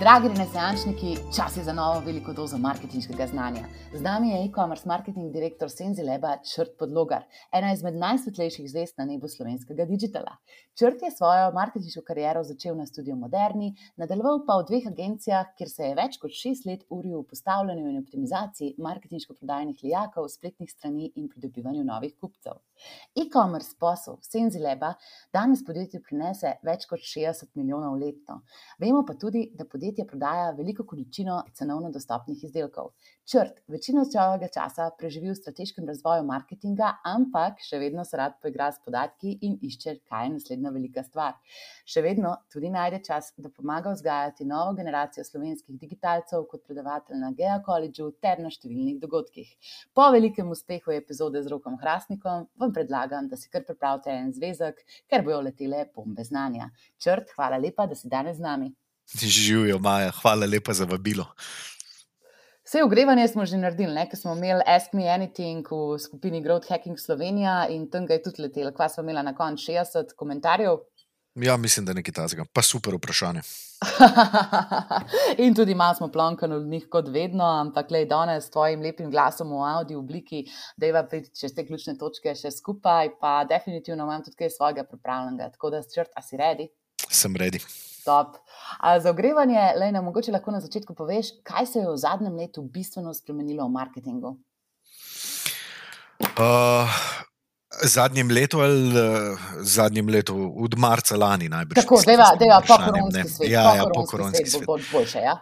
Dragi renesančniki, čas je za novo veliko dozo marketinškega znanja. Z nami je e-commerce marketing direktor Senzi Leba Črt Podlogar, ena izmed najsvetlejših zvest na nebu slovenskega digitala. Črt je svojo marketinško kariero začel na študiju Moderni, nadaljeval pa v dveh agencijah, kjer se je več kot šest let uril v postavljanju in optimizaciji marketinško-prodajnih lijakov, spletnih strani in pridobivanju novih kupcev. E-commerce posel Senzi Leba danes podjetju prinese več kot 60 milijonov letno. Vemo pa tudi, da podjetje prodaja veliko količino cenovno dostopnih izdelkov. Črt večino svojega časa preživi v strateškem razvoju marketinga, ampak še vedno se rad poigra s podatki in išče, kaj je naslednja velika stvar. Še vedno tudi najde čas, da pomaga vzgajati novo generacijo slovenskih digitalcev kot predavatelj na Gea Collegeu ter na številnih dogodkih. Po velikem uspehu epizode z Rokom Hrastnikom vam predlagam, da si kar pripravite en zvezek, ker bojo letele bombe znanja. Črt, hvala lepa, da si danes z nami. Živijo, Maja, hvala lepa za vabilo. Vse ogrevanje smo že naredili, ker smo imeli Ask Me Anything v skupini Growth Hacking Slovenija in tam je tudi letelo. Kva smo imeli na koncu 60 komentarjev? Ja, mislim, da je nekaj tazga, pa super vprašanje. in tudi malo smo plonkani od njih, kot vedno, ampak le danes s tvojim lepim glasom v audio obliki, da je priti čez te ključne točke še skupaj, pa definitivno imam tudi kaj svojega pripravljenega. Tako da, črt, a si redi? Sem redi. Top. Za ogrevanje, le na mogoče lahko na začetku poveš, kaj se je v zadnjem letu bistveno spremenilo v marketingu? Uh, zadnjem letu ali uh, zadnjem letu, od marca lani najbrž. Tako, deva, deva po koronski svet. Ja, ja, po koronski svet. Bo boljše, ja?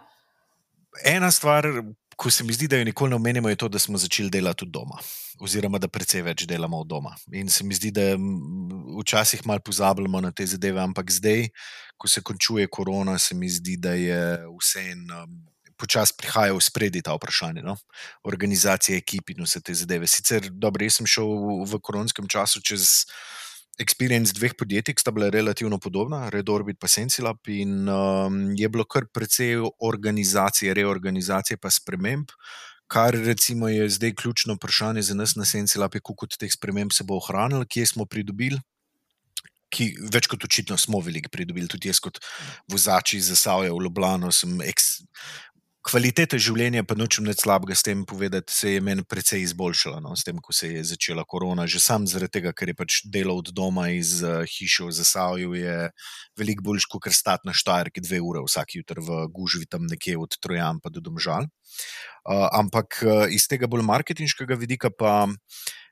Ena stvar, ko se mi zdi, da jo nikoli ne omenimo, je to, da smo začeli delati tudi doma, oziroma da precej več delamo od doma. In se mi zdi, da včasih malo pozabljamo na te zadeve, ampak zdaj, ko se končuje korona, se mi zdi, da je vse Počasno prihaja v spredje ta vprašanje, no? organizacije, ekipi in vse te zadeve. Sicer, dobro, jaz sem šel v, v koronskem času čez experience dveh podjetij, ki sta bila relativno podobna, Redorbit in Sensilab, in um, je bilo kar precej organizacije, reorganizacije, pa sprememb. Kar recimo je zdaj ključno vprašanje za nas na Sensilab, je kako teh sprememb se bo ohranilo, kje smo pridobili. Ki več kot očitno smo veliko pridobili, tudi jaz, kot vozač iz Zasavja v Ljubljano, sem eks, kvaliteta življenja, pa nočem nič slabega s tem povedati, se je meni precej izboljšala, no, s tem, ko se je začela korona. Že sam zaradi tega, ker je pač delo od doma iz uh, hiše v Zasavju, je veliko bolj kot kar stati na Štajerki dve ure vsak jutr v Gužvi, tam nekje od Trojan pa do Domžal. Uh, ampak uh, iz tega bolj marketinškega vidika pa.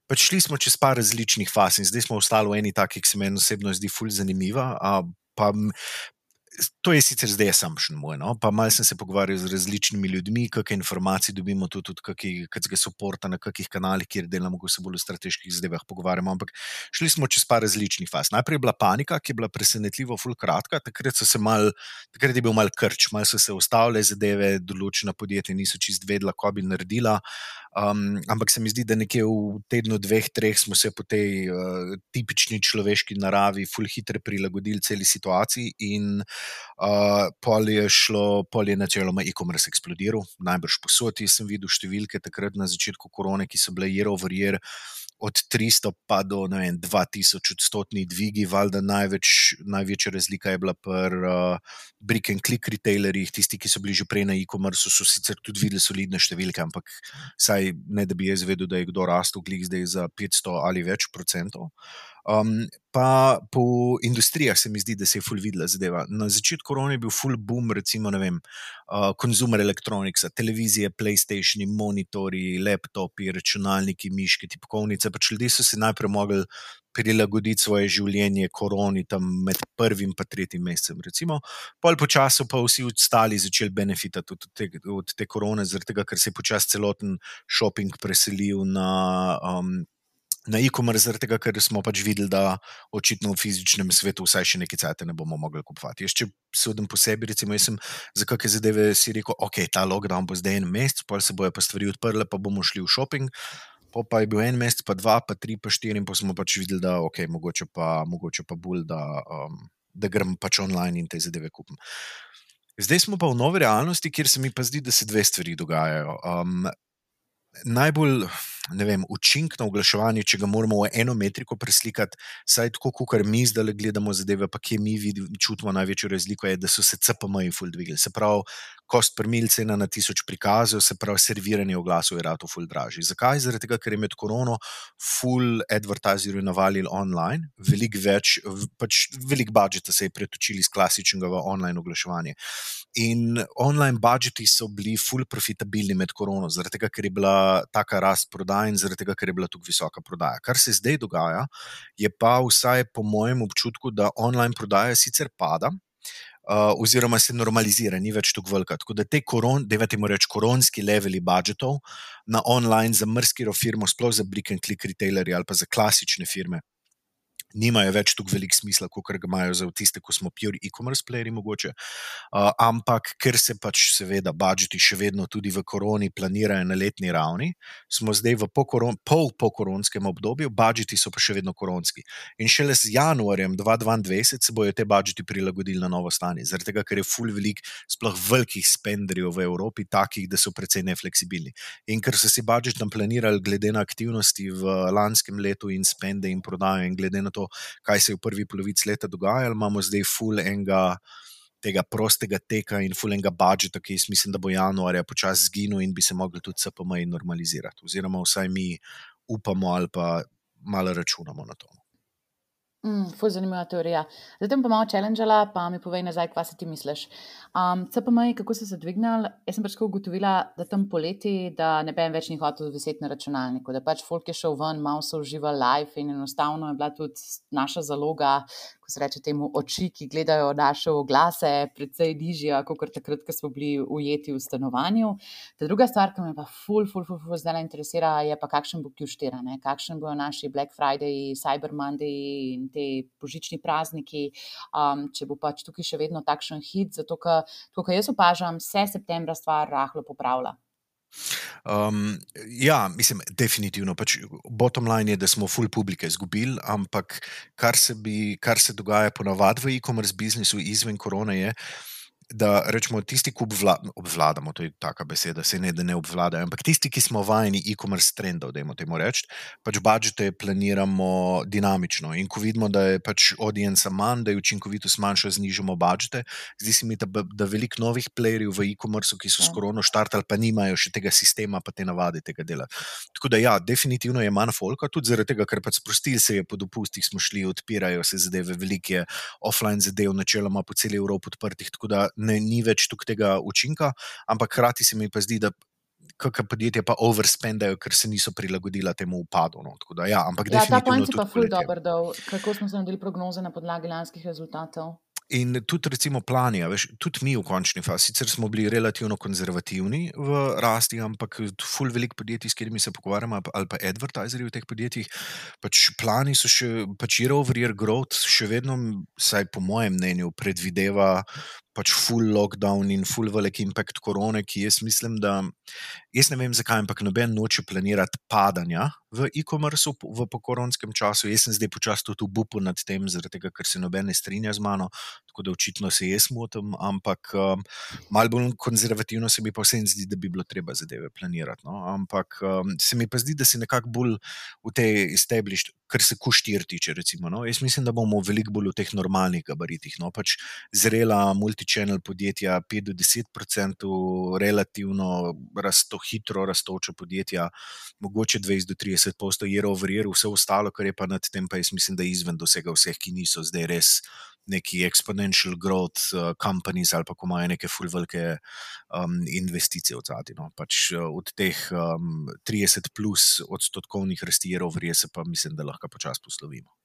Pač šli smo čez par različnih faz in zdaj smo ostali v eni taki, ki se meni osebno zdi fulj zanimiva. Pa To je sicer zdaj sam še moj, no? pa malo sem se pogovarjal z različnimi ljudmi, kakšne informacije dobimo tudi od kakšnega podporta na kakšnih kanalih, kjer delamo, ko se bolj o strateških zadevah pogovarjamo. Ampak šli smo čez par različnih faz. Najprej je bila panika, ki je bila presenetljivo full kratka, takrat, mal, takrat je bil mal krč, malo so se ustavile zadeve, določena podjetja niso čist vedela, ko bi naredila. Um, ampak se mi zdi, da nekje v tednu, dveh, treh smo se po tej uh, tipični človeški naravi, fulh hitro prilagodili celi situaciji, in uh, pol je šlo, pol je načeloma e-commerce eksplodiral, najbrž posodi. Sem videl številke takrat na začetku korone, ki so bile jero verjer od 300 pa do vem, 2000 odstotni dvigi, valjda največ, največja razlika je bila pri uh, brick and click retailerjih, tisti, ki so bili že prej na e-commerce, so sicer tudi videli solidne številke, ampak saj ne da bi jaz vedel, da je kdo rastel, glik zdaj za 500 ali več procentov. Um, pa po industrijah se mi zdi, da se je full videla zadeva. Na začetku korona je bil full boom, recimo, ne vem, uh, consumer electronics, televizije, PlayStation, monitori, laptopi, računalniki, miške, tipkovnice. Pač ljudje so se najprej mogli prilagoditi svoje življenje koroni tam med prvim in tretjim mesecem. Recimo. Pol po času pa vsi ostali začeli benefitati od te, od te korone, zaradi tega, ker se je počasi celoten shopping preselil na. Um, na e-commerce, zaradi tega, ker smo pač videli, da očitno v fizičnem svetu vsaj še nekaj cajt ne bomo mogli kupovati. Jaz, če sodim po sebi, recimo, jaz sem za kakšne zadeve si rekel, ok, ta lockdown bo zdaj en mesec, pa se bojo pa stvari odprle, pa bomo šli v shopping. Po pa je bil en mesec, pa dva, pa tri, pa štiri, in pa smo pač videli, da ok, mogoče pa, mogoče pa bolj, da, um, da grem pač online in te zadeve kupim. Zdaj smo pa v novi realnosti, kjer se mi pa zdi, da se dve stvari dogajajo. Um, najbolj vem, učink na oglaševanje, če ga moramo v eno metriko preslikati, saj tako, kot mi zdaj gledamo zadeve, pa kje mi vidimo, čutimo največjo razliko, je, da so se CPM-ji ful dvigali. Se pravi, kost per mil cena na tisoč prikazov, se pravi, serviranje oglasov je rado ful dražji. Zakaj? Zaradi tega, ker je med korono ful advertiserji navalili online, veliko več, pač veliko budžeta se je pretočili iz klasičnega v online oglaševanje. In online budžeti so bili ful profitabilni med korono, zaradi tega, ker je bila taka rast prodaja in zaradi tega, ker je bila tukaj visoka prodaja. Kar se zdaj dogaja, je pa vsaj po mojem občutku, da online prodaja sicer pada, uh, oziroma se normalizira, ni več tako velika. Tako da te koron, da imamo reči koronski leveli budžetov na online za mrskiro firmo, sploh za brick and click retailerje ali pa za klasične firme nimajo več tako velik smisla, kot ga imajo za tiste, ko smo pure e-commerce playeri, mogoče. Uh, ampak, ker se pač, seveda, budžeti še vedno tudi v koroni planirajo na letni ravni, smo zdaj v pol-pokoronskem obdobju, budžeti so pa še vedno koronski. In šele z januarjem 2022 se bodo te budžeti prilagodili na novo stanje, zaradi tega, ker je full velik, sploh velikih spenderjev v Evropi, takih, da so precej nefleksibilni. In ker so si budžet tam planirali, glede na aktivnosti v lanskem letu in spende in prodajo, in glede na to, kaj se je v prvi polovici leta dogajalo, imamo zdaj full enega tega prostega teka in full enega budžeta, ki jaz mislim, da bo januarja počasi zginil in bi se mogli tudi CPM normalizirati. Oziroma, vsaj mi upamo ali pa malo računamo na to. Mm, Fuj, zanimiva teorija. Zdaj pa malo challengela, pa mi povej nazaj, kaj si ti misliš. Um, CPM, kako so se dvignili? Jaz sem pač ugotovila, da tam poleti, da ne bi več ni hotel viseti na računalniku, da pač folk je šel ven, malo so uživali live in enostavno je bila tudi naša zaloga, ko se reče temu, oči, ki gledajo naše oglase, precej nižja, kot takrat, ko smo bili ujeti v stanovanju. Ta druga stvar, ki me pa ful, ful, ful, ful zdaj interesira, je pa kakšen bo Q4, ne? kakšen bojo naši Black Friday, Cyber Monday in te božični prazniki, um, če bo pač tukaj še vedno takšen hit, zato ker, kot jaz opažam, se septembra stvar rahlo popravlja. Um, ja, mislim, definitivno. Pač bottom line je, da smo full publike izgubili, ampak kar se, bi, kar se dogaja ponavadi v e-commerce biznisu izven korone, je, da rečemo, tisti, ki obvladamo, to je taka beseda, se ne da ne obvladajo, ampak tisti, ki smo vajeni e-commerce trendov, da jim temu rečemo, pač budžete planiramo dinamično. In ko vidimo, da je pač audience manj, da je učinkovitost manjša, znižamo budžete. Zdi se mi, da, da veliko novih playerjev v e-commerceu, ki so s ja. korono štartali, pa nimajo še tega sistema, pa te navade tega dela. Tako da ja, definitivno je manj folka, tudi zaradi tega, ker pač sprostili se je po dopustih, smo šli, odpirajo se zadeve, velike offline zadev, načeloma po celi Evropi odprtih ne, ni več tukaj tega učinka, ampak hkrati se mi pa zdi, da kakšne podjetja pa overspendajo, ker se niso prilagodila temu upadu. No. Da, ja, ampak ja, ta point je pa ful dobro, da kako smo se naredili prognoze na podlagi lanskih rezultatov. In tudi, recimo, plani, veš, tudi mi v končni fazi, sicer smo bili relativno konzervativni v rasti, ampak ful velik podjetij, s katerimi se pogovarjamo, ali pa advertiserji v teh podjetjih, pač plani so še, pač year over year growth, še vedno, saj po mojem mnenju, predvideva pač full lockdown in full velik impact korone, ki jaz mislim, da jaz ne vem zakaj, ampak noben noče planirati padanja v e-commerce v pokoronskem času. Jaz sem zdaj počasi tudi v bupu nad tem, zaradi tega, ker se noben ne strinja z mano, tako da očitno se jaz motim, ampak um, malo bolj konzervativno se mi pa vsem zdi, da bi bilo treba zadeve planirati. No? Ampak um, se mi pa zdi, da si nekako bolj v tej established, kar se kuštir tiče. Recimo, no? Jaz mislim, da bomo veliko bolj v teh normalnih gabaritih. No? Pač zrela multi channel podjetja, 5 do 10 odstotkov, relativno rasto, hitro rastoče podjetja, mogoče 20 do 30 odstotkov, je overjer, vse ostalo, kar je pa nad tem, pa jaz mislim, da je izven dosega vseh, ki niso zdaj res neki exponential growth uh, companies ali pa ko imajo neke fulvelike um, investicije v zadnji. No. Pač, uh, od teh um, 30 plus odstotkovnih rasti je overjer, se pa mislim, da lahko počasi poslovimo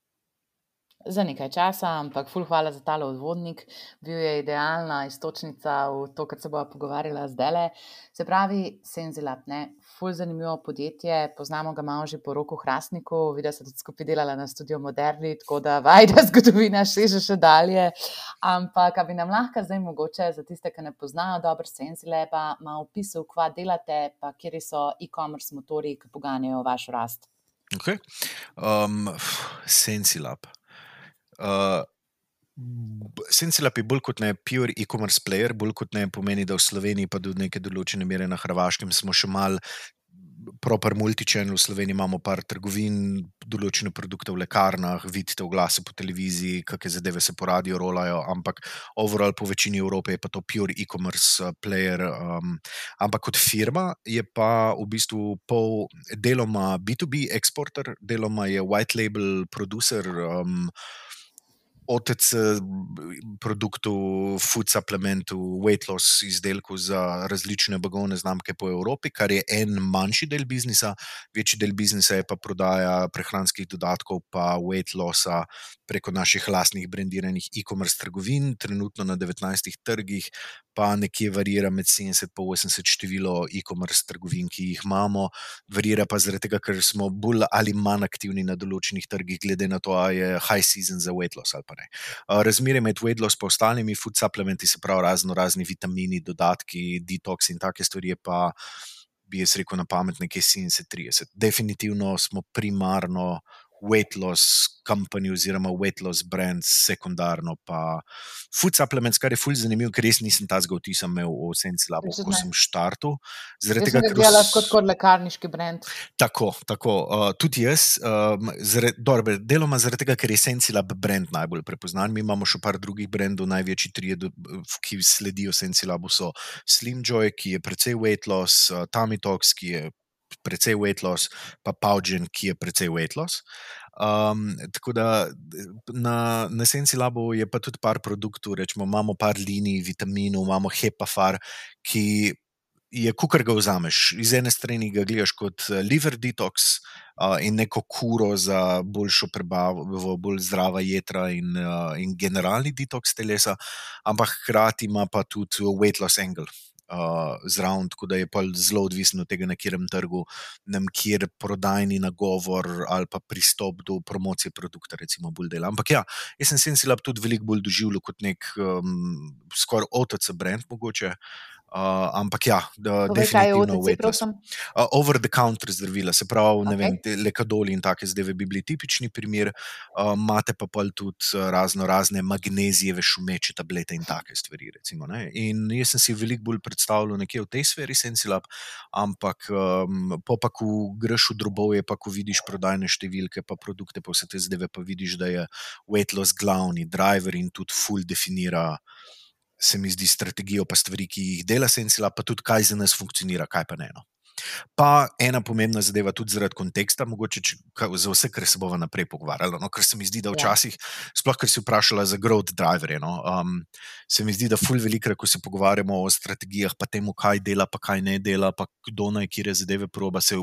za nekaj časa, ampak ful hvala za tale odvodnik. Bil je idealna istočnica v to, kar se bomo pogovarjali zdaj. Se pravi, Senzilab, ne, ful zanimivo podjetje, poznamo ga malo že po roku Hrastniku, videla sem tudi skupaj delala na studiu Moderni, tako da vajda zgodovina še že še dalje. Ampak, bi nam lahko zdaj mogoče za tiste, ki ne poznajo dobro Senzilaba, malo opisal, kva delate, pa kje so e-commerce motori, ki poganjajo vašo rast. Okay. Um, Senzilab. Uh, Sensilab je bolj kot ne pure e-commerce player, bolj kot ne pomeni, da v Sloveniji, pa tudi neke določene mere na Hrvaškem, smo še mal proper multichannel, v Sloveniji imamo par trgovin, določene produkte v lekarnah, vidite oglase po televiziji, kakšne zadeve se po radiju rolajo, ampak overall po večini Evrope je pa to pure e-commerce uh, player. Um, ampak kot firma je pa v bistvu pol deloma B2B eksporter, deloma je white label producer. Um, OTC produktu, food supplementu, weight loss izdelku za različne blagovne znamke po Evropi, kar je en manjši del biznisa, večji del biznisa je pa prodaja prehranskih dodatkov, pa weight lossa preko naših lastnih brandiranih e-commerce trgovin, trenutno na 19 trgih, pa nekje varira med 70 in 80 število e-commerce trgovin, ki jih imamo. Varira pa zaradi tega, ker smo bolj ali manj aktivni na določenih trgih, glede na to, ali je high season za weight loss ali pa ne. Razmerje med weight loss in ostalimi food supplementi, se pravi razno razni vitamini, dodatki, detox in take stvari, pa bi jaz rekel na pamet nekje 70-30. Definitivno smo primarno weight loss company oziroma weight loss brand, sekundarno pa food supplements, kar je fulj zanimivo, ker res nisem ta zgolj vtis imel v Senci Labo, ko sem štartil. Zaradi tega, ker delaš kot kot lekarniški brand. Tako, tako. Uh, tudi jaz, um, zaradi, dobro, deloma zaradi tega, ker je Senci Lab brand najbolj prepoznan. Mi imamo še par drugih brandov, največji tri, ki sledijo Senci Labu, so Slim Joy, ki je precej weight loss, uh, Talks, ki je precej weight loss, pa Paugen, ki je precej weight loss. Um, tako da na, na Senci Labu je pa tudi par produktov, rečemo, imamo par linij vitaminov, imamo hepafar, ki je, kukar ga vzameš. Iz ene strani ga gledaš kot eh, liver detox uh, in neko kuro za boljšo prebavo, bolj zdrava jedra in, uh, in generalni detox telesa, ampak hkrati ima pa tudi weight loss angle uh, zraven, tako da je pa zelo odvisno od tega, na katerem trgu, na kjer prodajni nagovor ali pa pristop do promocije produkta, recimo, bolj dela. Ampak ja, jaz sem Sensilab tudi veliko bolj doživljal kot nek um, skoraj OTC brand, mogoče. Uh, ampak ja, da je definitivno weightless. Uh, over the counter zdravila, se pravi, ne okay. vem, lekadoli in take zdaj bi bili tipični primer. Uh, imate pa pa tudi razno razne magnezijeve šumeče tablete in take stvari. Recimo, in jaz sem si veliko bolj predstavljal nekje v tej sferi Sensilab, ampak um, po pa, ko greš v drobove, pa ko vidiš prodajne številke, pa produkte, pa vse te zdaj pa vidiš, da je weightless glavni driver in tudi full definira se mi zdi, strategijo, pa stvari, ki jih dela Sensila, pa tudi kaj za nas funkcionira, kaj pa ne. No. Pa ena pomembna zadeva, tudi zaradi konteksta, mogoče če, za vse, kar se bomo naprej pogovarjali. No, ker se mi zdi, da ja. včasih, sploh ker si vprašala za growth driverje, no, um, se mi zdi, da ful velikrat, ko se pogovarjamo o strategijah, pa temu, kaj dela, pa kaj ne dela, pa kdo naj kire zadeve proba, se,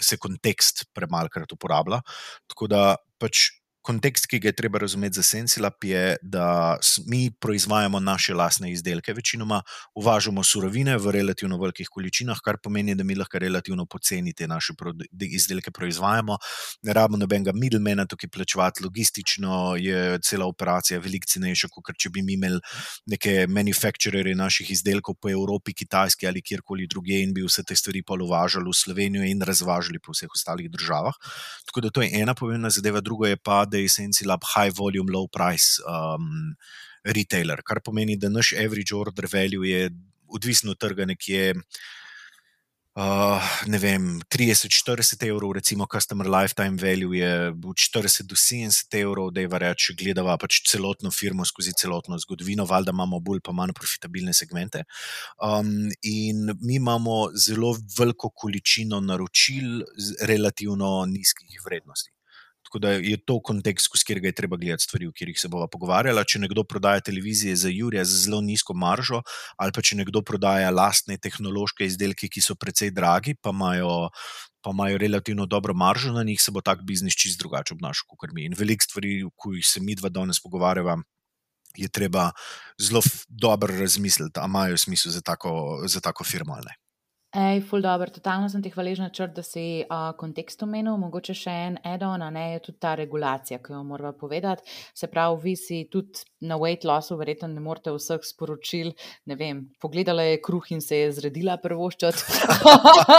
se kontekst premalkrat uporablja. Tako da pač kontekst, ki ga je treba razumeti za Sensilab, je, da mi proizvajamo naše lastne izdelke, večinoma uvažamo surovine v relativno velikih količinah, kar pomeni, da mi lahko relativno poceni te naše izdelke proizvajamo. Ne rabimo nobenega middlemana tukaj plačevati, logistično je cela operacija veliko cenejša, kot če bi mi imeli neke manufacturere naših izdelkov po Evropi, Kitajski ali kjerkoli drugje in bi vse te stvari pa uvažali v Slovenijo in razvažali po vseh ostalih državah. Tako da to je ena pomembna zadeva, druga je pa, da je Sensi Lab high volume, low price um, retailer, kar pomeni, da naš average order value je odvisen od trga nekje. Uh, ne vem, 30-40 evrov, recimo, customer lifetime value je od 40 do 70 evrov, da je vareč, gledava pač celotno firmo skozi celotno zgodovino, valjda imamo bolj pa manj profitabilne segmente. Um, in mi imamo zelo veliko količino naročil z relativno nizkih vrednosti. Tako da je to kontekst, skozi katerega je treba gledati stvari, o katerih se bomo pogovarjali. Če nekdo prodaja televizije za Jurija z zelo nizko maržo, ali pa če nekdo prodaja lastne tehnološke izdelke, ki so precej dragi, pa imajo, pa imajo relativno dobro maržo na njih, se bo tak biznis čist drugače obnašal kot mi. In veliko stvari, ki se mi dva danes pogovarjava. Je treba zelo dobro razmisliti, ali imajo smisel za tako, za tako firmo ali ne. Ej, ful dobro, totalno sem ti hvaležna, črt, da si uh, kontekst omenil. Mogoče še en add-on, a ne je tudi ta regulacija, ki jo moramo povedati. Se pravi, vi si tudi na weight lossu, verjetno ne morete vseh sporočil. Ne vem, pogledala je kruh in se je zredila prvoščati.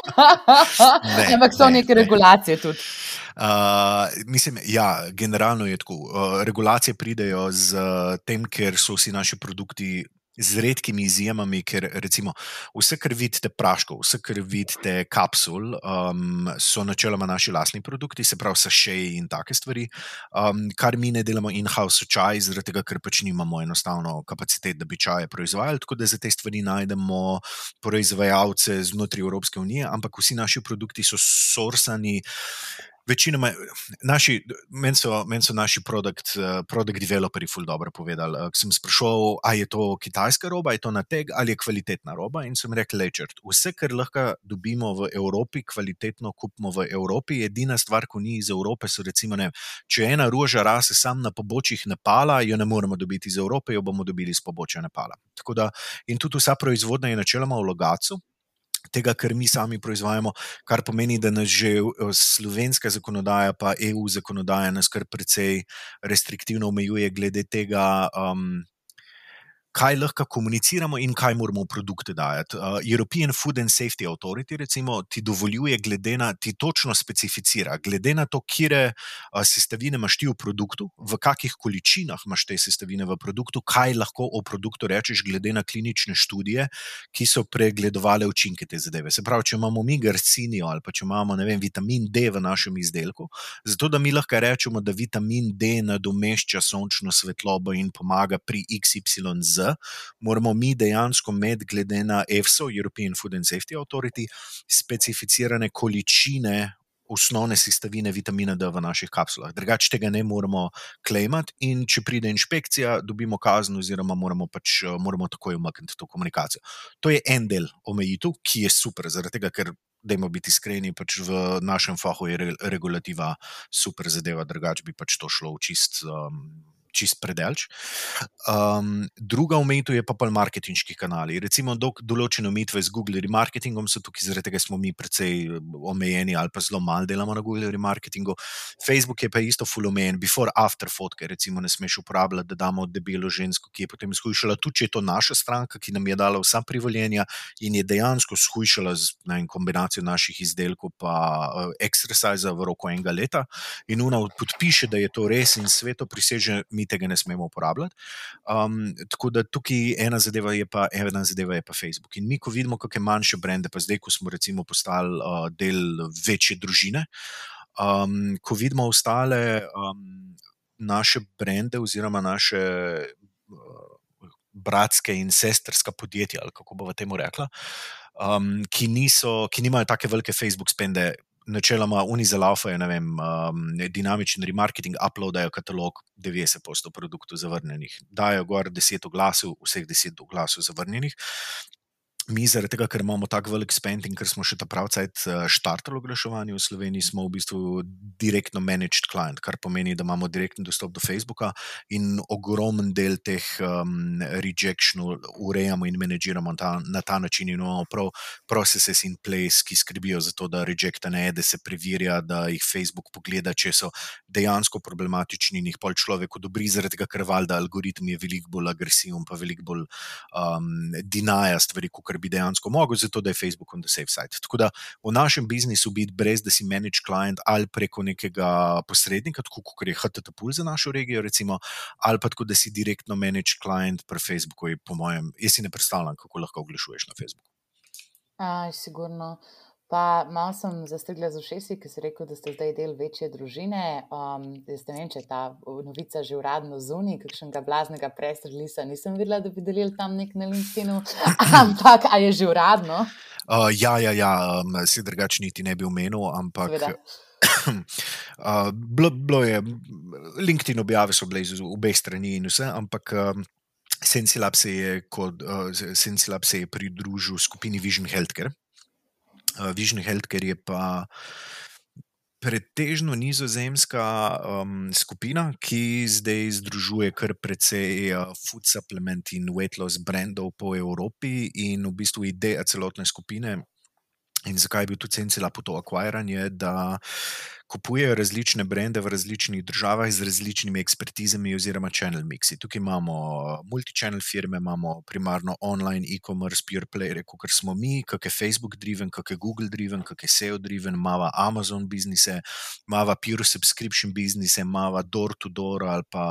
Ampak so ne, neke ne. regulacije tudi. Uh, mislim, ja, generalno je tako. Uh, regulacije pridejo z tem, ker so vsi naši produkti z redkimi izjemami, ker recimo vse, kar vidite, praškov, vse, kar vidite, kapsul, um, so načeloma naši lastni produkti, se pravi, sašeji in take stvari, um, kar mi ne delamo in-house čaj, zaradi tega, ker pač nimamo enostavno kapacitet, da bi čaje proizvajali. Tako da za te stvari najdemo proizvajalce znotraj Evropske unije, ampak vsi naši produkti so sorsani. Večinoma, naši, meni so, men so naši produkt, uh, product developeri ful dobro povedali. Uh, sem sprašal, ali je to kitajska roba, je to na teg, ali je kvalitetna roba. In sem rekel, lečert, vse, kar lahko dobimo v Evropi, kvalitetno kupimo v Evropi. Edina stvar, ko ni iz Evrope, so recimo, ne, če ena roža rase sam na pobočjih Nepala, jo ne moremo dobiti iz Evrope, jo bomo dobili iz pobočja Nepala. Da, in tudi vsa proizvodnja je načeloma v Logacu tega, kar mi sami proizvajamo, kar pomeni, da nas že eh, slovenska zakonodaja, pa EU zakonodaja, nas kar precej restriktivno omejuje glede tega. Um, kaj lahko komuniciramo in kaj moramo v produkte dajati. Uh, European Food and Safety Authority, recimo, ti dovoljuje, glede na, ti točno specificira, glede na to, kje uh, sestavine imaš ti v produktu, v kakih količinah imaš te sestavine v produktu, kaj lahko o produktu rečeš, glede na klinične študije, ki so pregledovali učinke te zadeve. Se pravi, če imamo mi garcinijo ali pa če imamo vem, vitamin D v našem izdelku, zato da mi lahko rečemo, da vitamin D nadomešča sončno svetlobo in pomaga pri XYZ moramo mi dejansko imeti, glede na EFSO, European Food and Safety Authority, specificirane količine. Osnovne sestavine vitamina D v naših kapsulah. Drugače tega ne moremo klejmati, in če pride inšpekcija, dobimo kazen, oziroma moramo, pač, moramo takoj umakniti to komunikacijo. To je en del omejitev, ki je super, zaradi tega, ker, dajmo biti iskreni, pač v našem fahu je regulativa super zadeva, drugače bi pač to šlo v čist. Um, čist predelč. Um, druga omejitev je pa pa marketinški kanali. Recimo, določene omejitve z Google remarketingom so tukaj, zaradi tega smo mi precej omejeni ali pa zelo malo delamo na Google remarketingu. Facebook je pa isto full omejen, before, after fotke, recimo, ne smeš uporabljati, da damo debelo žensko, ki je potem skušala, tudi če je to naša stranka, ki nam je dala vsa privoljenja in je dejansko skušala z ne, kombinacijo naših izdelkov pa uh, exercise v roku enega leta in ona podpiše, da je to res in sveto priseže mi tega ne smemo uporabljati. Um, tako da tukaj ena zadeva je pa, ena zadeva je pa Facebook. In mi, ko vidimo, kakšne manjše brende, pa zdaj, ko smo recimo postali uh, del večje družine, um, ko vidimo ostale um, naše brende oziroma naše. Uh, Bratske in sestrska podjetja, ali kako bomo temu rekla, um, ki, niso, ki nimajo tako velike Facebook spende, načeloma unizalaufajo, ne vem, um, dinamični remarketing, uploadajo katalog, 90% produktov zavrnjenih, dajo gor 10 oglasov, vseh 10 oglasov zavrnjenih mi, zaradi tega, ker imamo tako velik spend in ker smo še ta pravcaj eh, štartali oglaševanje v Sloveniji, smo v bistvu direktno managed client, kar pomeni, da imamo direktni dostop do Facebooka in ogromen del teh um, rejectionov urejamo in menedžiramo ta, na ta način. In imamo prav processes in place, ki skrbijo za to, da rejecta ne, da se preverja, da jih Facebook pogleda, če so dejansko problematični in jih pol človek odobri, zaradi tega, ker valjda algoritem je veliko bolj agresiven, pa veliko bolj um, dinaja stvari, kot kar bi dejansko mogel, zato da je Facebook on the safe side. Tako da v našem biznisu biti brez, da si manage client ali preko nekega posrednika, tako kot je HTTP za našo regijo, recimo, ali pa tako, da si direktno manage client pri Facebooku, je, po mojem, jaz si ne predstavljam, kako lahko oglašuješ na Facebooku. Aj, sigurno. Pa malo sem zastrigla z ušesi, ki si rekel, da ste zdaj del večje družine. Um, ne vem, če je ta novica že uradno zunaj, kakšnega blaznega prestrelisa nisem videla, da bi delili tam nek na LinkedIn, ampak a je že uradno? Uh, ja, ja, ja um, si drugačni niti ne bi omenil, ampak. Uh, bilo, bilo je, LinkedIn objave so bile iz obeh strani in vse, ampak um, Sensilab se je, uh, se je pridružil skupini Vision Healthcare. Uh, Vision Healthcare je pa pretežno nizozemska um, skupina, ki zdaj združuje kar precej uh, food supplement in weight loss brandov po Evropi, in v bistvu ideja celotne skupine In zakaj je bil tudi Sencila po to akvariranje, da kupujejo različne brende v različnih državah z različnimi ekspertizami oziroma channel mixi. Tukaj imamo multi-channel firme, imamo primarno online e-commerce, pure player, kot smo mi, kakšne Facebook driven, kakšne Google driven, kakšne SEO driven, imamo Amazon biznise, imamo pure subscription biznise, imamo door to door ali pa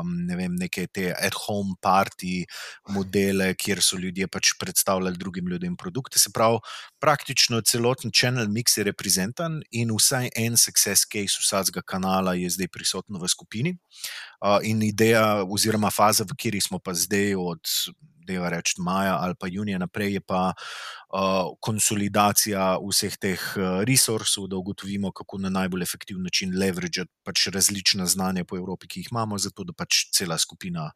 um, ne vem, neke te at home party modele, kjer so ljudje pač predstavljali drugim ljudem produkte. Se pravi, praktično celoten channel mix je reprezentan in vsaj en success success case vsakega kanala je zdaj prisotno v skupini. Uh, in ideja, oziroma faza, v kateri smo pa zdaj, od dneva reči maja ali pa junija naprej, je pa uh, konsolidacija vseh teh resursov, da ugotovimo, kako na najbolj efektiven način leveragati pač različna znanja po Evropi, ki jih imamo, zato da pač cela skupina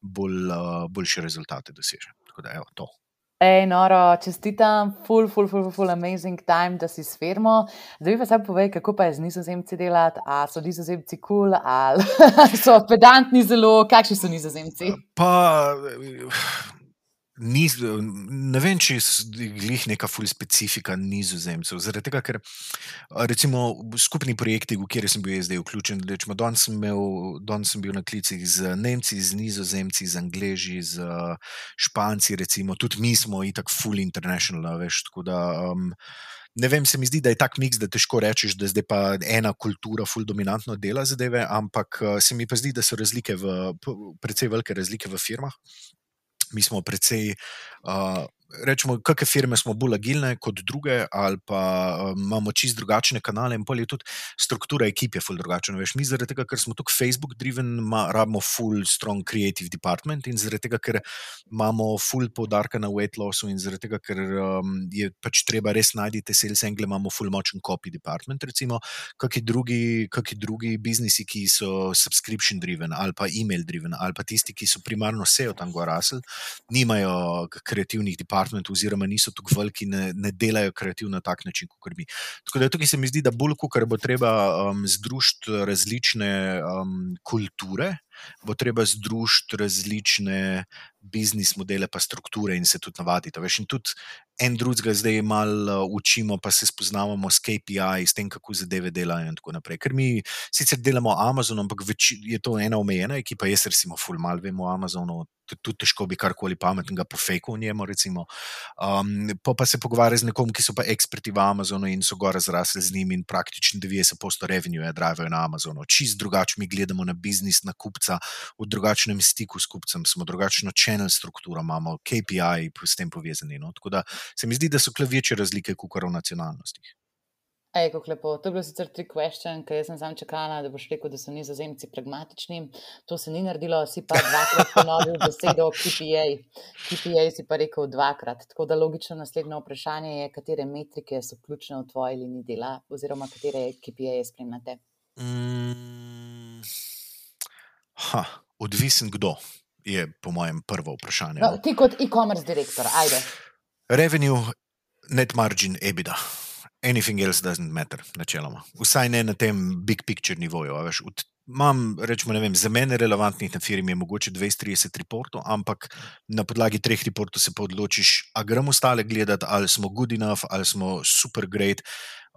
bolj, uh, boljše rezultate doseže. Tako da, evo, to. Ej, noro, čestitam, full, full, full, full, amazing time, da si s firmo. Zdaj pa sam povej, kako pa je z nizozemci delati, ali so nizozemci kul, cool, ali so pedantni zelo, kakšni so nizozemci. Pa ni, ne vem, če je glih neka ful specifika nizozemcev. Zaradi tega, ker recimo skupni projekti, v kateri sem bil zdaj vključen, rečemo, danes sem, don sem bil na klicih z Nemci, z nizozemci, z Angleži, z Španci, recimo, tudi mi smo itak full international, veš, tako da. Um, Ne vem, se mi zdi, da je tak miks, da težko rečeš, da zdaj pa ena kultura ful dominantno dela zadeve, ampak se mi pa zdi, da so razlike v, precej velike razlike v firmah mi smo precej uh, rečemo, kakšne firme smo bolj agilne kot druge, ali pa um, imamo čist drugačne kanale, in polje tudi struktura ekipe je full drugačna. Veš, mi zaradi tega, ker smo tukaj Facebook driven, ma, rabimo full strong creative department in zaradi tega, ker imamo full poudarka na weight lossu in zaradi tega, ker um, je pač treba res najti te sales angle, imamo full močen copy department, recimo, kakšni drugi, kakšni drugi biznisi, ki so subscription driven ali pa email driven ali pa tisti, ki so primarno SEO tam gor rasel, nimajo kreativnih departmentov departmentu, oziroma niso tako veliki, ne, ne delajo kreativno na tak način, kot mi. Tako da tukaj se mi zdi, da bolj kot bo treba um, združiti različne um, kulture, bo treba združiti različne biznis modele, pa strukture in se tudi navaditi. Veš, in tudi en drugega zdaj malo uh, učimo, pa se spoznavamo s KPI, s tem, kako zadeve delajo. In tako naprej. Ker mi sicer delamo Amazon, ampak več, je to ena omejena ekipa, jaz recimo, ful mal vemo o Amazonu, tudi težko bi karkoli pametnega po fejku v njemu. Um, pa, pa se pogovarja z nekom, ki so pa eksperti v Amazonu in so gore zrasli z njimi in praktično 90% revenue je drivajo na Amazonu. Čist drugače mi gledamo na biznis, na kupca, v drugačnem stiku s kupcem, smo drugačno channel strukturo, imamo KPI s tem povezani. No? Tako da se mi zdi, da so večje razlike kot v nacionalnostih. Ej, kako lepo. To je bilo sicer tri question, ker sem sam čakala, da boš rekel, da so nizozemci pragmatični. To se ni naredilo, si pa dvakrat ponovil besedo KPA. KPA si pa rekel dvakrat. Tako da logično naslednje vprašanje je, katere metrike so ključne v tvoji liniji dela, oziroma katere KPA spremljate. Mm, ha, odvisen kdo je, po mojem, prvo vprašanje. No, ti kot e-commerce direktor, ajde. Revenue, net margin, EBITDA anything else doesn't matter, načeloma. Vsaj ne na tem big picture nivoju. Imam, rečemo, vem, za mene relevantnih na firmi je mogoče 230 reportov, ampak na podlagi treh reportov se pa odločiš, ali gremo ostale gledati, ali smo good enough, ali smo super great.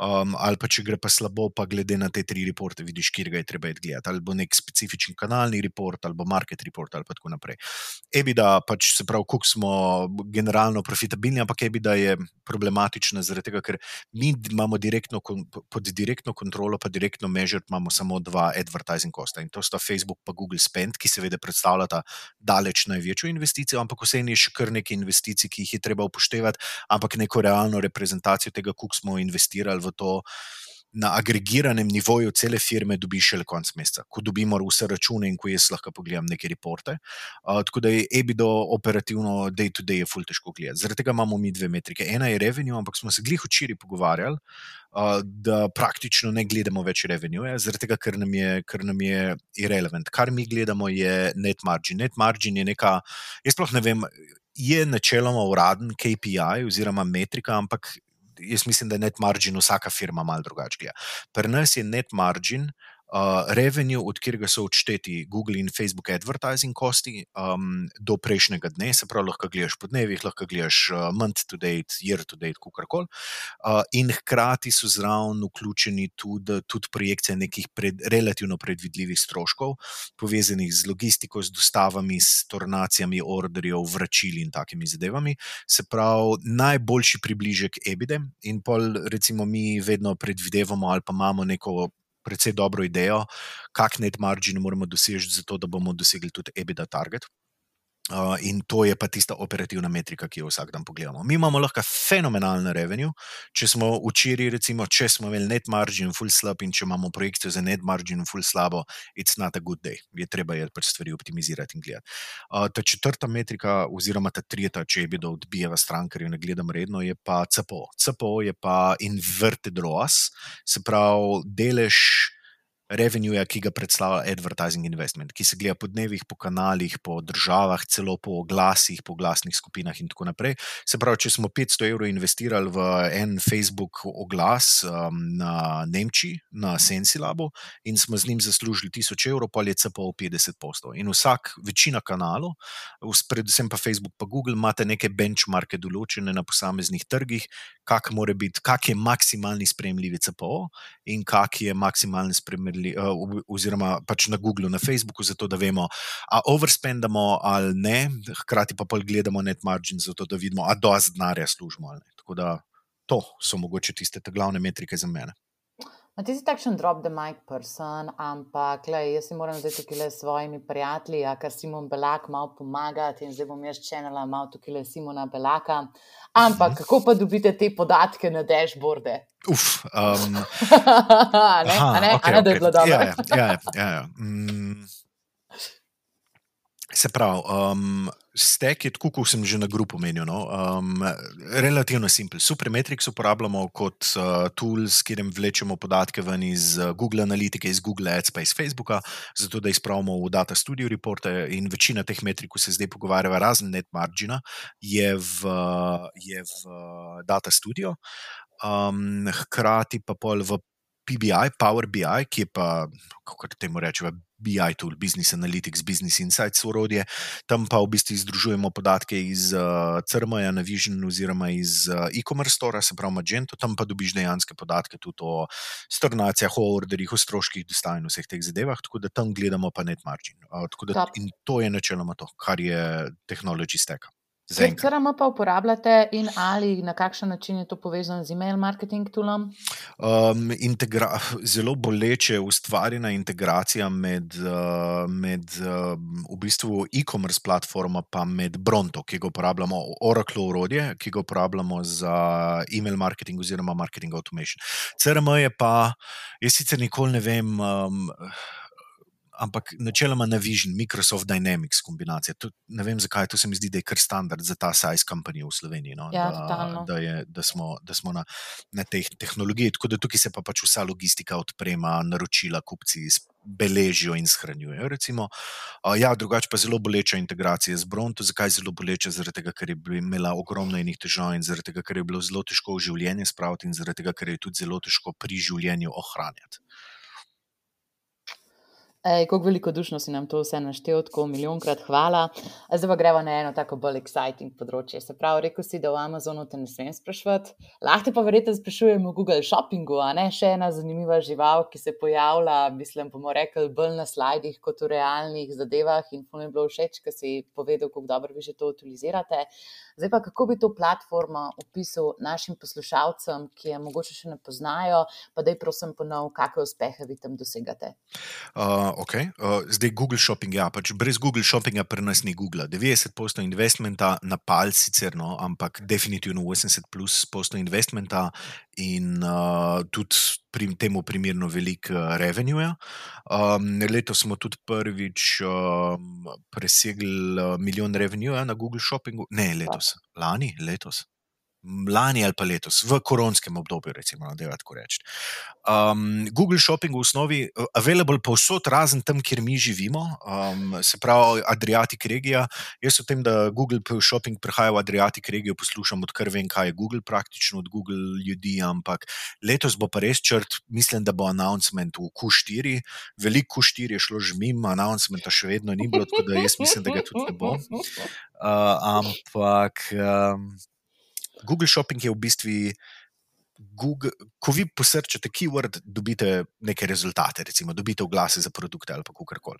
Um, ali pa če gre pa slabo, pa glede na te tri reporte, vidiš, kje ga je treba gledati. Ali bo nek specifičen kanalni report, ali bo market report, ali pa tako naprej. EBITDA, pač se pravi, koliko smo generalno profitabilni, ampak EBITDA je problematična zaradi tega, ker mi imamo direktno, pod direktno kontrolo, pa direktno mežer, imamo samo dva advertising costa in to sta Facebook in Google Spend, ki seveda predstavljata daleč največjo investicijo, ampak vseeno je še kar nekaj investicij, ki jih je treba upoštevati, ampak neko realno reprezentacijo tega, koliko smo investirali v to na agregiranem nivoju cele firme, dobiš šele konec meseca, ko dobimo vse račune in ko jaz lahko pogledam neke reporte. Uh, tako da je EBIDO operativno, day to day je full težko gledati. Zaradi tega imamo mi dve metrike. Ena je revenue, ampak smo se glih včeraj pogovarjali. Uh, da praktično ne gledamo več revenue, zaradi tega, ker nam, je, ker nam je irrelevant. Kar mi gledamo, je net margin. Net margin je neka, jaz sploh ne vem, je načeloma uraden KPI oziroma metrika, ampak jaz mislim, da je net margin vsaka firma malo drugačija. Pri nas je net margin uh, revenue, od katerega so odšteti Google in Facebook advertising kosti um, do prejšnjega dne, se pravi, lahko gledaš po dnevih, lahko gledaš uh, month to date, year to date, kakorkoli. Uh, in hkrati so zraven vključeni tudi, tudi projekcije nekih pred, relativno predvidljivih stroškov, povezanih z logistiko, z dostavami, s tornacijami, orderjev, vračili in takimi zadevami. Se pravi, najboljši približek EBIDE in pol, recimo, mi vedno predvidevamo ali pa imamo neko precej dobro idejo, kakšne net margine moramo doseči, zato da bomo dosegli tudi EBITDA target. Uh, in to je pa tista operativna metrika, ki jo vsak dan pogledamo. Mi imamo lahko fenomenalno revenue. Če smo včeraj, recimo, če smo imeli net margin, full slab, in če imamo projekcijo za net margin, full slabo, it's not a good day. Je treba je pač stvari optimizirati in gledati. Uh, ta četrta metrika, oziroma ta tretja, če je bilo odbijeva stran, ker jo ne gledam redno, je pa CPO. CPO je pa inverted ROAS, se pravi, delež revenue, ki ga predstavlja advertising investment, ki se gleda po dnevih, po kanalih, po državah, celo po oglasih, po glasnih skupinah in tako naprej. Se pravi, če smo 500 evrov investirali v en Facebook oglas um, na Nemčiji, na Sensilabu, in smo z njim zaslužili 1000 evrov, pa je CPO 50 postov. In vsak, večina kanalov, predvsem pa Facebook, pa Google, imate neke benchmarke določene na posameznih trgih, kak, biti, kak je maksimalni sprejemljivi CPO in kak je maksimalni sprejemljivi naredili, uh, oziroma pač na Googlu, na Facebooku, zato da vemo, ali overspendamo ali ne, hkrati pa pol gledamo net margin, zato da vidimo, ali dosti denarja služimo ali ne. Tako da to so mogoče tiste glavne metrike za mene. No, ti si takšen drop the mic person, ampak lej, jaz si moram zdaj tukaj le s svojimi prijatelji, ker Simon Belak malo pomaga in zdaj bom jaz čenila malo tukaj le Simona Belaka. Ampak kako pa dobite te podatke na dashboarde? Uf, um, ne, aha, ne, okay, ne, da je bilo dobro. Ja, ja, ja, ja, ja. Mm. Se pravi, um, stek je tako, kot sem že na grupu omenil. No? Um, relativno simpel. Supermetrics uporabljamo kot uh, tool, s katerim vlečemo podatke ven iz uh, Google Analytics, iz Google Ads, pa iz Facebooka, zato da izpravimo v Data Studio reporte. In večina teh metrikov se zdaj pogovarjava, razen net margina, je v, je v Data Studio. Um, hkrati pa pol v PBI, Power BI, ki je pa, kako temu rečemo, BI tool, Business Analytics, Business Insights urodje. Tam pa v bistvu združujemo podatke iz uh, CRM-ja, Navision oziroma iz uh, e-commerce store, se pravi Magento, tam pa dobiš dejanske podatke tudi o stornacijah, o orderjih, o stroških dostav in vseh teh zadevah, tako da tam gledamo pa net margin. Uh, da, in to je načeloma to, kar je tehnology stack. CRM pa uporabljate in ali na kakšen način je to povezano z e-mail marketing toolom? Um, integra zelo boleče ustvarjena integracija med, uh, med v bistvu e-commerce platforma pa med Bronto, ki ga uporabljamo, Oracle urodje, ki ga uporabljamo za e-mail marketing oziroma marketing automation. CRM je pa, jaz sicer nikoli ne vem. Um, ampak načeloma na Vision, Microsoft Dynamics kombinacija. To, ne vem zakaj, to se mi zdi, da je kar standard za ta size kampanje v Sloveniji. No? Ja, da, da, je, da smo, da smo na, na tej tehnologiji. Tako da tukaj se pa pač vsa logistika odprema, naročila, kupci beležijo in shranjujejo. Recimo, ja, drugače pa zelo boleča integracija z Bronto. Zakaj je zelo boleča? Zaradi tega, ker je imela ogromno enih težav in zaradi tega, ker je bilo zelo težko v življenje spraviti in zaradi tega, ker je tudi zelo težko pri življenju ohranjati. Ej, kako veliko dušno si nam to vse naštel, tako milijonkrat hvala. Zdaj pa gremo na eno tako bolj exciting področje. Se pravi, rekel si, da v Amazonu te ne smem sprašvati. Lahko pa verjetno sprašujemo v Google Shoppingu, a ne še ena zanimiva žival, ki se pojavlja, mislim, bomo rekli, bolj na slajdih kot v realnih zadevah. In to mi je bilo všeč, ker si povedal, kako dobro vi že to utilizirate. Zdaj pa, kako bi to platformo opisal našim poslušalcem, ki je mogoče še ne poznajo, pa da je prosim ponov, kakšne uspehe vi tam dosegate. Uh, okay. uh, zdaj Google Shopping, ja, pač brez Google Shoppinga pri nas ni Google. 90% investmenta na pal sicer, no, ampak definitivno 80 plus posto investmenta in uh, tudi pri tem primerno veliko uh, revenue. Um, letos smo tudi prvič um, presegli uh, milijon revenue na Google Shoppingu, ne letos, lani, letos. Lani ali pa letos, v koronskem obdobju, recimo, no, da je tako reči. Um, Google Shopping v osnovi je uh, available povsod, razen tam, kjer mi živimo, um, se pravi Adriatic regija. Jaz o tem, da Google Shopping prihaja v Adriatic regijo, poslušam odkar vem, kaj je Google, praktično od Google ljudi, ampak letos bo pa res črt, mislim, da bo announcement v Q4, veliko Q4 je šlo že mimo, announcementta še vedno ni bilo, tako da jaz mislim, da ga tudi ne bo. Uh, ampak. Um, Google Shopping je v bistvu, Google, ko vi posrčate keyword, dobite neke rezultate, recimo, dobite oglase za produkte ali kako koli.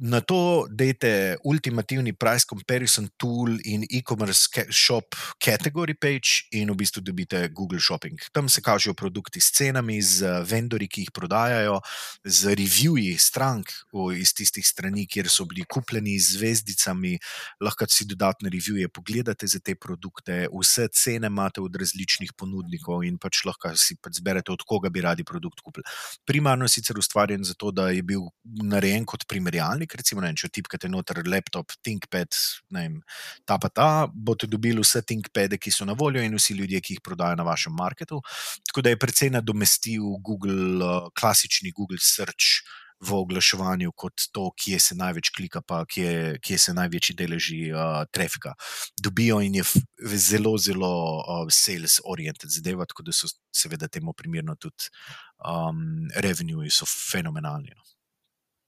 Na to dajte ultimativni price comparison tool in e-commerce shop category page, in v bistvu dobite Google Shopping. Tam se kažejo produkti s cenami, z vendorji, ki jih prodajajo, z reviewji strank iz tistih strani, kjer so bili kupljeni z zvezdicami. Lahko si dodatne reviewje pogledate za te produkte, vse cene imate od različnih ponudnikov in pač lahko si pač zberete, od koga bi radi produkt kupili. Primarno je sicer ustvarjen zato, da je bil narejen kot primerjalnik računalnik, recimo, ne, če tipkate noter laptop, ThinkPad, vem, ta pa ta, boste dobili vse ThinkPade, ki so na voljo in vsi ljudje, ki jih prodajo na vašem marketu. Tako da je precej nadomestil Google, uh, klasični Google Search. V oglaševanju, kot to, kje se največ klika, pa kje, kje se največji deleži uh, trafika dobijo, in je zelo, zelo uh, sales-oriented zadeva, tako da so, seveda, temu primerno tudi um, revenue, so fenomenalni. No.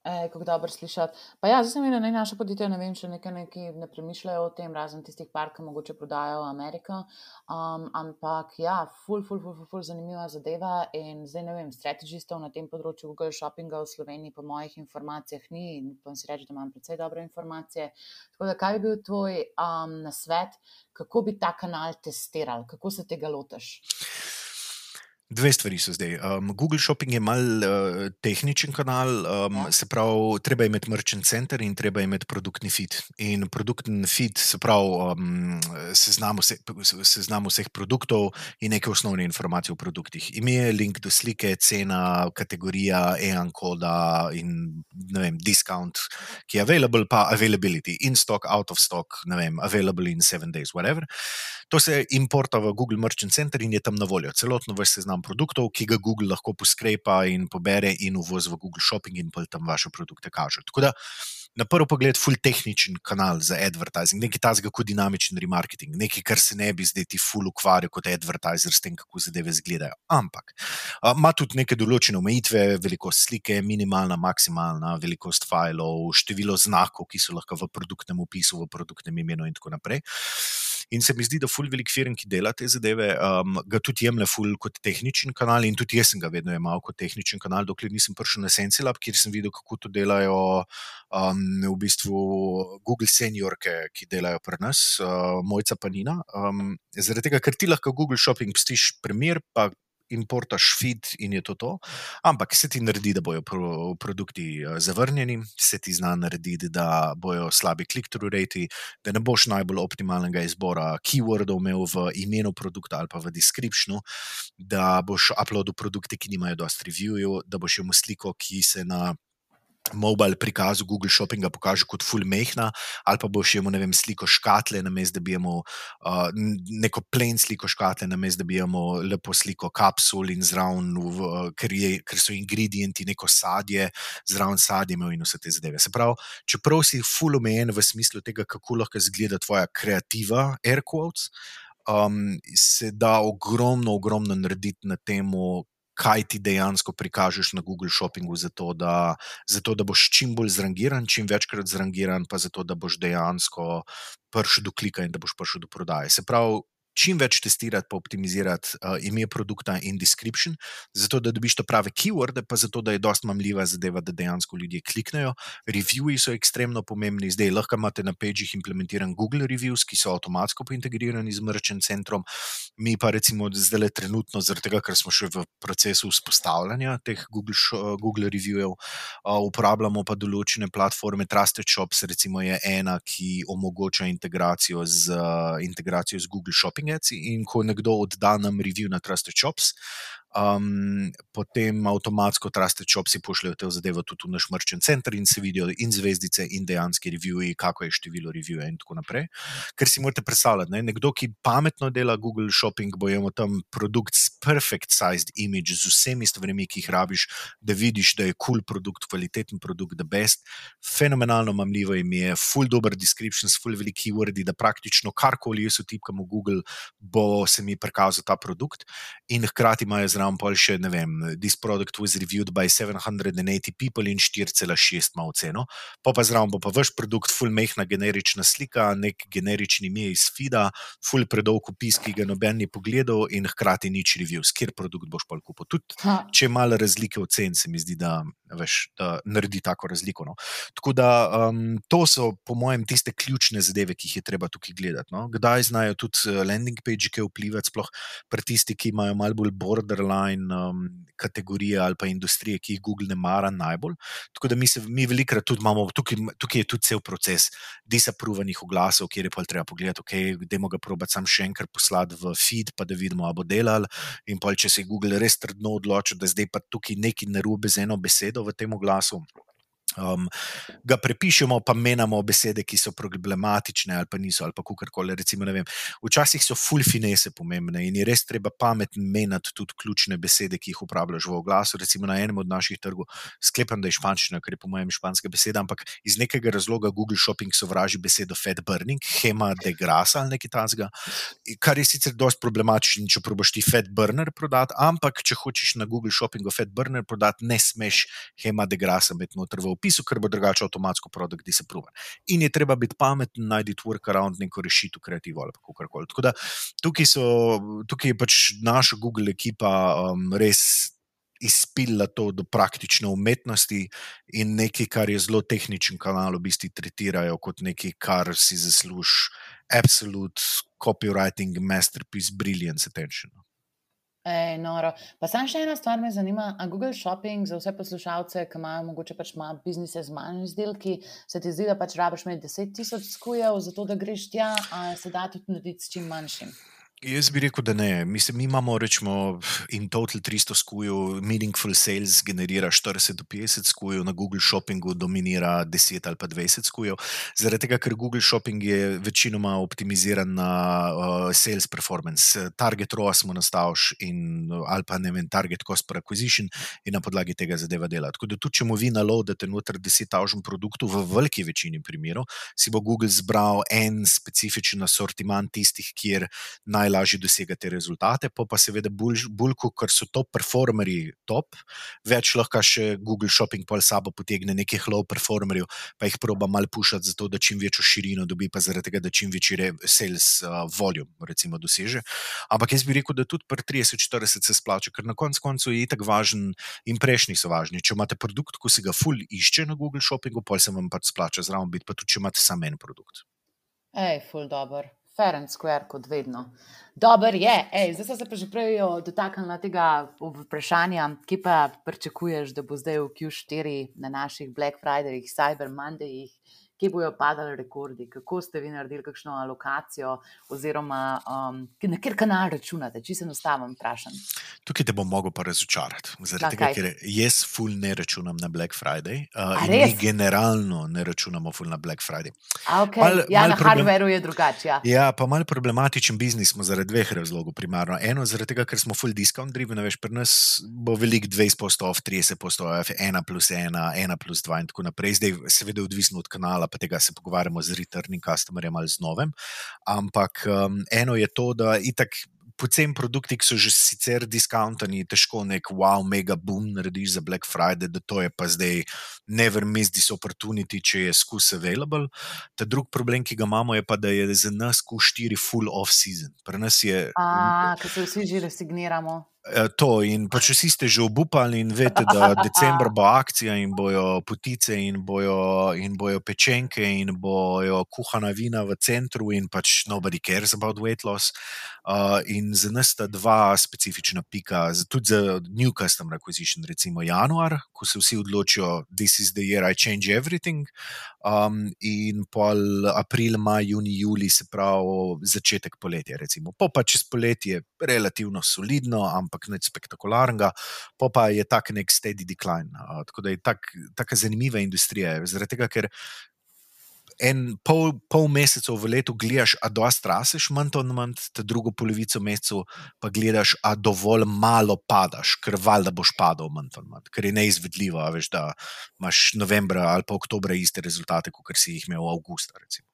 Kako dobro slišati. Pa ja, zdaj sem videl, da naše podjetje ne vem, če nekaj neki ne premišljajo o tem, razen tistih par, ki mogoče prodajajo v Ameriko. Um, ampak ja, ful, ful, ful, ful, ful, zanimiva zadeva. In zdaj ne vem, strategistov na tem področju Google Shoppinga v Sloveniji, po mojih informacijah, ni. Pa si reči, da imam precej dobre informacije. Tako da, kaj bi bil tvoj um, nasvet, kako bi ta kanal testiral, kako se tega lotiš? Dve stvari so zdaj. Um, Google Shopping je mal uh, tehničen kanal, um, ja. se pravi, treba imeti merchant center in treba imeti produktni feed. In produktni feed, se pravi, um, seznam, vse, seznam vseh produktov in neke osnovne informacije o produktih. Ime, link do slike, cena, kategorija, EAN koda in ne vem, discount, ki je available, pa availability, in stock, out of stock, ne vem, available in seven days, whatever. To se importa v Google Merchant Center in je tam na voljo. Celotno vrst seznam produktov, ki ga Google lahko poskrepa in pobere in uvozi v Google Shopping in tam vaše produkte kaže. Tako da na prvi pogled, full tehničen kanal za advertising, nekaj tazga kot dinamičen remarketing, nekaj, kar se ne bi zdaj ti full ukvarjal kot advertiser s tem, kako zadeve izgledajo. Ampak ima tudi neke določene omejitve, velikost slike, minimalna, maksimalna, velikost filev, število znakov, ki so lahko v produktnem opisu, v produktnem imenu in tako naprej. In se mi zdi, da ful velik firm, ki dela te zadeve, um, ga tudi jemlje ful kot tehničen kanal. In tudi jaz sem ga vedno imel kot tehničen kanal, dokler nisem prišel na Sensilab, kjer sem videl, kako to delajo um, v bistvu Google seniorke, ki delajo pri nas, uh, mojca pa Nina. Um, zaradi tega, ker ti lahko Google Shopping pstiš primer, pa importaš feed in je to to. Ampak se ti naredi, da bojo pro, produkti eh, zavrnjeni, se ti zna narediti, da bojo slabi click-through rate, da ne boš najbolj optimalnega izbora keywordov imel v imenu produkta ali pa v descriptionu, da boš uploadil produkte, ki nimajo dosti reviewjev, da boš imel sliko, ki se na mobile prikazu Google Shoppinga pokaže kot full mehna, ali pa boš imel vem, sliko škatle, namesto da bi imel uh, neko plen sliko škatle, namesto da bi imel lepo sliko kapsul in zraven, uh, ker, ker so ingredienti neko sadje, zraven sadje in vse te zadeve. Se pravi, čeprav si full omejen v smislu tega, kako lahko izgleda tvoja kreativa, air quotes. Um, se da ogromno, ogromno narediti na tem, kaj ti dejansko prikažeš na Google Shoppingu, zato da, zato da boš čim bolj zrangiran, čim večkrat zrangiran, pa zato da boš dejansko prišel do klika in da boš prišel do prodaje. Se pravi, čim več testirati, pa optimizirati uh, ime produkta in description, zato da dobiš to prave keywords, pa zato da je dosta mamljiva zadeva, da dejansko ljudje kliknejo. Reviewi so ekstremno pomembni, zdaj lahko imate na pageh implementiran Google Reviews, ki so avtomatsko integrirani z Merchant Centrom. Mi pa recimo zdaj trenutno, zaradi tega, ker smo še v procesu vzpostavljanja teh Google, Google Reviewjev, uh, uporabljamo pa določene platforme, Trusted Shops, recimo je ena, ki omogoča integracijo z, uh, integracijo z Google Shopping. Shopping Ads in ko nekdo odda nam review na Trusted Shops, um, potem avtomatsko traste čopsi pošljajo te zadeve tudi v naš merchant center in se vidijo in zvezdice, in dejanski reviewi, kako je število reviewov in tako naprej. Ker si morate predstavljati, ne? nekdo, ki pametno dela Google Shopping, bo imel tam produkt s perfect sized image, z vsemi stvarmi, ki jih rabiš, da vidiš, da je kul cool produkt, kvaliteten produkt, the best, fenomenalno mamljivo ime, je full dobro descriptions, full veliki keywordi, da praktično karkoli jaz utipkam v Google, bo se mi prikazal ta produkt. In hkrati imajo zraven pol še, ne vem, this product was reviewed by 780 people in 4,6 ima oceno. Pa pa zraven bo pa vaš produkt, full mehna generična slika, nek generični ime iz FIDA, full predolg opis, ki ga noben ni pogledal in hkrati nič review, skir produkt boš pa kupil. Tudi če je malo razlike ocen, se mi zdi, da, veš, da naredi tako razliko. No. Tako da um, to so, po mojem, tiste ključne zadeve, ki jih je treba tukaj gledati. No. Kdaj znajo tudi eh, landing page, ki vplivati, sploh pri tistih, ki imajo malo bolj borderline um, kategorije ali pa industrije, ki jih Google ne mara najbolj. Tako da mi, se, mi velikrat tudi imamo, tukaj, tukaj je tudi cel proces disaprovenih oglasov, kjer je pa treba pogledati, ok, demo ga probati sam še enkrat poslati v feed, pa da vidimo, ali bo delal. In pa če se je Google res trdno odločil, da zdaj pa tukaj nekaj narobe z eno besedo v tem oglasu. Um, ga prepišemo, pa menjamo besede, ki so problematične, ali pa niso, ali pa kakorkoli. Včasih so full finese pomembne in je res treba pametno menjati tudi ključne besede, ki jih uporabljaš v oglasu. Recimo na enem od naših trgov, sklepam, da je španščina, ker je po mojem španska beseda, ampak iz nekega razloga Google Shopping sovraži besedo fat burning, hema de grasa ali nekaj tasga, kar je sicer dosti problematično, če probaš ti fat burner prodati, ampak če hočeš na Google Shoppingu fat burner prodati, ne smeš hema de grasa med noter opisu, ker bo drugače avtomatsko produkt disapproven. In je treba biti pameten, najti workaround, neko rešitev, kreativno ali kako koli. Tako da tukaj, so, tukaj je pač naša Google ekipa um, res. Izpila to do praktične umetnosti in nekaj, kar je zelo tehničen kanal, v bistvu tretirajo kot nekaj, kar si zasluži, absolute copywriting, masterpiece, brilliance attention. Ej, noro. Pa sam še ena stvar me zanima. A Google Shopping za vse poslušalce, ki imajo morda pač malo biznise z manjimi izdelki, se ti zdi, da pač rabiš imeti 10.000 skujev, zato da greš tja, a se da tudi narediti s čim manjšim? Jaz bi rekel, da ne. Mislim, mi imamo rečemo, in total 300 skujev, meaningful sales generira 40 do 50 skujev, na Google Shoppingu dominira 10 ali pa 20 skujev. Zaradi tega, ker Google Shopping je večinoma optimiziran na uh, sales performance, target ROAS smo nastavili in ali pa ne vem, target cost per acquisition in na podlagi tega zadeva dela. Tako da tudi, če mu vi naloadete noter 10 tavžen produktov, v veliki večini primerov, si bo Google zbral en specifičen assortiment tistih, kjer naj najlažje dosegati te rezultate, pa pa seveda bolj, bolj kot so top performerji, top, več lahko še Google Shopping pol sabo potegne nekih low performerjev, pa jih proba mal pušati, zato da čim večjo širino dobi, pa zaradi tega, da čim večji sales uh, volume recimo, doseže. Ampak jaz bi rekel, da tudi pri 30-40 se splača, ker na koncu koncu je tako važen in prejšnji so važni. Če imate produkt, ko se ga full išče na Google Shoppingu, pol se vam pač splača zraven biti, pa tudi če imate samo en produkt. Ej, full dobro fair and square, kot vedno. Dober je, Ej, zdaj se pa že prej dotaknila tega vprašanja, ki pa pričakuješ, da bo zdaj v Q4 na naših Black Fridayih, Cyber Mondayih, kje bojo padali rekordi, kako ste vi naredili kakšno alokacijo, oziroma um, na kjer kanal računate, če se enostavno vprašam. Tukaj te bom mogel pa razočarati. Zaradi tega, ker jaz ful ne računam na Black Friday. Uh, mi generalno ne računamo ful na Black Friday. Okay. Mal, ja, mal na problem... hardwareu je drugače. Ja. ja, pa mal problematičen biznis smo zaradi dveh razlogov. Primarno eno, zaradi tega, ker smo full discount driven, veš, pri nas bo velik 20%, 30%, 1 plus 1, 1 plus 2 in tako naprej. Zdaj, seveda, odvisno od kanala pa tega se pogovarjamo z returning customerjem ali z novim. Ampak um, eno je to, da itak. Pocen produkti, ki so že sicer diskontani, težko nek wow, mega boom narediš za Black Friday, da to je pa zdaj never miss this opportunity, če je skus available. Ta drug problem, ki ga imamo, je pa, da je za nas Q4 full off season. Pri nas je. A, ker se vsi že resigniramo. Eh, to in pač vsi ste že obupali in veste, da decembr bo akcija in bojo potice in bojo, in bojo pečenke in bojo kuhana vina v centru in pač nobody cares about weight loss. Uh, in za nas sta dva specifična pika, tudi za new customer acquisition, recimo januar, ko se vsi odločijo, this is the year I change everything. Um, in pol april, maj, juni, juli, se pravi začetek poletja. Recimo. Po pa čez poletje, relativno solidno, ampak nič spektakularnega, pa pa je tak nek steady decline. Uh, tako da je tak, taka zanimiva industrija, zaradi tega, ker en pol, pol meseca v letu gledaš, a dosta raseš, manj to manj, te drugo polovico meseca pa gledaš, a dovolj malo padaš, ker valjda boš padal, manj to manj, ker je neizvedljivo, veš, da imaš novembra ali pa oktobra iste rezultate, kot si jih imel v avgusta. Recimo.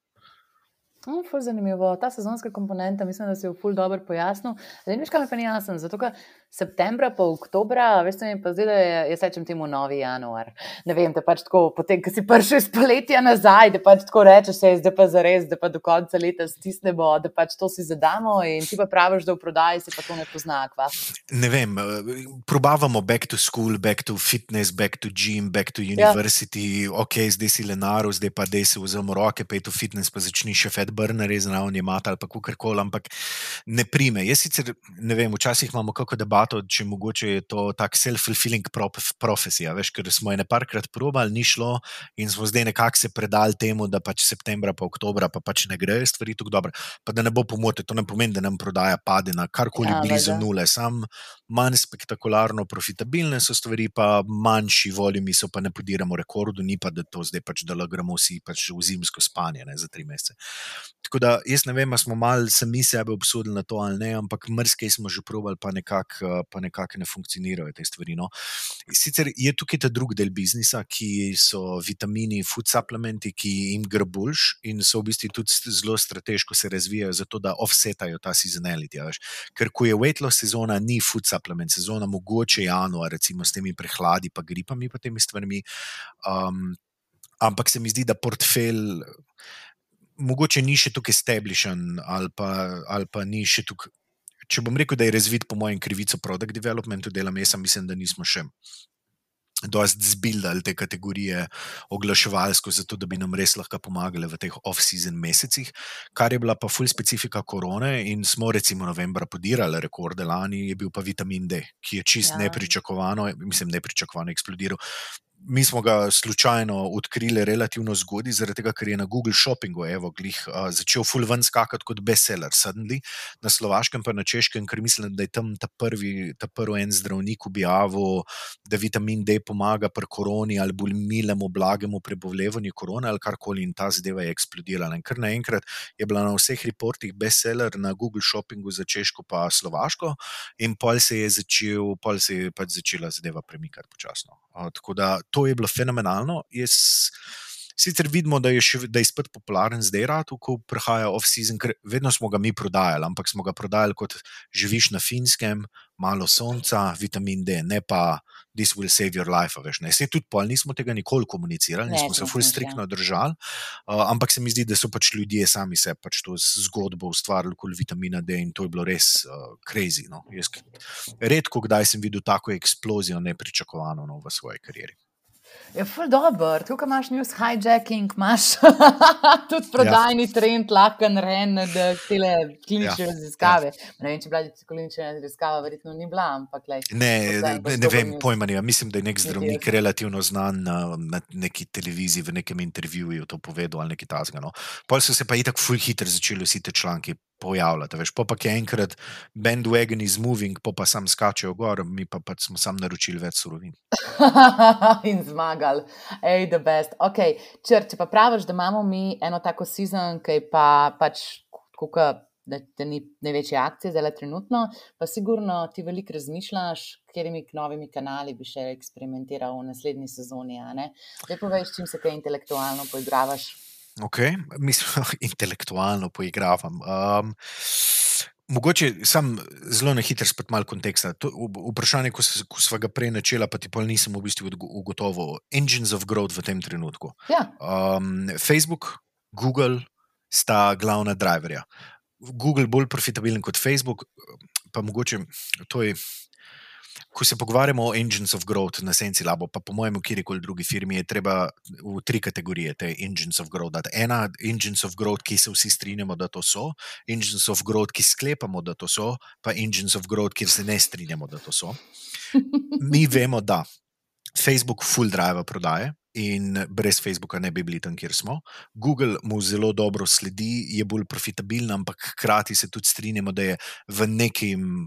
No, zanimivo. Ta sezonska komponenta, mislim, da si jo ful dobro pojasnil. Veš, kaj mi pa ni jasno. Zato, ker septembra, pa oktobra, veš, mi pa zdaj, da je, jaz rečem temu novi januar. Ne vem, te pač tako, potem, ko si prišel iz poletja nazaj, da pač tako rečeš, se je zdaj pa za res, da pa do konca leta stisnemo, da pač to si zadamo in ti pa praviš, da v prodaji se pa to ne pozna. Kva? Ne vem, probavamo back to school, back to fitness, back to gym, back to university. Ja. Ok, zdaj si lenaru, zdaj pa dej se vzemo roke, pa je to fitness, pa začni še fat burner, zraven je mat ali pa kakorkoli, ampak ne prime. Jaz sicer ne vem, včasih imamo kako debato debato, če mogoče je to tak self-fulfilling profesija. Veš, ker smo je nekajkrat probali, ni šlo in smo zdaj nekako se predali temu, da pač septembra, pa oktobra, pa pač ne grejo stvari tako dobro. Pa da ne bo pomote, to ne pomeni, da nam prodaja pade na karkoli ja, blizu vede. nule. Sam manj spektakularno profitabilne so stvari, pa manjši volimi so, pa ne podiramo rekordu, ni pa da to zdaj pač, da gremo vsi pač v zimsko spanje ne, za tri mesece. Tako da jaz ne vem, ali smo malo sami sebe obsodili na to ali ne, ampak mrske smo že probali, pa nekako pa nekako ne funkcionirajo te stvari. No. Sicer je tukaj ta drugi del biznisa, ki so vitamini, food supplementi, ki jim gre boljš in so v bistvu tudi zelo strateško se razvijajo, zato da offsetajo ta sezonality. Ker ko je weight loss sezona, ni food supplement sezona, mogoče januar, recimo s temi prehladi, pa gripami, pa temi stvarmi. Um, ampak se mi zdi, da portfelj. Mogoče ni še tukaj establishen, ali ali pa ni še tukaj če bom rekel, da je razvit po mojem krivico product developmentu dela mesa, mislim, da nismo še. Dost zbildali te kategorije oglaševalsko, zato da bi nam res lahko pomagali v teh off-season mesecih, kar je bila pa full specifika korone. In smo recimo novembra podirali rekorde, lani je bil pa vitamin D, ki je čist ja. nepričakovano, mislim, nepričakovano eksplodiral mi smo ga slučajno odkrili relativno zgodaj, zaradi tega, ker je na Google Shoppingu evo, glih, uh, začel full ven skakati kot bestseller, suddenly, na slovaškem pa na češkem, ker mislim, da je tam ta prvi, ta prvi en zdravnik objavil, da vitamin D pomaga pri koroni ali bolj milemu, blagemu prebolevanju korone ali karkoli in ta zadeva je eksplodirala. In kar naenkrat je bila na vseh reportih bestseller na Google Shoppingu za češko pa slovaško in pol se je začel, pol se je pač začela zadeva premikati počasno. Uh, tako da to je bilo fenomenalno. Jaz, sicer vidimo, da je, še, da je spet popularen zdaj, rad, ko prihaja off-season, ker vedno smo ga mi prodajali, ampak smo ga prodajali kot živiš na finskem, malo sonca, vitamin D, ne pa this will save your life. Veš, se tudi pol nismo tega nikoli komunicirali, nismo se fully striktno ja. držali, uh, ampak se mi zdi, da so pač ljudje sami se pač to zgodbo ustvarili okoli vitamina D in to je bilo res uh, crazy. No. Jaz, redko kdaj sem videl tako eksplozijo nepričakovano no, v svoji karieri. Je ful dobro, tukaj imaš news hijacking, imaš tudi prodajni ja. trend, lahko ren, da tele klinične ja. raziskave. Ja. Ne vem, če bila klinična raziskava, verjetno ni bila, ampak le. Ne, ne, ne vem, pojma ne. Mislim, da je nek zdravnik relativno znan na, na neki televiziji, v nekem intervjuju to povedal ali nekaj tasga. No. Pol so se pa itak ful hitro začeli vsi te članki pojavljati. Veš, pa pa je enkrat bandwagon is moving, pa pa sam skačejo gor, mi pa, pa smo sam naročili več surovin. In zmagali, hej, the best. Ok, čr, če pa praviš, da imamo mi eno tako sezon, ki pa pač kuka. Da, da ni največje akcije, zdaj trenutno, pa sigurno ti veliko razmišljaš, katerimi novimi kanali bi še eksperimentiral v naslednji sezoni. Zdaj poveš, čim se kaj intelektualno poigravaš. Ok, mislim, intelektualno poigravam. Um, mogoče sem zelo na hitro spet malo konteksta. To, vprašanje, ko, se, ko smo ga prej načela, pa ti pa nisem v bistvu ugotovil. Engines of growth v tem trenutku. Ja. Um, Facebook, Google sta glavna driverja. Google bolj profitabilen kot Facebook, pa mogoče to je ko se pogovarjamo o engines of growth na Senci Labo, pa po mojem, kjerkoli drugi firmi, je treba v tri kategorije te engines of growth dati. Ena, engines of growth, ki se vsi strinjamo, da to so, engines of growth, ki sklepamo, da to so, pa engines of growth, kjer se ne strinjamo, da to so. Mi vemo, da Facebook full drive prodaje. In brez Facebooka ne bi bili tam, kjer smo. Google mu zelo dobro sledi, je bolj profitabilen, ampak hkrati se tudi strinjamo, da je v nekem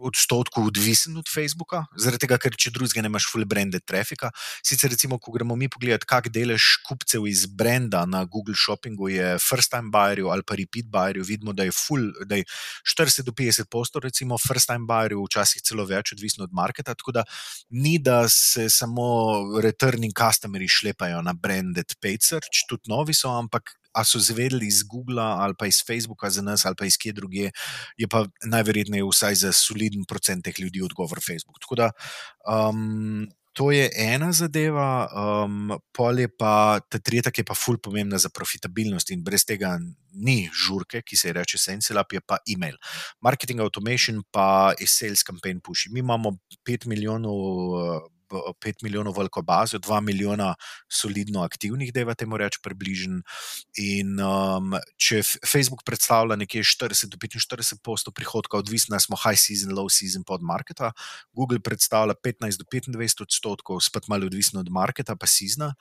odstotkov odvisen od Facebooka, zaradi tega, ker če drugega ne imaš full branded trafika. Sicer, recimo, ko gremo mi pogledati, kak delež kupcev iz brenda na Google Shoppingu je first time buyerju ali pa repeat buyerju, vidimo, da je full, da je 40 do 50 postov, recimo, first time buyerju, včasih celo več, odvisno od marketa. Tako da ni, da se samo returning customers šlepajo na branded paid search, tudi novi so, ampak a so zvedeli iz Google ali pa iz Facebooka za nas ali pa iz kje druge, je pa najverjetneje vsaj za soliden procent teh ljudi odgovor Facebook. Tako da um, to je ena zadeva, um, pol je pa ta tretja, ki je pa ful pomembna za profitabilnost in brez tega ni žurke, ki se reče Sensilab, je pa email. Marketing automation pa je sales campaign push. Mi imamo 5 milijonov. 5 milijonov veliko bazo, 2 milijona solidno aktivnih, da je temu reči približen. In um, če Facebook predstavlja nekje 40 do 45 posto prihodka, odvisno smo high season, low season pod marketa, Google predstavlja 15 do 25 odstotkov, spet malo odvisno od marketa, pa seasona.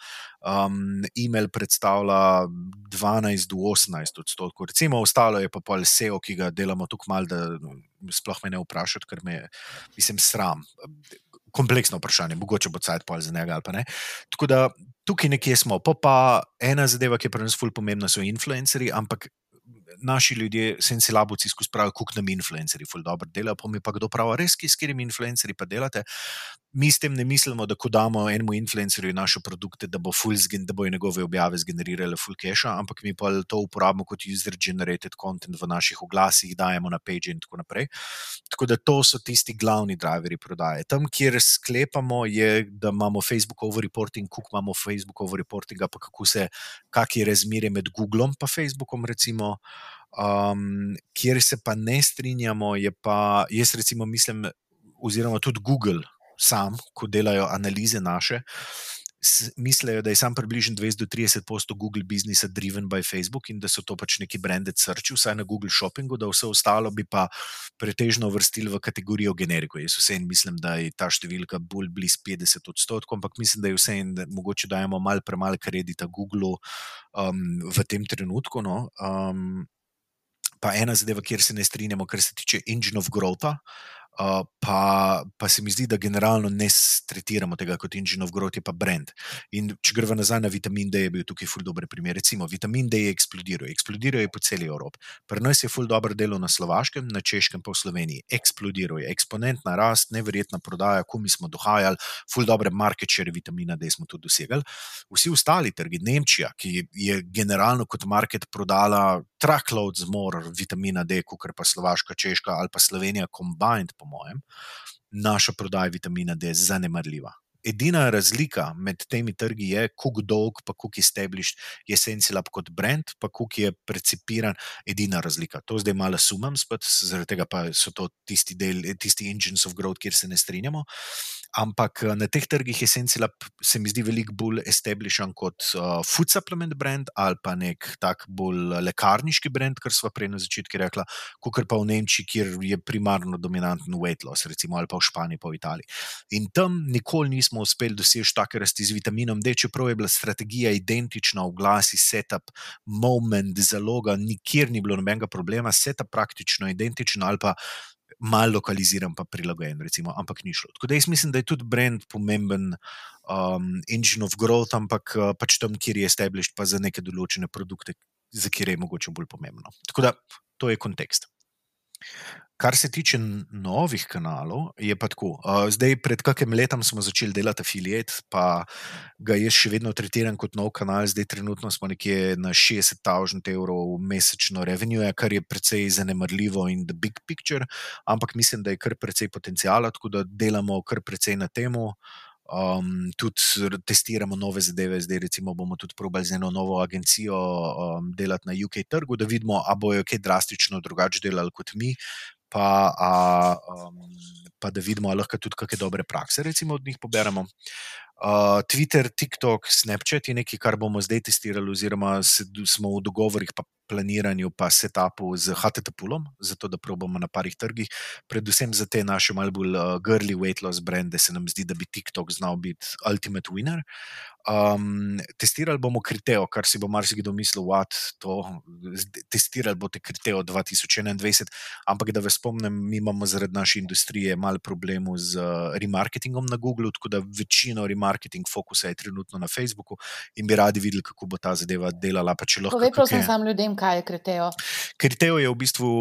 Um, email predstavlja 12 do 18 odstotkov, recimo ostalo je pa pol SEO, ki ga delamo tukaj mal, da sploh me ne vprašati, ker me, mislim, sram kompleksno vprašanje, mogoče bo cajt pol za njega ali pa ne. Tako da tukaj nekje smo. Pa, pa ena zadeva, ki je pri nas fulj pomembna, so influencerji, ampak naši ljudje, senci labuci, skozi pravijo, kako nam influencerji fulj dobro delajo, pa mi pa kdo pravi, res, s katerimi influencerji pa delate. Mi s tem ne mislimo, da ko damo enemu influencerju naše produkte, da bo fulzgen, da bojo njegove objave zgenerirale full cache, ampak mi pa to uporabimo kot user-generated content v naših oglasih, dajemo na page in tako naprej. Tako da to so tisti glavni driveri prodaje. Tam, kjer sklepamo, je, da imamo Facebook overreporting, koliko imamo Facebook overreportinga, pa kako se, kak je razmerje med Googlom in Facebookom, recimo. Um, kjer se pa ne strinjamo, je pa jaz, recimo, mislim, oziroma tudi Google, sam, ko delajo analize naše, mislijo, da je sam približno 20 do 30 posto Google biznisa driven by Facebook in da so to pač neki branded search, vsaj na Google Shoppingu, da vse ostalo bi pa pretežno vrstili v kategorijo generiko. Jaz vseeno mislim, da je ta številka bolj blizu 50 odstotkov, ampak mislim, da je vseeno, da mogoče dajemo mal premalo kredita Google um, v tem trenutku. No. Um, pa ena zadeva, kjer se ne strinjamo, kar se tiče engine of growth. Uh, pa, pa se mi zdi, da generalno ne tretiramo tega kot engine of growth, je pa brand. In če gremo nazaj na vitamin D, je bil tukaj ful dober primer. Recimo, vitamin D je eksplodiral, eksplodiral je po celi Evropi. Pri nas je ful dobro delo na Slovaškem, na Češkem, pa v Sloveniji. Eksplodiral je, eksponentna rast, neverjetna prodaja, ko mi smo dohajali, ful dobre market share vitamina D smo tudi dosegali. Vsi ostali trgi, Nemčija, ki je generalno kot market prodala truckloads more vitamina D, kot pa Slovaška, Češka ali pa Slovenija combined mojem, naša prodaja vitamina D je zanemarljiva. Edina razlika med temi trgi je, kako dolg, pa kako established je Sensilab kot brand, pa kako je precipiran. Edina razlika. To zdaj malo spet, zaradi tega pa so to tisti, del, tisti engines of growth, kjer se ne strinjamo. Ampak eh, na teh trgih je Sensilab, se mi zdi, veliko bolj established kot uh, food supplement brand ali pa nek tak bolj lekarniški brand, kar smo prej na začetku rekli, kot pa v Nemčiji, kjer je primarno dominanten weight loss, recimo ali pa v Španiji, pa v Italiji. In tam nikoli nismo uspeli doseči take rasti z vitaminom D, čeprav je bila strategija identična, v glasi, setup, moment, zaloga, nikjer ni bilo nobenega problema, setup praktično identičen ali pa malo lokaliziran, pa prilagojen, recimo, ampak ni šlo. Tako da jaz mislim, da je tudi brand pomemben um, engine of growth, ampak uh, pač tam, kjer je established, pa za neke določene produkte, za kire je mogoče bolj pomembno. Tako da to je kontekst. Kar se tiče novih kanalov, je pa tako. Zdaj, pred kakim letom smo začeli delati afiliat, pa ga jaz še vedno tretiram kot nov kanal. Zdaj, trenutno smo nekje na 60.000 evrov mesečno revenue, kar je precej zanemrljivo in the big picture, ampak mislim, da je kar precej potencijala, tako da delamo kar precej na temu. Um, tudi testiramo nove zadeve, zdaj recimo bomo tudi probali z eno novo agencijo um, delati na UK trgu, da vidimo, ali bojo kaj drastično drugače delali kot mi, pa, a, um, pa da vidimo, ali lahko tudi kakšne dobre prakse recimo, od njih poberemo. Uh, Twitter, TikTok, Snapchat je nekaj, kar bomo zdaj testirali, oziroma smo v dogovorih, pa planiranju, pa setupu z HTTP-om, zato da probamo na parih trgih, predvsem za te naše malce bolj uh, girly weight loss brende, se nam zdi, da bi TikTok znal biti ultimate winner. Um, testirali bomo Kriteo, kar si bo marsikdo mislil, da je to. Testirali boste Kriteo 2021, ampak da vas spomnim, mi imamo zaradi naše industrije malo problemov z remarketingom na Google, tako da večino remarketing fokusa je trenutno na Facebooku in bi radi videli, kako bo ta zadeva delala. Povej, prosim, sam ljudem, kaj je Kriteo. Kriteo je v bistvu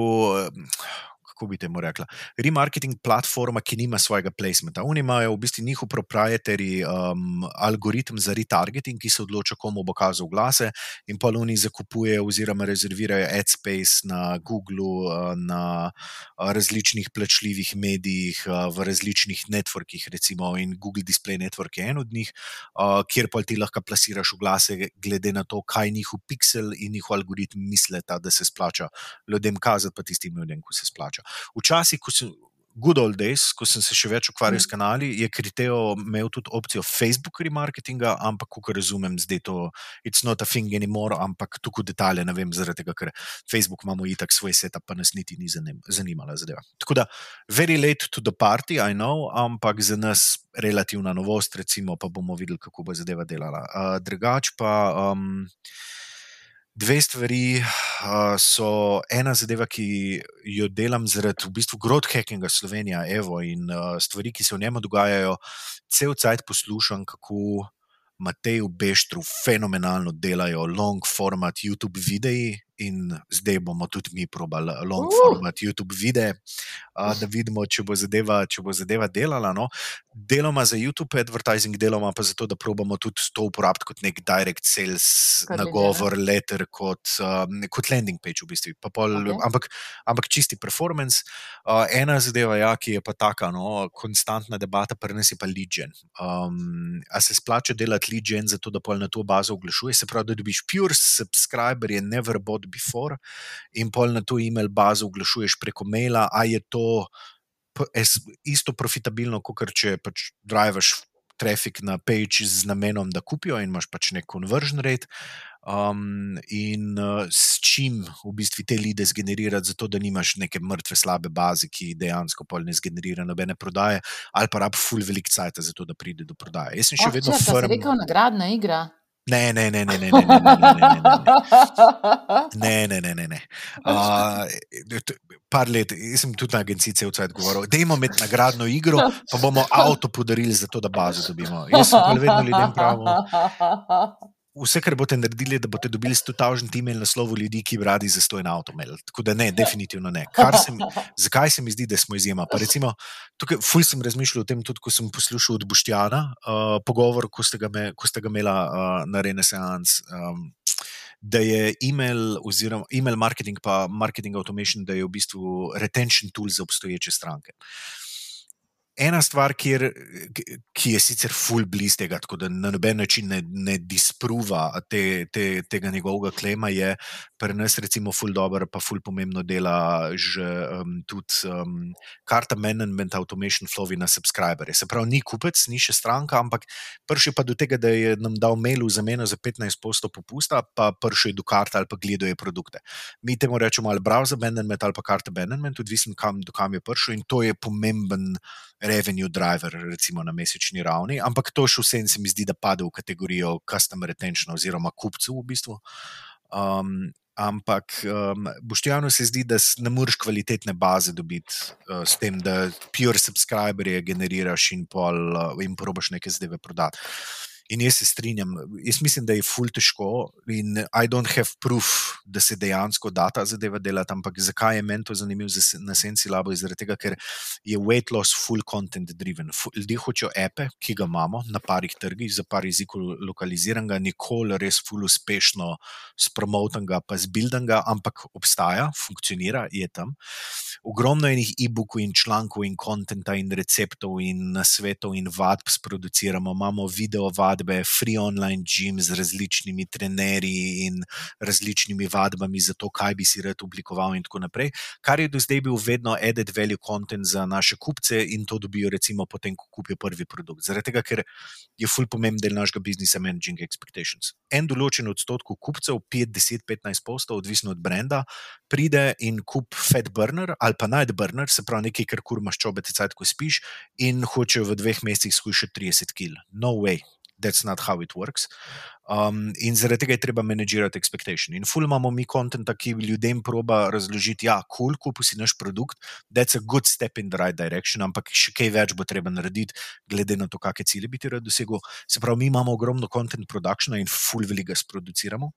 kako bi temu rekla, remarketing platforma, ki nima svojega placementa. Oni imajo v bistvu njihov proprietary um, algoritem za retargeting, ki se odloča, komu bo kazal glase, in pa oni zakupujejo oziroma rezervirajo ad space na Google, uh, na uh, različnih plačljivih medijih, uh, v različnih networkih, recimo in Google Display Network je en od njih, kjer pa ti lahko plasiraš glase, glede na to, kaj njihov pixel in njihov algoritem misleta, da se splača ljudem kazati, pa tistim ljudem, ko se splača. Včasih, ko sem. Good old days, ko sem se še več ukvarjal s kanali, je Kriteo imel tudi opcijo Facebook remarketinga, ampak, ko razumem, zdaj to it's not a thing anymore, ampak tukaj detalje ne vem, zaradi tega, ker Facebook imamo itak svoj setup, pa nas niti ni zanimala zadeva. Tako da, very late to the party, I know, ampak za nas relativna novost, recimo, pa bomo videli, kako bo zadeva delala. Uh, drugač pa. Um, Dve stvari uh, ena zadeva, ki jo delam zaradi v bistvu growth hackinga Slovenije, Evo in uh, stvari, ki se v njemu dogajajo. Cel cajt poslušam, kako Matej v Beštru fenomenalno delajo long format YouTube videi, in zdaj bomo tudi mi probali long format uh. YouTube videe, uh, da vidimo, če bo zadeva, če bo zadeva delala. No. Deloma za YouTube advertising, deloma pa zato, da probamo tudi to uporabiti kot nek direct sales, kot nagovor, letter, kot, um, kot landing page, v bistvu. Pol, okay. ampak, ampak čisti performance. Uh, ena zadeva, ja, ki je pa taka, no, konstantna debata, je pa lead gen. Um, a se splača delati lead gen, zato da pol na to bazo oglašuje, se pravi, da dobiš pure subscriber, je never before, in pol na to e-mail bazo oglašuješ preko maila, a je to isto profitabilno, kot če pač drivaš trafik na page z namenom, da kupijo in imaš pač nek conversion rate. Um, in uh, s čim v bistvu te lide zgenerirati, zato da nimaš neke mrtve, slabe baze, ki dejansko pol ne zgenerira nobene prodaje, ali pa rab full velik cajt, zato da pride do prodaje. Jaz sem še oh, vedno firm. To je neka nagradna igra. Ne, ne, ne, ne, ne, ne, ne, ne, ne, ne. Par let, jaz sem tudi na agenciji cel cel cel govoril, da imamo med nagradno igro, pa bomo avto podarili za to, da bazo dobimo. Jaz sem pa vedno ljudem pravil vse, kar boste naredili, da boste dobili 100.000 e-mail naslovov ljudi, ki bi radi za stojno avto imeli. Tako da ne, definitivno ne. Se mi, zakaj se mi zdi, da smo izjema? Pa recimo, tukaj ful sem razmišljal o tem, tudi ko sem poslušal od Boštjana uh, pogovor, ko ste ga, me, ko ste ga imela uh, na Renaissance. Um, Da je email, oziroma email marketing, pa marketing automation, da je v bistvu retention tool za obstoječe stranke. Uh, ena stvar, kjer, ki je sicer full blizu tega, tako da na noben način ne, ne dispruva te, te, tega njegovega klema, je pri nas, recimo, full dobro, pa full pomembno dela že um, tudi um, karta management automation flow na subscriberje. Se pravi, ni kupec, ni še stranka, ampak prši pa do tega, da je nam dal mail v zameno za 15% popusta, pa prši do karta ali pa gledajo produkte. Mi temu rečemo ali browser management ali pa karta management, odvisno kam, do kam je prišel in to je pomemben revenue driver, recimo na mesečni ravni, ampak to še vsem se mi zdi, da pade v kategorijo customer retention oziroma kupcev v bistvu. Um, ampak um, Boštjano se zdi, da ne moreš kvalitetne baze dobiti uh, s tem, da pure subscriberje generiraš in pol uh, in probaš neke zdaj prodati. In jaz se strinjam, jaz mislim, da je ful težko in I don't have proof, da se dejansko da ta zadeva delati. Ampak zakaj je meni to zanimivo na Sensi Labo? Zaradi tega, ker je weight loss full content driven. Ljudje hočejo epe, ki ga imamo na parih trgih, za par jezikov lokaliziranega, nikoli res full uspešno spromotenega, pa zbildenega, ampak obstaja, funkcionira, je tam. Ogromno enih e-bookov in člankov in kontenta in receptov in nasvetov in vadb sproduciramo, imamo video vad vadbe, free online gym z različnimi trenerji in različnimi vadbami za to, kaj bi si rad oblikoval, in tako naprej. Kar je do zdaj bil vedno added value content za naše kupce in to dobijo, recimo, potem, ko kupijo prvi produkt. Zaradi tega, ker je full pomemben del našega biznisa managing expectations. En določen odstotek kupcev, 5, 10, 15 postov, odvisno od brenda, pride in kup fat burner ali pa night burner, se pravi nekaj, kar kur maščobe, te cajt, ko spiš, in hočejo v dveh mesecih skušati 30 kg. No way. That's not how it works. Um, in zaradi tega je treba managirati expectation. In ful imamo mi kontent, ki ljudem proba razložiti, da ja, je cool, kupi si naš produkt, that's a good step in the right direction, ampak še kaj več bo treba narediti, glede na to, kakšne cilje bi ti rad dosegel. Se pravi, mi imamo ogromno content productiona in ful veliko sproduciramo.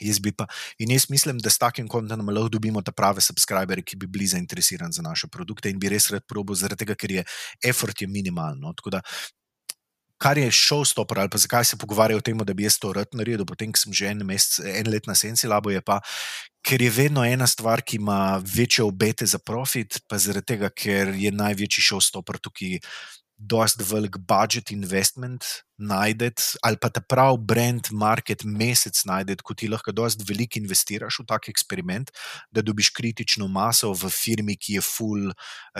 Jaz pa, in jaz mislim, da s takim kontentom lahko dobimo ta prave subscribere, ki bi bili zainteresirani za naše produkte in bi res rad probo, zaradi tega, ker je effort je minimalno. Tako da, kar je showstopper ali pa zakaj se pogovarjajo o tem, da bi jaz to rad naredil, potem, ko sem že en, mesec, en let na senci labo, je pa, ker je vedno ena stvar, ki ima večje obete za profit, pa zaradi tega, ker je največji showstopper tukaj dosti velik budget investment najdete, ali pa ta prav brand market mesec najdete, ko ti lahko dosti veliko investiraš v tak eksperiment, da dobiš kritično maso v firmi, ki je full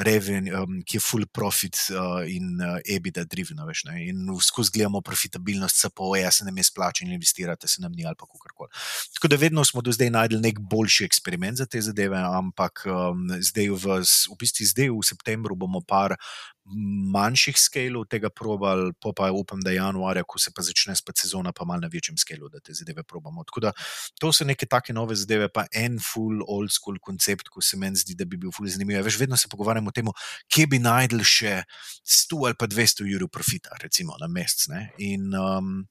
revenue, um, ki je full profit uh, in uh, EBITDA driven. Veš, in skozi gledamo profitabilnost, CPO, ja se nam je splačen investirati, se nam ni ali pa kakorkoli. Tako da vedno smo do zdaj najdel nek boljši eksperiment za te zadeve, ampak um, zdaj v, v bistvu zdaj v septembru bomo par manjših skalov tega probal, pa pa upam, da januarja, ko se pa začne spet sezona, pa malo na večjem skalu, da te zadeve probamo. Tako da to so neke take nove zadeve, pa en full old school koncept, ko se meni zdi, da bi bil full zanimiv. Veš, vedno se pogovarjamo o tem, kje bi najdel še 100 ali pa 200 evrov profita, recimo na mesec. In um,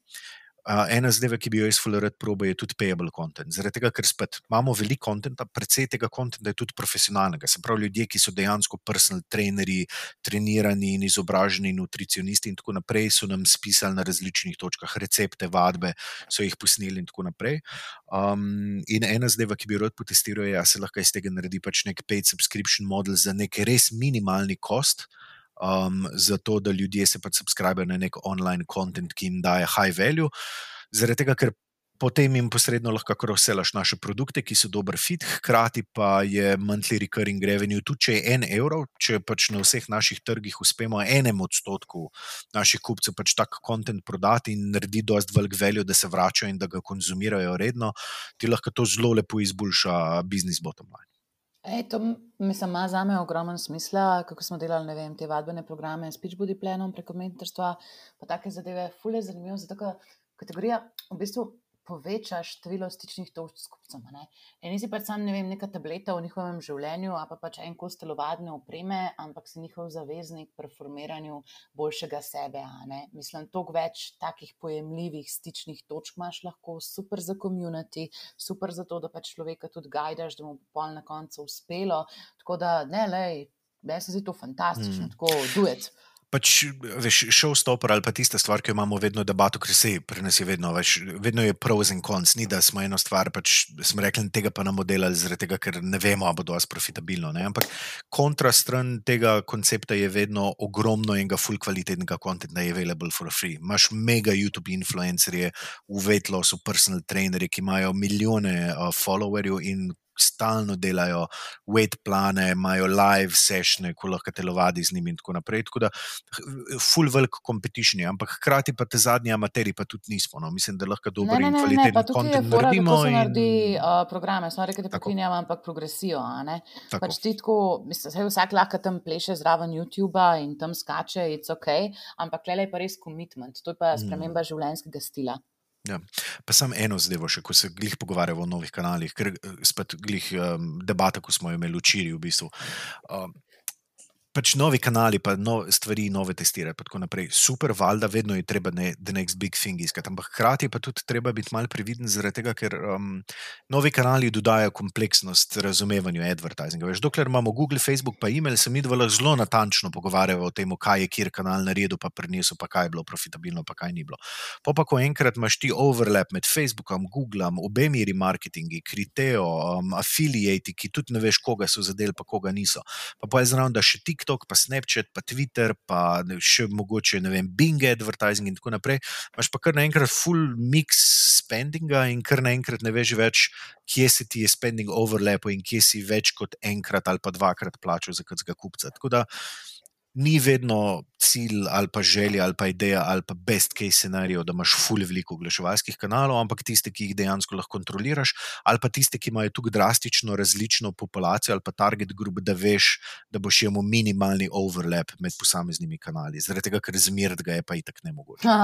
Uh, ena zadeva, ki bi jo jaz zelo rad probil, je tudi payable content. Zaradi tega, ker spet imamo veliko konta, predvsej tega konta je tudi profesionalnega. Se pravi, ljudje, ki so dejansko personal trainerji, trenirani in izobraženi nutricionisti in tako naprej, so nam spisali na različnih točkah recepte, vadbe, so jih posneli in tako naprej. Um, in ena zadeva, ki bi jo rad potestiral, je, da se lahko iz tega naredi pač nek paid subscription model za nek res minimalni kost um, zato da ljudje se pač subskrbijo na nek online content, ki jim daje high value. Zaradi tega, ker potem jim posredno lahko kroselaš naše produkte, ki so dober fit, hkrati pa je monthly recurring revenue, tudi če je en evro, če pač na vseh naših trgih uspemo enem odstotku naših kupcev pač tak content prodati in naredi dost velik value, da se vračajo in da ga konzumirajo redno, ti lahko to zelo lepo izboljša business bottom line. Ej, to ima za me ogromen smisel, kako smo delali vem, te vadbene programe, speech body plenom preko mentorstva, pa take zadeve. Fule je zanimivo, zato kategorija v bistvu poveča število stičnih točk s kupcem. In nisi pač sam, ne vem, neka tableta v njihovem življenju, a pa pač en kos telovadne opreme, ampak si njihov zaveznik pri formiranju boljšega sebe. Mislim, toliko več takih pojemljivih stičnih točk imaš lahko, super za komunity, super za to, da pač človeka tudi gajdaš, da mu bo pol na koncu uspelo. Tako da, ne, lej, meni se zdi to fantastično, mm. tako duet pač, veš, showstopper ali pa tista stvar, ki jo imamo vedno debato, ker se pri nas je vedno, veš, vedno je pros in cons, ni da smo eno stvar, pač smo rekli, tega pa nam delali, zaradi tega, ker ne vemo, ali bo dovolj profitabilno. Ne? Ampak kontrastran tega koncepta je vedno ogromno enega full kvalitetnega kontenta, je available for free. Imáš mega YouTube influencerje, v Vetlosu, personal trainerje, ki imajo milijone uh, followerjev in stalno delajo weight plane, imajo live sessione, ko lahko telovadi z njimi in tako naprej. Tako da, full velik competition je, ampak hkrati pa te zadnji amateri pa tudi nismo. No. Mislim, da lahko dobro in kvalitetno kontent naredimo. Ne, ne, naredi uh, programe, samo reke, da pokrinjam, ampak progresijo. Pač ti tako, mislim, vsak lahko tam pleše zraven YouTube in tam skače, it's ok, ampak le je pa res commitment, to je pa mm. sprememba mm. življenjskega stila. Ja. Pa samo eno zadevo, še ko se glih pogovarjamo o novih kanalih, ker eh, spet glih um, debata, ko smo jo imeli včeraj, v bistvu. Um, pač novi kanali, pa no, stvari, nove testirati. Super, valjda, vedno je treba ne, the next big thing iskati. Ampak hkrati pa tudi treba biti malce previden, zaradi tega, ker um, novi kanali dodajajo kompleksnost razumevanju advertisinga. Veš, dokler imamo Google, Facebook, pa e-mail, se mi dva zelo natančno pogovarjamo o tem, kaj je kjer kanal naredil, pa prinesel, pa kaj je bilo profitabilno, pa kaj ni bilo. Pa pa, ko enkrat imaš ti overlap med Facebookom, Googlom, obemi remarketingi, kriteo, um, affiliati, ki tudi ne veš, koga so zadeli, pa koga niso. Pa pa je zraven, da še tik TikTok, pa Snapchat, pa Twitter, pa še mogoče vem, Bing advertising in tako naprej. Imáš pa kar naenkrat full mix spendinga in kar naenkrat ne veš več, kje se ti je spending overlap in kje si več kot enkrat ali pa dvakrat plačal za kakega kupca. Tako da ni vedno cilj ali pa želja ali pa ideja ali pa best case scenarij, da imaš fulj veliko oglaševalskih kanalov, ampak tiste, ki jih dejansko lahko kontroliraš, ali pa tiste, ki imajo tukaj drastično različno populacijo ali pa target group, da veš, da boš imel minimalni overlap med posameznimi kanali. Zaradi tega, ker zmerd ga je pa itak ne mogoče.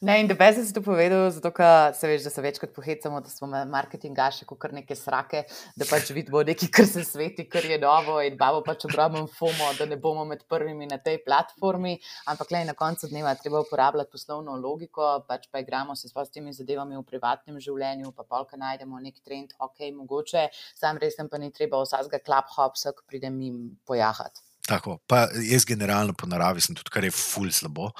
Ne, in da bi se to povedal, zato ker se veš, da se večkrat pohecamo, da smo marketingaši, kot kar neke srake, da pač vidimo nekaj, kar se sveti, kar je novo in babo pač ogromen FOMO, da ne bomo med prvimi na tej platformi ampak le na koncu dneva treba uporabljati poslovno logiko, pač pa igramo se s temi zadevami v privatnem življenju, pa polka najdemo nek trend, ok, mogoče, sam resem pa ni treba vsakega klubhopsa, ki pride mi pojahati. Tako, pa jaz generalno po naravi sem tudi, kar je ful slabo.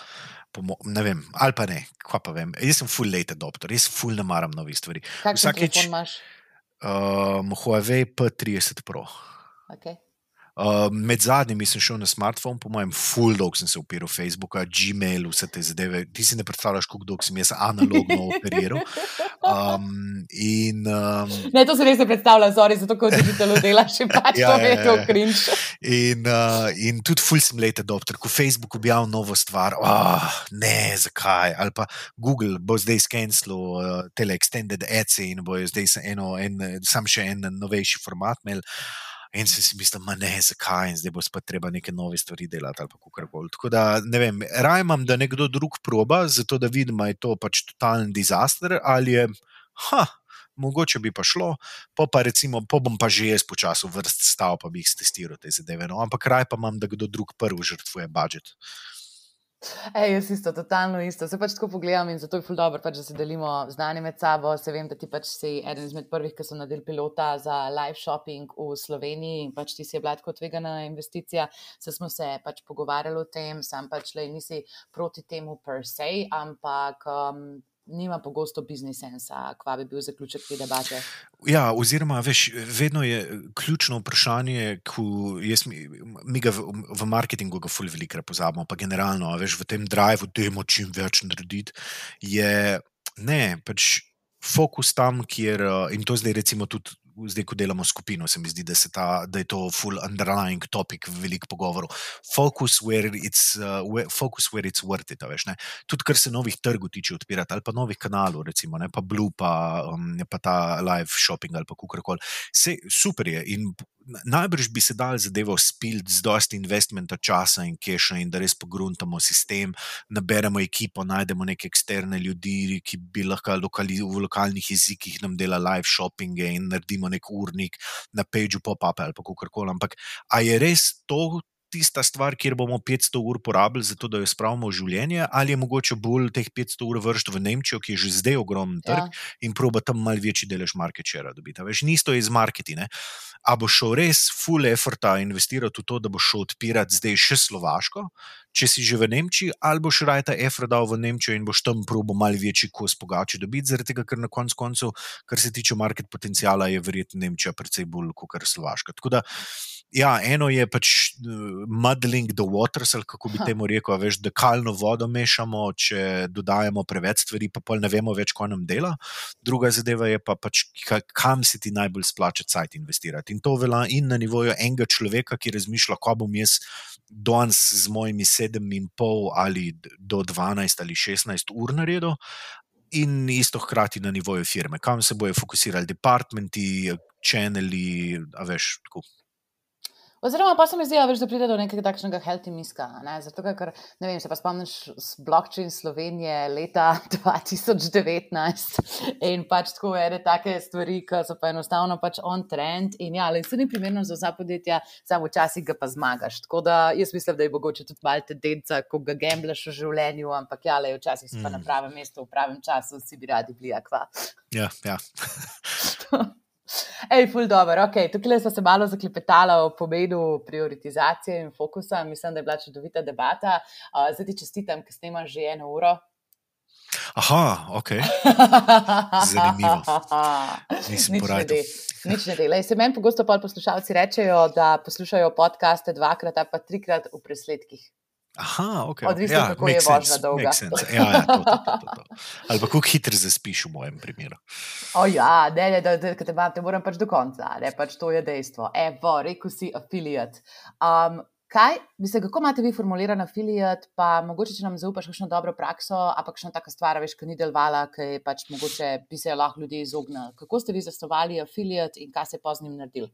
Ne vem, ali pa ne, kva pa vem. Jaz sem full late adopter, jaz full ne maram novih stvari. Vsakeč imaš? Um, Huawei P30 Pro. Okay. Uh, med zadnjimi sem šel na smartphone, po mojem, full dog sem se upiral Facebooka, Gmail, vse te zadeve. Ti si ne predstavljaš, kako dolgo sem jaz analogno operiral. Um, in, um, ne, to se res ne predstavlja, zori, zato kot digitalo delaš, in pač ja, to je to krinč. In, uh, in tudi full sem late adopter, ko Facebook objavil novo stvar, oh, ne, zakaj. Ali pa Google bo zdaj skenil uh, tele extended ads in bo zdaj eno, en, sam še en novejši format imel. In sem si mislil, da ne, zakaj, in zdaj bo spet treba neke nove stvari delati ali kako koli. Tako da ne vem, raje imam, da nekdo drug proba, zato da vidim, ali je to pač totalen disaster ali je, ha, mogoče bi pa šlo, pa pa recimo, pa bom pa že jaz počasi vrst stav, pa bi jih testiral te zadeve. No, ampak raje pa imam, da kdo drug prvi žrtvuje budžet. Ej, jaz isto, totalno isto. Se pač tako pogledam in zato je ful dobro, pač, da se delimo znanje med sabo. Se vem, da ti pač si eden izmed prvih, ki so nadel pilota za live shopping v Sloveniji in pač ti si je bila tako tvegana investicija. Se smo se pač pogovarjali o tem, sam pač le nisi proti temu per se, ampak. Um, nima pogosto biznis sensa, kva bi bil zaključek te debate. Ja, oziroma, veš, vedno je ključno vprašanje, ki mi, mi ga v, v marketingu ga fulj velikrat pozabimo, pa generalno, veš, v tem drivu, da imamo čim več narediti, je ne, pač fokus tam, kjer in to zdaj recimo tudi zdaj, ko delamo skupino, se mi zdi, da, ta, da je to full underlying topic v velik pogovoru. Focus where it's, uh, where, focus where it's worth it. Veš, Tudi, kar se novih trgov tiče, odpirati ali pa novih kanalov, recimo, ne? pa Blue, pa, um, pa ta live shopping ali pa kakorkoli. Super je. In najbrž bi se dal zadevo spiliti z dosti investmenta časa in keša, in da res pogruntamo sistem, naberemo ekipo, najdemo neke eksterne ljudi, ki bi lahko lokali, v lokalnih jezikih nam delali live shoppinge in naredimo nek urnik na pageu pop-up ali kako koli. Ampak a je res to? tista stvar, kjer bomo 500 ur porabili za to, da jo spravimo v življenje, ali je mogoče bolj teh 500 ur vršiti v Nemčijo, ki je že zdaj ogromen trg ja. in proba tam mal večji delež market share dobiti. Veš, nisto je iz marketinga. A bo šel res full effort investirati v to, da bo šel odpirati zdaj še Slovaško, če si že v Nemčiji, ali boš raje ta effort dal v Nemčijo in boš tam probo mal večji kos pogače dobiti, zaradi tega, ker na koncu koncev, kar se tiče market potencijala, je verjetno Nemčija precej bolj kot Slovaška. Tako da Ja, eno je pač uh, muddling the waters, ali kako bi temu rekel, veš, da kalno vodo mešamo, če dodajemo preveč stvari, pa pol ne vemo več, kaj nam dela. Druga zadeva je pa pač, kam se ti najbolj splača cajt investirati. In to velja in na nivoju enega človeka, ki razmišlja, ko bom jaz danes z mojimi sedem in pol ali do dvanajst ali šestnajst ur naredil. In isto hkrati na nivoju firme, kam se bojo fokusirali, departmenti, čeneli, veš, tako. Oziroma, pa se mi zdi, da pride do nekega takšnega healthy miska. Ne? Zato, ker ne vem, se pa spomniš z blockchain Slovenije leta 2019 in pač tako ene take stvari, ki so pa enostavno pač on trend. In ja, se ni primerno za vsa podjetja, samo včasih ga pa zmagaš. Tako da jaz mislim, da je mogoče tudi malo tendenca, ko ga gemblaš v življenju, ampak ja, le včasih si pa mm. na pravem mestu, v pravem času, vsi bi radi bili akva. Ja, ja. Ej, ful dobro. Okay. Tukaj smo se malo zaklepetali o pomenu prioritizacije in fokusa. Mislim, da je bila čudovita debata. Uh, zdaj ti čestitam, ker snimaš že eno uro. Aha, ok. Zanimivo. Nisem Nič ne porajal. de, nič ne de. Lej, Se meni pogosto poslušalci rečejo, da poslušajo podcaste dvakrat pa trikrat v presledkih. Aha, ok. Odvisno, ja, kako je makes vožnja sense, dolga. sense. Ja, ja, to, to, to, to. Ali pa kako hitro zaspiš v mojem primeru. O ja, ne, ne, da, da, da te, imam, te moram pač do konca, ne, pač to je dejstvo. Evo, rekel si afiliat. Um, kaj, mislim, kako imate vi formuliran afiliat, pa mogoče, če nam zaupaš kakšno dobro prakso, a pa kakšna taka stvar, veš, ki ni delovala, ki pač mogoče bi se lahko ljudje izognili. Kako ste vi zasnovali afiliat in kaj se je po z njim naredil?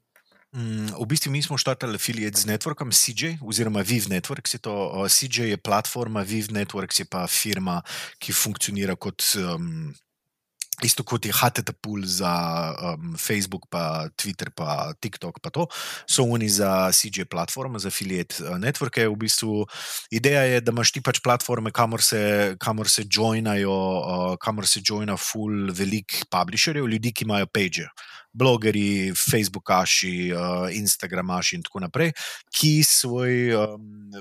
Mm, V bistvu mi smo štartali afiliat z networkom CJ, oziroma Viv Networks. To, uh, CJ je platforma, Viv Networks je pa firma, ki funkcionira kot. Um, Isto kot je HTTP za um, Facebook, pa Twitter, pa TikTok, pa to, so oni za CJ platforme, za affiliate uh, networke. V bistvu ideja je, da imaš ti pač platforme, kamor se, kamor se joinajo, uh, kamor se joina full velik publisherjev, ljudi, ki imajo page. Blogerji, Facebookaši, uh, Instagramaši in tako naprej, ki svoj,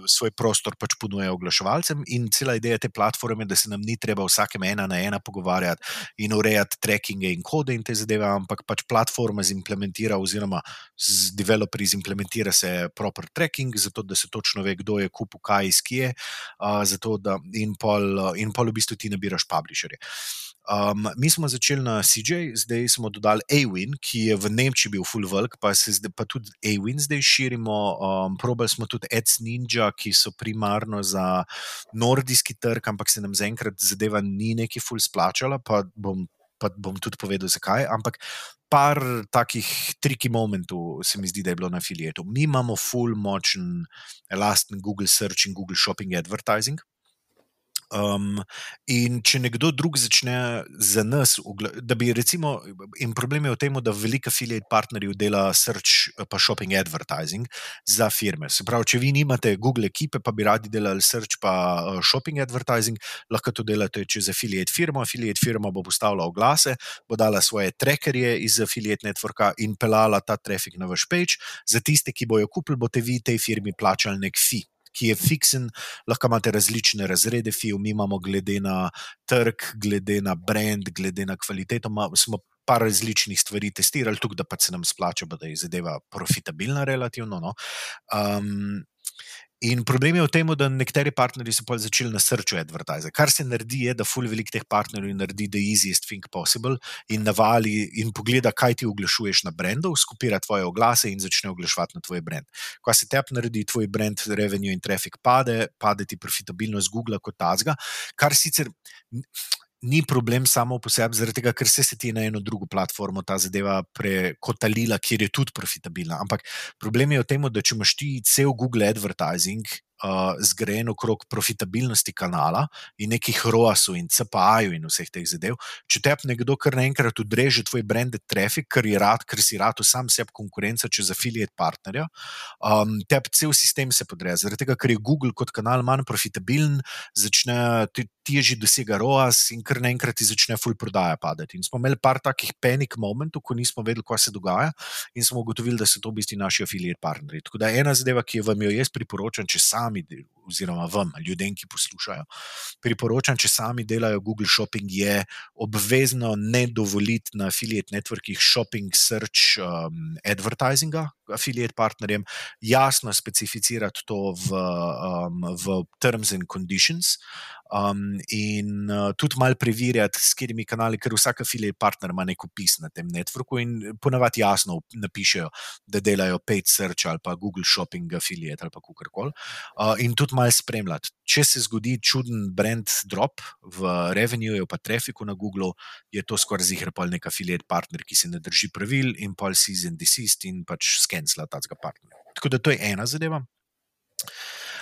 svoj prostor pač ponujajo oglaševalcem. In cela ideja te platforme je, da se nam ni treba vsakem ena na ena pogovarjati in urejati trackinge in kode in te zadeve, ampak pač platforma zimplementira, oziroma z developerji zimplementira se proper tracking, zato da se točno ve, kdo je kupil kaj iz kje, uh, zato da in pol, uh, in pol v bistvu ti nabiraš publisherje. Um, mi smo začeli na CJ, zdaj smo dodali Awin, ki je v Nemčiji bil full velk, pa zdaj pa tudi Awin zdaj širimo. Um, probali smo tudi Ads Ninja, ki so primarno za nordijski trg, ampak se nam zaenkrat zadeva ni neki full splačala, pa bom, pa bom tudi povedal, zakaj. Ampak par takih triki momentov se mi zdi, da je bilo na afilietu. Mi imamo full močen elasten Google Search in Google Shopping Advertising. Um, in če nekdo drug začne za nas, da bi recimo, in problem je v tem, da veliko affiliate partnerjev dela search eh, pa shopping advertising za firme. Se pravi, če vi nimate Google ekipe, pa bi radi delali search pa eh, shopping advertising, lahko to delate čez affiliate firmo. Affiliate firma bo postavila oglase, bo dala svoje trackerje iz affiliate networka in pelala ta trafik na vaš page. Za tiste, ki bojo kupili, boste vi tej firmi plačali nek fee. Ki je fiksen, lahko imate različne razrede FIO, mi imamo glede na trg, glede na brand, glede na kvaliteto. Ma, smo par različnih stvari testirali, tukaj da pa se nam splača, da je zadeva profitabilna, relativno. No. Um, In problem je v tem, da nekateri partnerji so začeli na srču advertize. Kar se naredi, je, da full velik teh partnerjev naredi the easiest thing possible in navali in pogleda, kaj ti oglašuješ na brendov, skupira tvoje oglase in začne oglaševati na tvoj brand. Ko se tep naredi, tvoj brand, revenue in traffic pade, pade ti profitabilnost Google kot tazga, kar sicer. Ni problem samo po sebi, zaradi tega, ker se, se ti na eno drugo platformo ta zadeva prekotalila, kjer je tudi profitabilna. Ampak problem je v tem, da če imaš ti cel Google advertising uh, zgrajen okrog profitabilnosti kanala in nekih ROAS-ov in CPA-jev in vseh teh zadev, če te nekdo kar naenkrat odreže tvoj branded traffic, ker, je rad, ker si rad sam sebi konkurenca čez affiliate partnerja, um, te cel sistem se podreja. Zaradi tega, ker je Google kot kanal manj profitabilen, začne ti težje dosega ROAS in kar naenkrat ti začne full prodaja padati. In smo imeli par takih panic momentov, ko nismo vedeli, kaj se dogaja, in smo ugotovili, da so to v bistvu naši affiliate partnerji. Tako da ena zadeva, ki jo vam jo jaz priporočam, če sami, del- oziroma vam, ljudem, ki poslušajo, priporočam, če sami delajo Google Shopping, je obvezno ne dovoliti na affiliate networkih shopping search um, advertisinga affiliate partnerjem, jasno specificirati to v, um, v terms and conditions. Um, in uh, tudi malo preverjati, s katerimi kanali, ker vsak affiliate partner ima nek opis na tem networku in ponavadi jasno napišejo, da delajo paid search ali pa Google Shopping affiliate ali pa kakorkoli. Uh, in tudi malo spremljati. Če se zgodi čuden brand drop v revenueju, pa trafiku na Google, je to skoraj zihar pol nek affiliate partner, ki se ne drži pravil in pol season desist in pač skencla tacga partnerja. Tako da to je ena zadeva.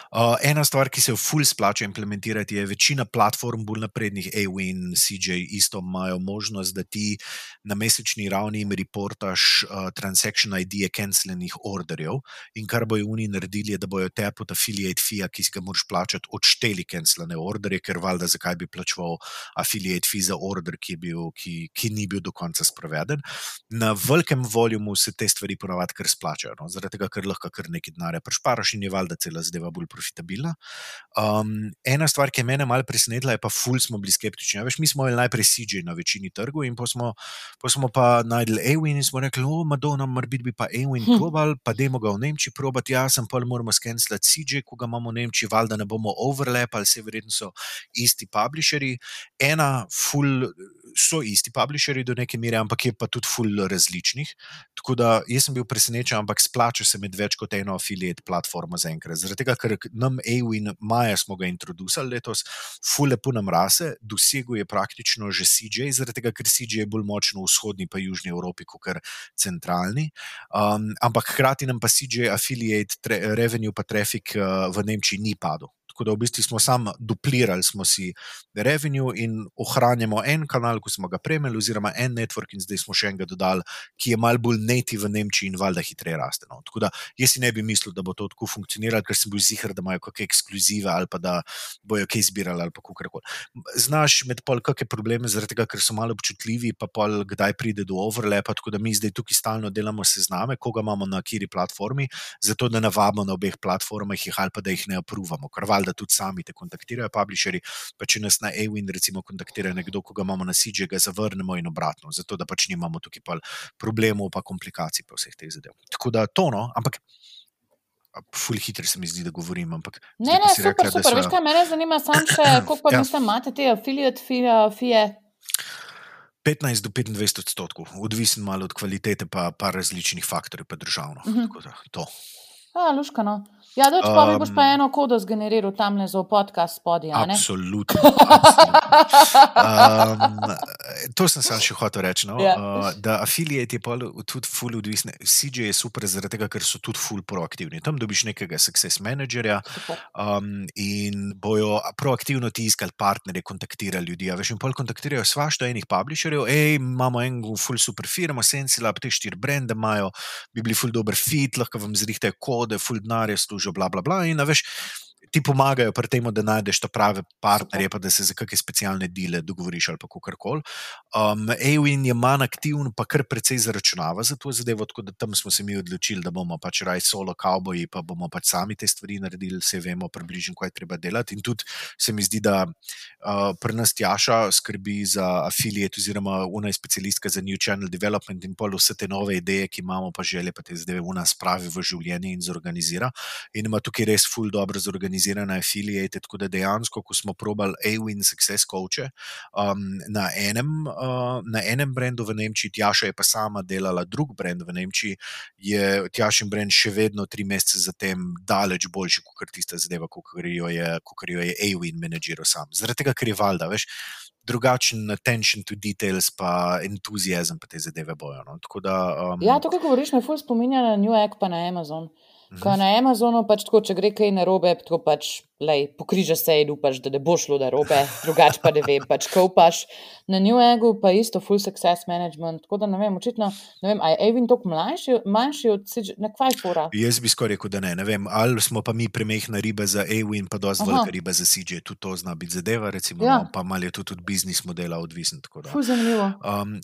Uh, ena stvar, ki se v full splača implementirati, je večina platform, bolj naprednih, Awin, CJ, isto imajo možnost, da ti na mesečni ravni jim reportaš uh, transaction ID-je canceljenih orderjev. In kar bojo oni naredili, je, da bojo te pod affiliate fee, ki si ga moraš plačati, odšteli canceljene orderje, ker valjda zakaj bi plačeval affiliate fee za order, ki, bil, ki, ki ni bil do konca sproveden. Na velikem volumu se te stvari ponavadi kar splačajo, no? zaradi tega, ker lahko kar nekaj denarja prešparaš in je valjda cela zadeva bolj profitabilna. Um, ena stvar, ki je mene malo presenetila, je pa, ful smo bili skeptični. Ja, veš, mi smo imeli najprej CJ na večini trgov, in pa smo, smo pa najdli Ewin in smo rekli, o, Madonna, morda bi pa Ewin hm. probal, pa dajmo ga v Nemčiji probati. Ja, sem pa moramo skenirati CJ, ko ga imamo v Nemčiji, valjda ne bomo overlap ali se verjetno so isti publisheri. Ena, ful, so isti publisheri do neke mere, ampak je pa tudi ful različnih. Tako da jaz sem bil presenečen, ampak splača se med več kot eno afiliate platformo zaenkrat. Zaradi tega, ker nam EU in Maja smo ga introducili letos, ful lepo nam rase, dosegel je praktično že CJ, zaradi tega, ker CJ je bolj močno v vzhodni pa južni Evropi, kot centralni. Um, ampak hkrati nam pa CJ affiliate revenue pa traffic uh, v Nemčiji ni padel. Tako da v bistvu smo samo duplirali smo si revenue in ohranjamo en kanal, ko smo ga premeli, oziroma en network, in zdaj smo še enega dodali, ki je malce bolj native v Nemčiji in valjda hitreje raste. No. Tako da jaz si ne bi mislil, da bo to tako funkcioniralo, ker sem bil zihar, da imajo kakšne ekskluzive ali pa da bojo kaj zbirali ali kako koli. Znaš med pol kakšne probleme, zaradi tega, ker so malo občutljivi, pa pol kdaj pride do overlapa. Tako da mi zdaj tukaj stalno delamo sezname, koga imamo na kiri platformi, zato da navabimo na obeh platformah jih ali pa da jih ne apruvamo da tudi sami te kontaktirajo, publisherji. Pa če nas na EWIN, recimo, kontaktira nekdo, ko ga imamo na SIDŽ, ga zavrnemo in obratno, zato da pač nimamo tukaj problemov, pa komplikacij pa vseh teh zadev. Tako da to, no, ampak. Ful hitro se mi zdi, da govorim. Ne, ne, super, rekla, super. Veš, kaj me zanima, sam še, koliko pa ja. mislim, imate te afiliate fije? 15 do 25 odstotkov, odvisen malo od kvalitete, pa par različnih faktorjev, pa državno. Uh -huh. da, to. A, luškano. Ja, da če pa mi boš pa eno kodo zgeneriral tam le za podcast spodaj. Absolutno. absolutno. Um, to sem sam še hotel reči. No? Ja. Uh, da affiliate je tudi full odvisen. CJ je super, zaradi tega, ker so tudi full proaktivni. Tam dobiš nekega success managerja um, in bojo proaktivno ti iskali partnerje, kontaktirali ljudi. Veš, in pol kontaktirajo svašto enih publisherjev, hej, imamo en full super firmo, Sensila, te štiri brende imajo, bi bili full dober fit, lahko vam zrihtajo kode, full denarja služijo, bla, bla, bla. In veš, ti pomagajo pri tem, da najdeš ta prave partnerje, pa da se za kakšne specialne dele dogovoriš ali kako koli. Um, EWIN je manj aktiven, pa kar precej zaračunava za to zadevo, tako da tam smo se mi odločili, da bomo pač raj solo kavboji, pa bomo pač sami te stvari naredili, vse vemo približno, kaj treba delati. In tudi se mi zdi, da uh, pri nas Tjaša skrbi za affiliate oziroma unaj specialistka za New Channel Development in pol vse te nove ideje, ki imamo, pa želje, pa te zdaj v nas pravi v življenje in zorganizira. In ima tukaj res full dobro zorganizirano organizirana affiliate. Tako da dejansko, ko smo probali AWIN Success Coach um, na, enem, uh, na enem brendu v Nemčiji, Tjaša je pa sama delala drug brend v Nemčiji, je Tjašin brend še vedno tri mesece zatem daleč boljši kot tista zadeva, kot jo je, je AWIN menedžiral sam. Zaradi tega, ker je valjda, veš. Drugačen attention to details, pa entuzijazem, pa te zadeve bojo. No. Da, um, ja, to, kar govoriš, me fulj spominja na New York, pa na Amazon. Ko na Amazonu pač tako, če gre kaj narobe, tako pač pokriža se in upaš, da ne bo šlo narobe, drugače pa ne vem, pač ko upaš. Na New Egu pa isto full success management, tako da ne vem, očitno, ne vem, a je Evin toliko mlajši, manjši od Sidž, na kvaj fora? Jaz bi skoraj rekel, da ne, ne vem, ali smo pa mi premehna riba za Evin, pa dosti velika riba za CJ, tudi to zna biti zadeva, recimo, ja. no, pa mal je tudi od biznis modela odvisen. Full zanimivo. Um,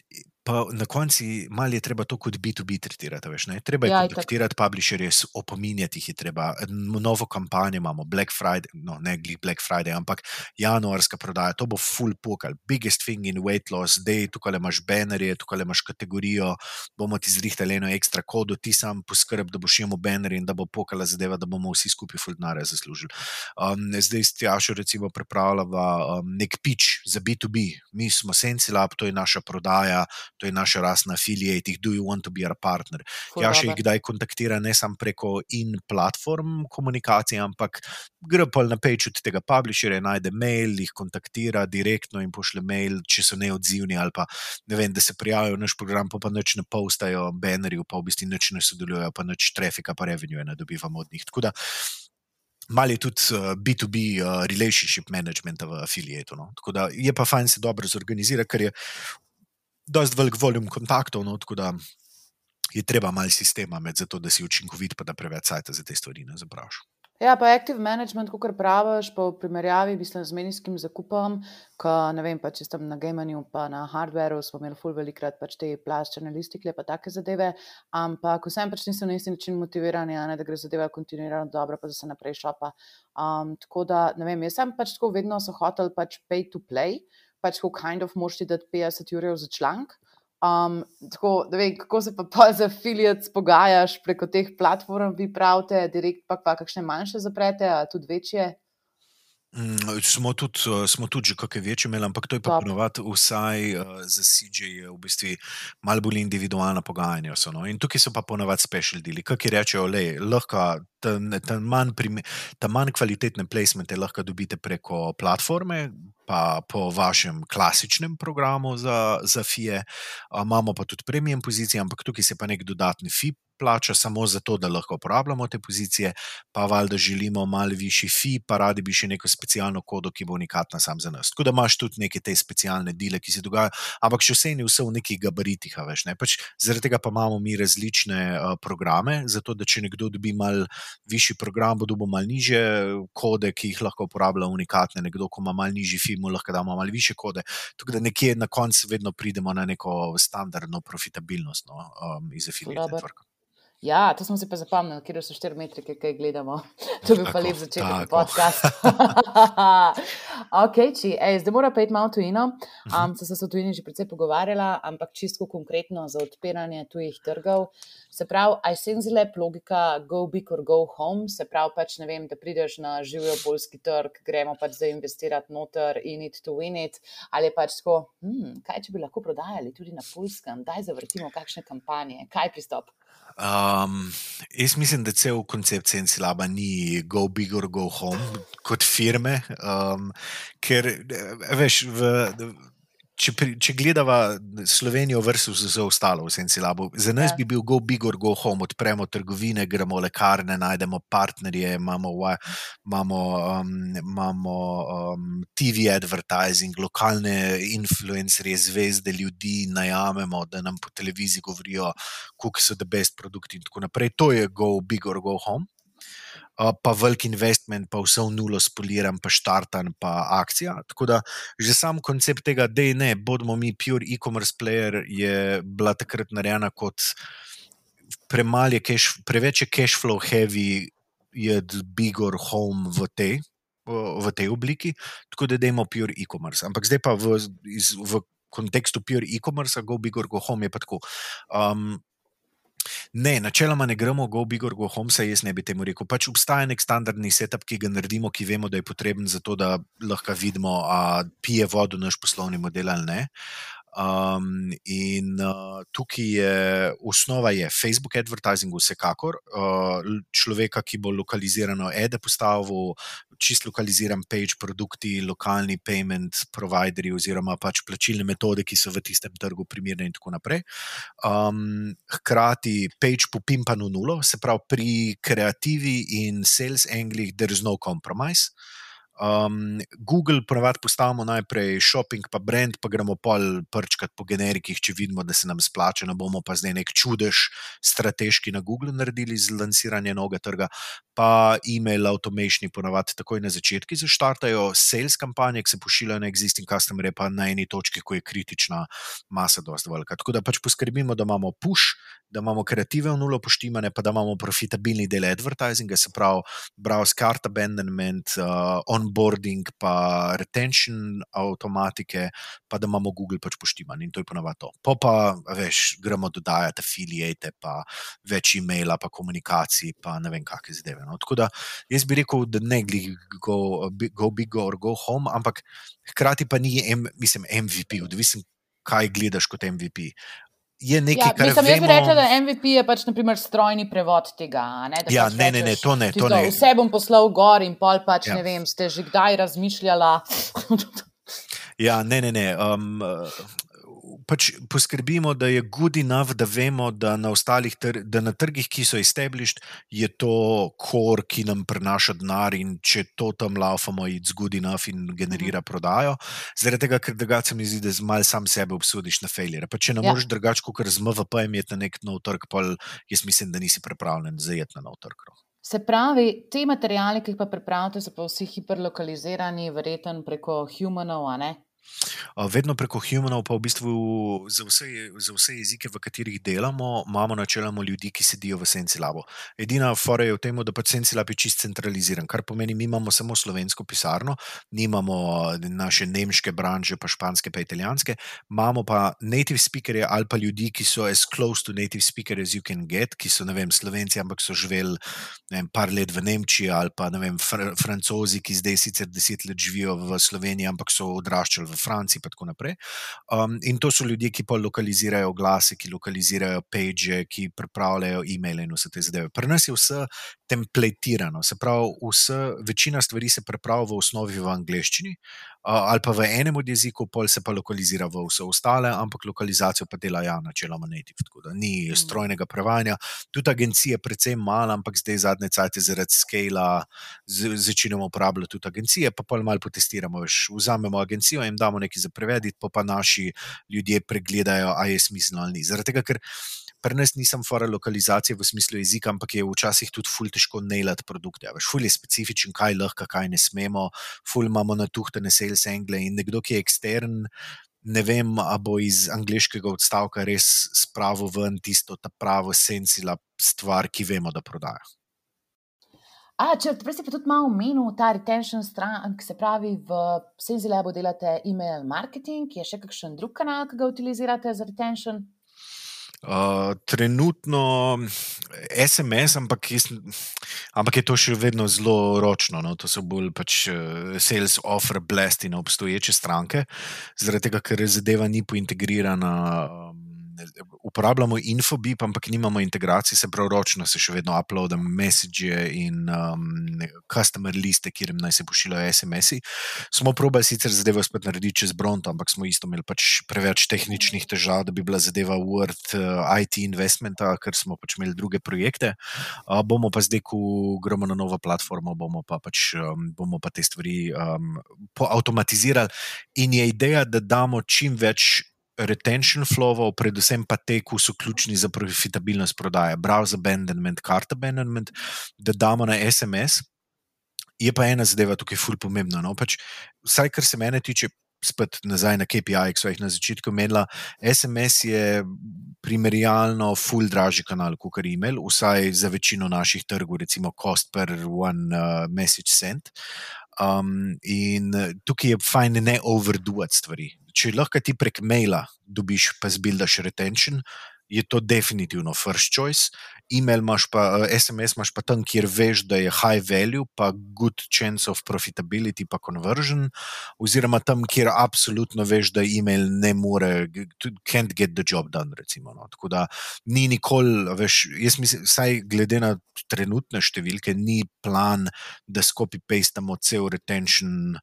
Pa na koncu malo je treba to kot B2B tretirati. Veš, treba je ja, kontaktirati publisherje, opominjati jih je treba. Novo kampanjo imamo, Black Friday, no ne glih Black Friday, ampak januarska prodaja, to bo full pokal, biggest thing in weight loss, zdaj tukaj imaš banerje, tukaj imaš kategorijo, bomo ti zrihtali eno ekstra kodo, ti sam poskrb, da boš imel banerje in da bo pokala zadeva, da bomo vsi skupaj full denarja zaslužili. Um, zdaj ste jašo recimo pripravljava um, nek pitch za B2B, mi smo Sensilab, to je naša prodaja to je naša rasna affiliate, do you want to be our partner. Ja, še jih kdaj kontaktira ne samo preko in platform komunikacije, ampak gre pa na page od tega publisherja, najde mail, jih kontaktira direktno in pošle mail, če so neodzivni ali pa ne vem, da se prijavijo v naš program, pa pa nič ne postajo, bannerju, pa v bistvu nič ne sodelujo, pa nič trafika, pa revenue ne dobivamo od njih. Tako da Mal je tudi B2B uh, uh, relationship management v afiliatu. No? Tako da je pa fajn se dobro zorganizirati, ker je dosti velik volum kontaktov, no, tako da je treba malo sistema med, zato da si učinkovit, pa da preveč sajta za te stvari ne zapraviš. Ja, pa active management, kot praviš, pa v primerjavi mislim, z menijskim zakupom, ko ne vem, pa če sem na gamanju, pa na hardwareu, smo imeli full velikrat pač te plaščene listike, pa take zadeve, ampak vsem pač nisem na isti način motiviran, ne, da gre zadeva kontinuirano dobro, pa da se naprej šopa. Um, tako da, ne vem, jaz sem pač tako vedno so hotel pač pay to play, pač ko kind of moš ti dati 50 ur za članek. Um, tako, vem, kako se pa z afiliacijami pogajaš preko teh platform, vi pravite, direkt pa, pa kakšne manjše zaprete, ali tudi večje? Mm, smo tudi, eh, smo tudi že kakšne večje imeli, ampak to je pa ponovadi, vsaj uh, za CJ, v bistvu malo bolj individualna pogajanja. So, no? In tukaj so pa ponovadi special deli, ki rečejo, da lahko ta manj, manj kvalitetne placemente lahko dobite preko platforme, pa po vašem klasičnem programu za, za FIE. Imamo pa tudi premium pozicije, ampak tukaj se pa nek dodatni FIP plača samo zato, da lahko uporabljamo te pozicije, pa valjda želimo malo višji fi, pa radi bi še neko specialno kodo, ki bo unikatna sam za nas. Tako da imaš tudi neke te specialne dele, ki se dogajajo, ampak še vse ni vse v nekih gabaritih, veš. Ne? Pač zaradi tega pa imamo mi različne uh, programe, zato da če nekdo dobi mal višji program, bo dobil mal niže kode, ki jih lahko uporablja unikatne, nekdo, ko ima mal nižji fi, mu lahko damo mal više kode. Tako da nekje na koncu vedno pridemo na neko standardno profitabilnost no, um, iz affiliate networka. Ja, to smo si pa zapomnili, kje so štiri metrike, kaj gledamo. To bi pa lep začetek podcasta. ok, či, ej, zdaj mora pa iti malo tujino. Um, se sem se v tujini že precej pogovarjala, ampak čisto konkretno za odpiranje tujih trgov. Se pravi, aj senzilep logika go big or go home, se pravi pač ne vem, da prideš na živijo polski trg, gremo pač zdaj investirati noter in it to win it, ali pač tako, hmm, kaj če bi lahko prodajali tudi na polskem, daj zavrtimo kakšne kampanje, kaj pristop. Um, jaz mislim, da cel koncept Sensilaba ni go big or go home kot firme, um, ker veš. V, če, pri, če gledamo Slovenijo versus vse ostalo v Sensilabu, za nas ja. bi bil go big or go home, odpremo trgovine, gremo lekarne, najdemo partnerje, imamo, imamo, um, imamo um, TV advertising, lokalne influencerje, zvezde ljudi najamemo, da nam po televiziji govorijo, kako so the best produkti in tako naprej. To je go big or go home pa velik investment, pa vse v nulo spoliran, pa štartan, pa akcija. Tako da že sam koncept tega, da ne, bodimo mi pure e-commerce player, je bila takrat narejena kot premalje, cash, preveč je cash flow heavy, je bigger home v tej. V tej obliki, tako da dajmo pure e-commerce. Ampak zdaj pa v, iz, v kontekstu pure e-commerce, go big or go home je pa tako. Um, Ne, načeloma ne gremo go big or go home, saj jaz ne bi temu rekel. Pač obstaja nek standardni setup, ki ga naredimo, ki vemo, da je potreben za to, da lahko vidimo, ali pije vodo naš poslovni model ali ne. Um, in uh, tukaj je osnova je Facebook advertising, vsekakor. Uh, človeka, ki bo lokalizirano ede postavil, čist lokaliziran page, produkti, lokalni payment provideri oziroma pač plačilne metode, ki so v tistem trgu primerne in tako naprej. Um, hkrati page popimpa na nulo, se pravi pri kreativi in sales anglih, there is no compromise. Um, Google ponavadi postavimo najprej shopping, pa brand, pa gremo pol prčkat po generikih, če vidimo, da se nam splača, ne bomo pa zdaj nek čudež strateški na Google naredili z lansiranje novega trga. Pa e-mail automatični ponavadi takoj na začetku zaštartajo sales kampanje, ki se pošiljajo na existing customer, pa na eni točki, ko je kritična masa dosti velika. Tako da pač poskrbimo, da imamo push, da imamo kreative v nulo poštimane, pa da imamo profitabilni del advertisinga, se pravi browse cart abandonment, uh, onboarding, pa retention avtomatike, pa da imamo Google pač poštiman in to je ponovadi to. Po pa, veš, gremo dodajati afiliate, pa več e-maila, pa komunikacij, pa ne vem, kakšne zdaj. No. Tako da jaz bi rekel, da ne gli go, go big or go home, ampak hkrati pa ni, M, mislim, MVP, odvisen. Kaj gledaš kot MVP? Je nekaj, ja, kar mislim, vemo. Jaz bi rekel, da MVP je pač naprimer strojni prevod tega. Ne, ja, pač ne, ne, ne, to ne. To ne. Vse bom poslal gor in pol pač ja. ne vem, ste že kdaj razmišljali. ja, ne, ne, ne. Um, pač poskrbimo, da je good enough, da vemo, da na, tr da na trgih, ki so established, je to kor, ki nam prenaša denar in če to tam laufamo, je good enough in generira mhm. prodajo. Zaradi tega, ker drugače mi zdi, da z mal sam sebe obsodiš na failure. Pa če ne ja. moreš drugače, kot z MVP imeti na nek nov trg, pa jaz mislim, da nisi pripravljen zajeti na nov trg. No. Se pravi, te materijale, ki jih pa pripravite, so pa vsi hiperlokalizirani, verjetno preko humanov, a ne? Vedno preko humanov, pa v bistvu za vse, za vse jezike, v katerih delamo, imamo načeloma ljudi, ki sedijo v Senci Labu. Edina fora je v tem, da pač Senci Lab je čist centraliziran, kar pomeni, mi imamo samo slovensko pisarno, nimamo naše nemške branže, pa španske, pa italijanske, imamo pa native speakerje ali pa ljudi, ki so as close to native speaker as you can get, ki so ne vem, slovenci, ampak so živeli par let v Nemčiji ali pa ne vem, fr francozi, ki zdaj sicer deset let živijo v Sloveniji, ampak so odraščali v Franciji, in tako naprej. Um, in to so ljudje, ki pa lokalizirajo glase, ki lokalizirajo page, ki pripravljajo e-maile in vse te zadeve. Pri nas je vse templatirano, se pravi, vse, večina stvari se pripravlja v osnovi v angleščini uh, ali pa v enem od jezikov, pol se pa lokalizira v vse ostale, ampak lokalizacijo pa dela ja, načeloma native. Tako da ni mm. strojnega prevajanja. Tudi agencije, predvsem malo, ampak zdaj zadnje cajtke zaradi skala začenjamo uporabljati tudi agencije, pa pa malo potestiramo. Veš, vzamemo agencijo in jim damo nekaj za prevediti, pa pa naši ljudje pregledajo, ali je smiselno ali ni. Zaradi tega, ker pri nas nisem fora lokalizacije v smislu jezika, ampak je včasih tudi ful težko nailati produkte. Veš, ful je specifičen, kaj lahko, kaj ne smemo, ful imamo natuhtene sales angle in nekdo, ki je ekstern. Ne vem, ali bo iz angliškega odstavka res spravil ven tisto, ta pravo sensila stvar, ki vemo, da prodaja. A, če prej si pa tudi malo omenil ta retention stran, se pravi, v Senzilabu delate e-mail marketing, je še kakšen drug kanal, ki ga utilizirate za retention? Uh, trenutno SMS, ampak, jaz, ampak je to še vedno zelo ročno. No? To so bolj pač uh, sales offer blasti na obstoječe stranke, zaradi tega, ker zadeva ni pointegrirana. Um, uporabljamo Infobip, ampak nimamo integracije, se pravi, ročno se še vedno uploadam message in um, customer liste, kjer naj se pošiljajo SMS-i. Smo probali sicer zadevo spet narediti čez Bronto, ampak smo isto imeli pač preveč tehničnih težav, da bi bila zadeva worth uh, IT investmenta, ker smo pač imeli druge projekte. Uh, bomo pa zdaj, ko gremo na novo platformo, bomo pa, pač, um, bomo pa te stvari um, poautomatizirali. In je ideja, da damo čim več retention flowov, predvsem pa te, ki so ključni za profitabilnost prodaje, browser abandonment, cart abandonment, da damo na SMS. Je pa ena zadeva tukaj ful pomembna. No? Pač, vsaj kar se mene tiče, spet nazaj na KPI, ki so jih na začetku menila, SMS je primerjalno ful dražji kanal kot e-mail, vsaj za večino naših trgov, recimo cost per one uh, message sent. Um, in tukaj je fajn ne overduati stvari če lahko ti prek maila dobiš, pa zbildaš retention, je to definitivno first choice. E-mail imaš pa, SMS eh, imaš pa tam, kjer veš, da je high value, pa good chance of profitability, pa conversion, oziroma tam, kjer absolutno veš, da e-mail ne more, can't get the job done. Recimo, no. Tako da ni nikoli, veš, jaz mislim, vsaj glede na trenutne številke, ni plan, da skopi pastamo cel retention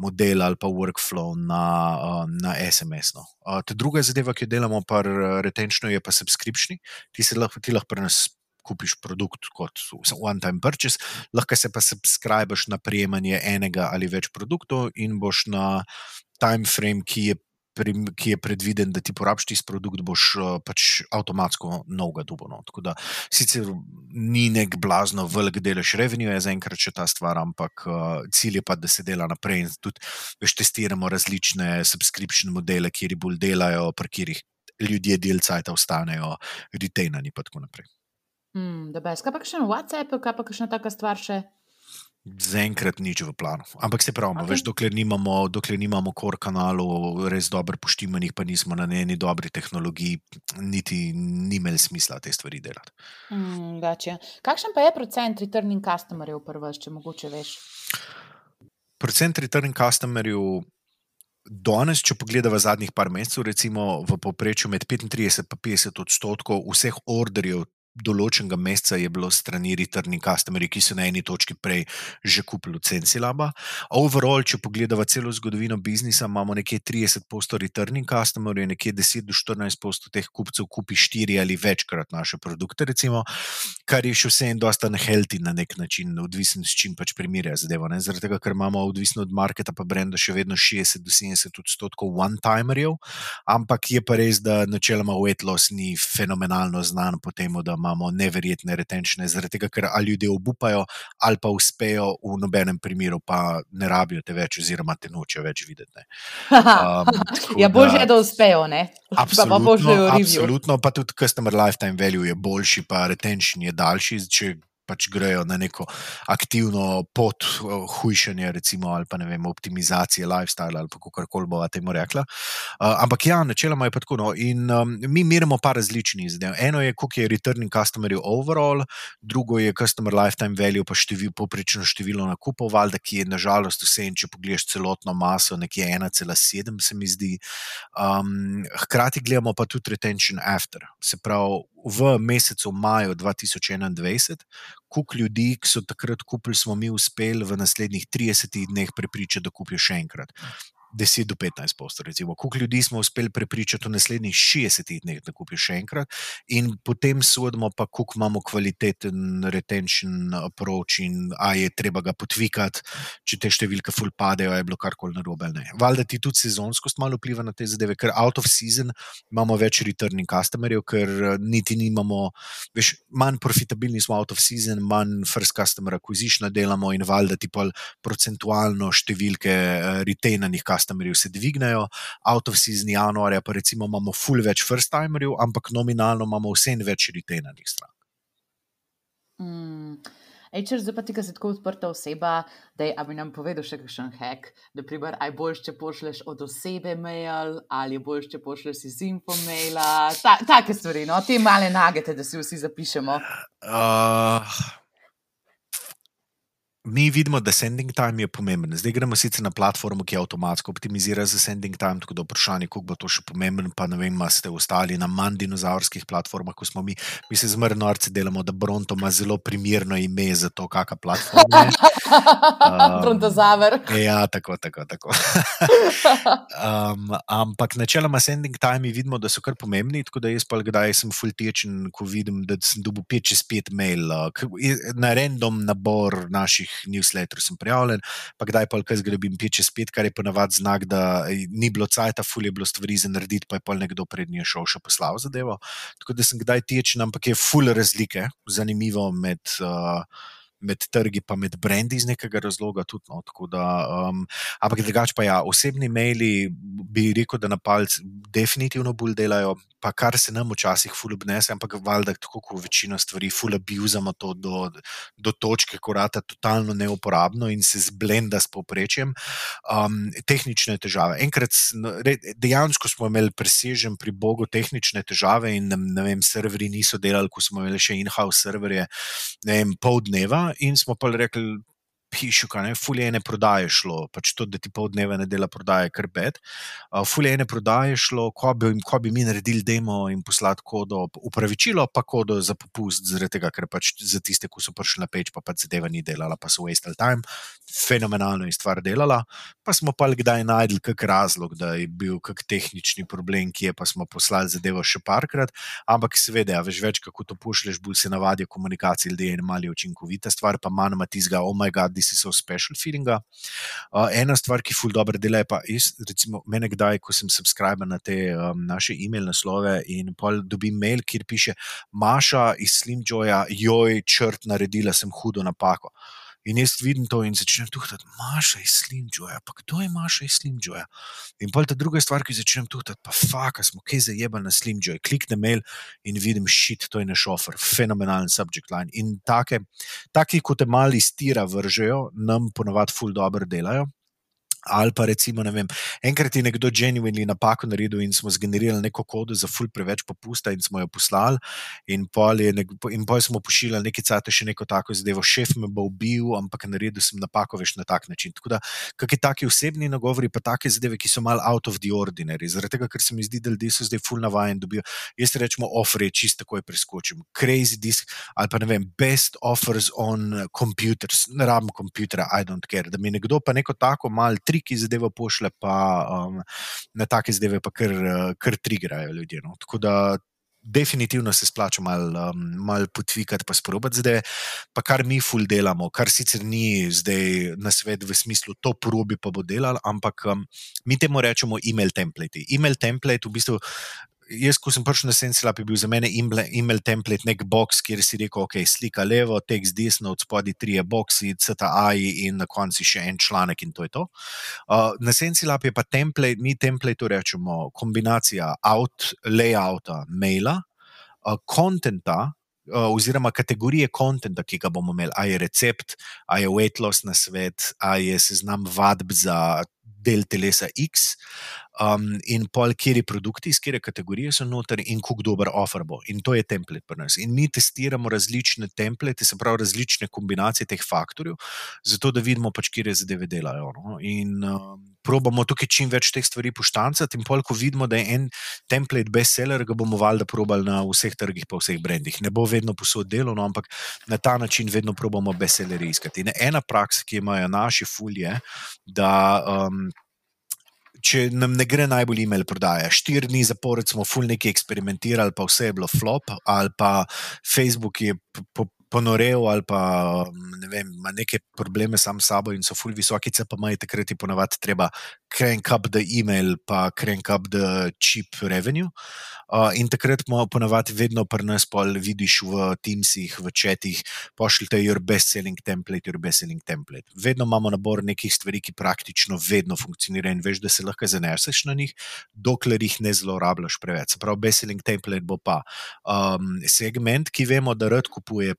model ali pa workflow na, uh, na SMS. No. Uh, druga zadeva, ki jo delamo, pa retenčno, je pa subscription. Ti si lahko, ti lahko pri nas kupiš produkt kot one-time purchase, lahko se pa subskrbiš na prejemanje enega ali več produktov in boš na time frame, ki je ki je predviden, da ti porabiš tisti produkt, boš uh, pač avtomatsko novega dubo. No. Tako da sicer ni nek blazno velik delež revenue, je zaenkrat še ta stvar, ampak uh, cilj je pa, da se dela naprej in tudi veš, testiramo različne subscription modele, kjer bolj delajo, pri katerih ljudje delcajta ostanejo retainani in tako naprej. Hmm, da, kaj pa še na WhatsAppu, kaj pa še na taka stvar še? Zaenkrat nič v planu. Ampak se pravi, okay. dokler nimamo, dokler nimamo kor kanalov, res dobro poštimanih, pa nismo na eni dobri tehnologiji, niti ni imel smisla te stvari delati. Mm, Kakšen pa je procent returning customerjev, prvo, če mogoče veš? Procent returning customerjev. Danes, če pogledamo zadnjih par mesecev, recimo v povprečju med 35 in 50 odstotkov vseh orderjev določenega meseca je bilo strani returning customerji, ki so na eni točki prej že kupili Censilaba. Overall, če pogledamo celo zgodovino biznisa, imamo nekje 30% returning customerjev, nekje 10 do 14% teh kupcev kupi štiri ali večkrat naše produkte, recimo, kar je še vse en dosta nehealthy na nek način, odvisen s čim pač primerja zadevo. Zaradi tega, ker imamo odvisno od marketa pa brenda še vedno 60 do 70 odstotkov one-timerjev, ampak je pa res, da načeloma weight loss ni fenomenalno znan po tem, da imamo neverjetne retenčne, zaradi tega, ker ali ljudje obupajo, ali pa uspejo, v nobenem primeru pa ne rabijo te več, oziroma te nočejo več videti. Um, ja, bolje je, da uspejo, ne? Absolutno, pa absolutno, pa tudi customer lifetime value je boljši, pa retention je daljši. Če pač grejo na neko aktivno pot uh, hujšanja, recimo, ali pa ne vem, optimizacije lifestyle ali kako koli bova temu rekla. Uh, ampak ja, načeloma je pa tako. No. In um, mi merimo pa različnih zadev. Eno je, koliko je returning customer overall, drugo je customer lifetime value, pa števil, poprečno število nakupov, valjda, ki je nažalost vse in če pogledaš celotno maso, nekje 1,7 se mi zdi. Um, hkrati gledamo pa tudi retention after. Se pravi, v mesecu maju 2021, koliko ljudi, ki so takrat kupili, smo mi uspeli v naslednjih 30 dneh prepričati, da kupijo še enkrat. 10 do 15 posto, recimo. Koliko ljudi smo uspeli prepričati v naslednjih 60 dneh, da kupijo še enkrat, in potem sodimo, pa koliko imamo kvaliteten retention approach in a je treba ga potvikati, če te številke full padejo, je bilo karkoli narobe. Valjda ti tudi sezonskost malo vpliva na te zadeve, ker out of season imamo več returning customerjev, ker niti nimamo, veš, manj profitabilni smo out of season, manj first customer acquisition delamo in valjda ti pa procentualno številke uh, retainernih customerjev customerjev se dvignejo, out of season januarja, pa recimo imamo full več first timerjev, ampak nominalno imamo vse in več retainernih strank. Mm. Ej, če zdaj pa ti, ki si tako odprta oseba, da bi nam povedal še kakšen hack, da primer, aj boljš, če pošleš od osebe mail, ali boljš, če pošleš iz info maila, ta, take stvari, no, te male nagete, da si vsi zapišemo. Uh, Mi vidimo, da sending time je pomemben. Zdaj gremo sicer na platformo, ki avtomatsko optimizira za sending time, tako da vprašanje, kako bo to še pomemben. Pa ne vem, ste ostali na manj dinozaurskih platformah, kot smo mi. Mi se zmerno arce delamo, da Bronto ima zelo primerno ime za to, kakšna platforma je. Um, Brontozaver. Ja, tako, tako. tako. um, ampak načeloma sending time vidimo, da so kar pomembni. Tako da jaz pa kdaj sem full tečen, ko vidim, da sem dobil 5-6 mail, uh, na random nabor naših newsletterjev sem prijavljen, pa kdaj pa kaj zgrabim peče spet, kar je ponavadi znak, da ni bilo cajt, ful je bilo stvari za narediti, pa je pa nekdo prednji šel še poslal zadevo. Tako da sem kdaj tečen, ampak je ful razlike, zanimivo med. Uh, Med trgi, pa med brendi iz nekega razloga. Tudi, no, da, um, ampak drugače, pa ja, osebni maili bi rekel, da na palcu definitivno bolj delajo, pa kar se nam včasih fulubnese, ampak valjda, tako kot večina stvari, fulabuzamo to do, do točke, ko rata totalno neuporabno in se zblenda s povprečjem. Um, tehnične težave. Enkrat, dejansko smo imeli presežen pri Bogu tehnične težave in ne vem, serveri niso delali, ko smo imeli še in-house serverje, ne vem, pol dneva in smo pa rekli, pišu, kaj ne, fuljene prodaje šlo, pač to, da ti pol dneva ne dela prodaje, kar bed. Uh, fuljene prodaje šlo, ko bi, ko bi mi naredili demo in poslati kodo, upravičilo pa kodo za popust, zaradi tega, ker pač za tiste, ki so prišli na peč, pa pač zadeva ni delala, pa so wastel time, fenomenalno je stvar delala, pa smo pa kdaj najdli kak razlog, da je bil kak tehnični problem, ki je pa smo poslali zadevo še parkrat, ampak seveda, ja, veš več, kako to pošleš, bolj se navadijo komunikacije ljudi in mali učinkovita stvar, pa manj ima tizga, oh moj bog, this is so special feelinga. Uh, ena stvar, ki ful dobro dela, je pa, jaz, recimo, mene kdaj, ko sem subscriber na te um, naše e-mail naslove in pol dobim mail, kjer piše: Maša iz Slim Joja, joj, črt, naredila sem hudo napako. In jaz vidim to in začnem tuhtati, Maša iz Slimjoja, pa kdo je Maša iz Slimjoja? In pa ta druga stvar, ki začnem tuhtati, pa faka smo, kje zajeba na Slimjoj. Kliknem mail in vidim, šit, to je naš offer, fenomenalen subject line. In take, taki, kot te mali stira vržejo, nam ponovadi ful dobro delajo. Ali pa recimo, vem, enkrat je nekdo genuinely napako naredil in smo zgenerirali neko kodo za ful preveč popusta in smo jo poslali, in pol, nek, in pol smo pošiljali nekaj cajt še neko tako zadevo, šef me bo ubil, ampak naredil sem napako več na tak način. Tako da, kakšni taki osebni nagovori, pa take zadeve, ki so mal out of the ordinary, zaradi tega, ker se mi zdi, da ljudje so zdaj ful navajen, dobijo, jaz rečemo, ofre, čisto takoj preskočim, crazy disk, ali pa ne vem, best offers on computers, ne rabim komputera, I don't care, da mi nekdo pa neko tako mal triki zadevo pošle, pa um, na take zadeve pa kar, kar trigrajo ljudje. No. Tako da definitivno se splača malo um, mal potvikati, pa sprobati zadeve. Pa kar mi ful delamo, kar sicer ni zdaj na svet v smislu, to probi pa bo delal, ampak um, mi temu rečemo e-mail template. E-mail template v bistvu jaz, ko sem prišel na Sensilab, je bil za mene email template nek box, kjer si rekel, ok, slika levo, tekst desno, od spodaj tri je boxi, CTI in na koncu še en članek in to je to. Uh, na Sensilab je pa template, mi template rečemo kombinacija out, layouta, maila, uh, contenta. Oziroma, kategorije konta, ki ga bomo imeli, ali je recept, ali je weight loss na svet, ali je seznam vadb za del telesa X, um, in pol, kje je produkti, iz kere kategorije so noter, in kako dober offer bo. In to je template pri nas. In mi testiramo različne template, se pravi, različne kombinacije teh faktorjev, zato da vidimo, pač, kje zadeve delajo. No? In um, probamo tukaj čim več teh stvari poštancati, in pol, ko vidimo, da je en template bestseller, ga bomo valjda probali na vseh trgih, pa vseh brendih. Ne bo vedno posod delo, no, ampak na ta način vedno probamo bestsellerje iskati. In ena praksa, ki imajo naši fulje, da. Um, če nam ne gre najbolj e-mail prodaja. Štiri dni zapored smo ful neki eksperimentirali, pa vse je bilo flop, ali pa Facebook je ponorel, ali pa ne vem, ima neke probleme sam s sabo in so ful visoki, imajo takrat ponavadi treba crank up the email, pa crank up the cheap revenue. Uh, in takrat smo ponavadi vedno pri nas, pol vidiš v Teamsih, v četih, pošljite your best selling template, your best selling template. Vedno imamo nabor nekih stvari, ki praktično vedno funkcionirajo in veš, da se lahko zaneseš na njih, dokler jih ne zlorabljaš preveč. Prav best selling template bo pa um, segment, ki vemo, da rad kupuje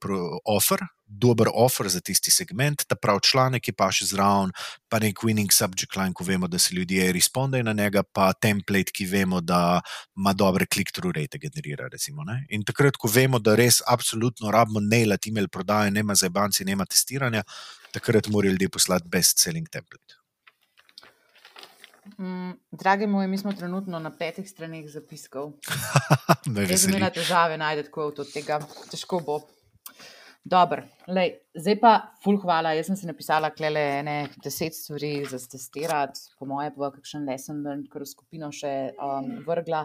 offer, dober offer za tisti segment, ta pravi članek, ki pa še zraven, pa nek winning subject line, ko vemo, da se ljudje respondajo na njega, pa template, ki vemo, da ima dobre click-through rate, generira. Recimo, In takrat, ko vemo, da res absolutno rabimo nailati email prodaje, nema za banci, nema testiranja, takrat morajo ljudje poslati best-selling template. Mm, dragi moj, mi smo trenutno na petih straneh zapiskov. Jaz sem imela težave najti kot od tega, težko bo. Dobro, lej, zdaj pa, ful, hvala. Jaz sem si napisala klele ene deset stvari za testirati, po moje, pa kakšen lesen, kar skupino še um, vrgla.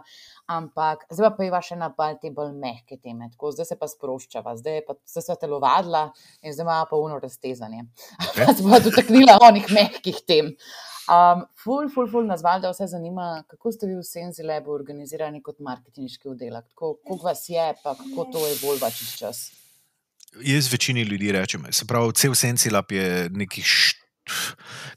Ampak zdaj pa pojva še na pol te bolj mehke teme. Tako, zdaj se pa sproščava, zdaj pa se sva telovadla in zdaj ima pa uno raztezanje. Okay. Pa se bo dotaknila onih mehkih tem. Um, ful, ful, ful, nas valjda vse zanima, kako ste vi v Senzi Lebu organizirani kot marketinški oddelek. Koliko vas je, pa kako to je bolj vaš čas? Jaz večini ljudi rečem, se pravi, cel senci lap je nekih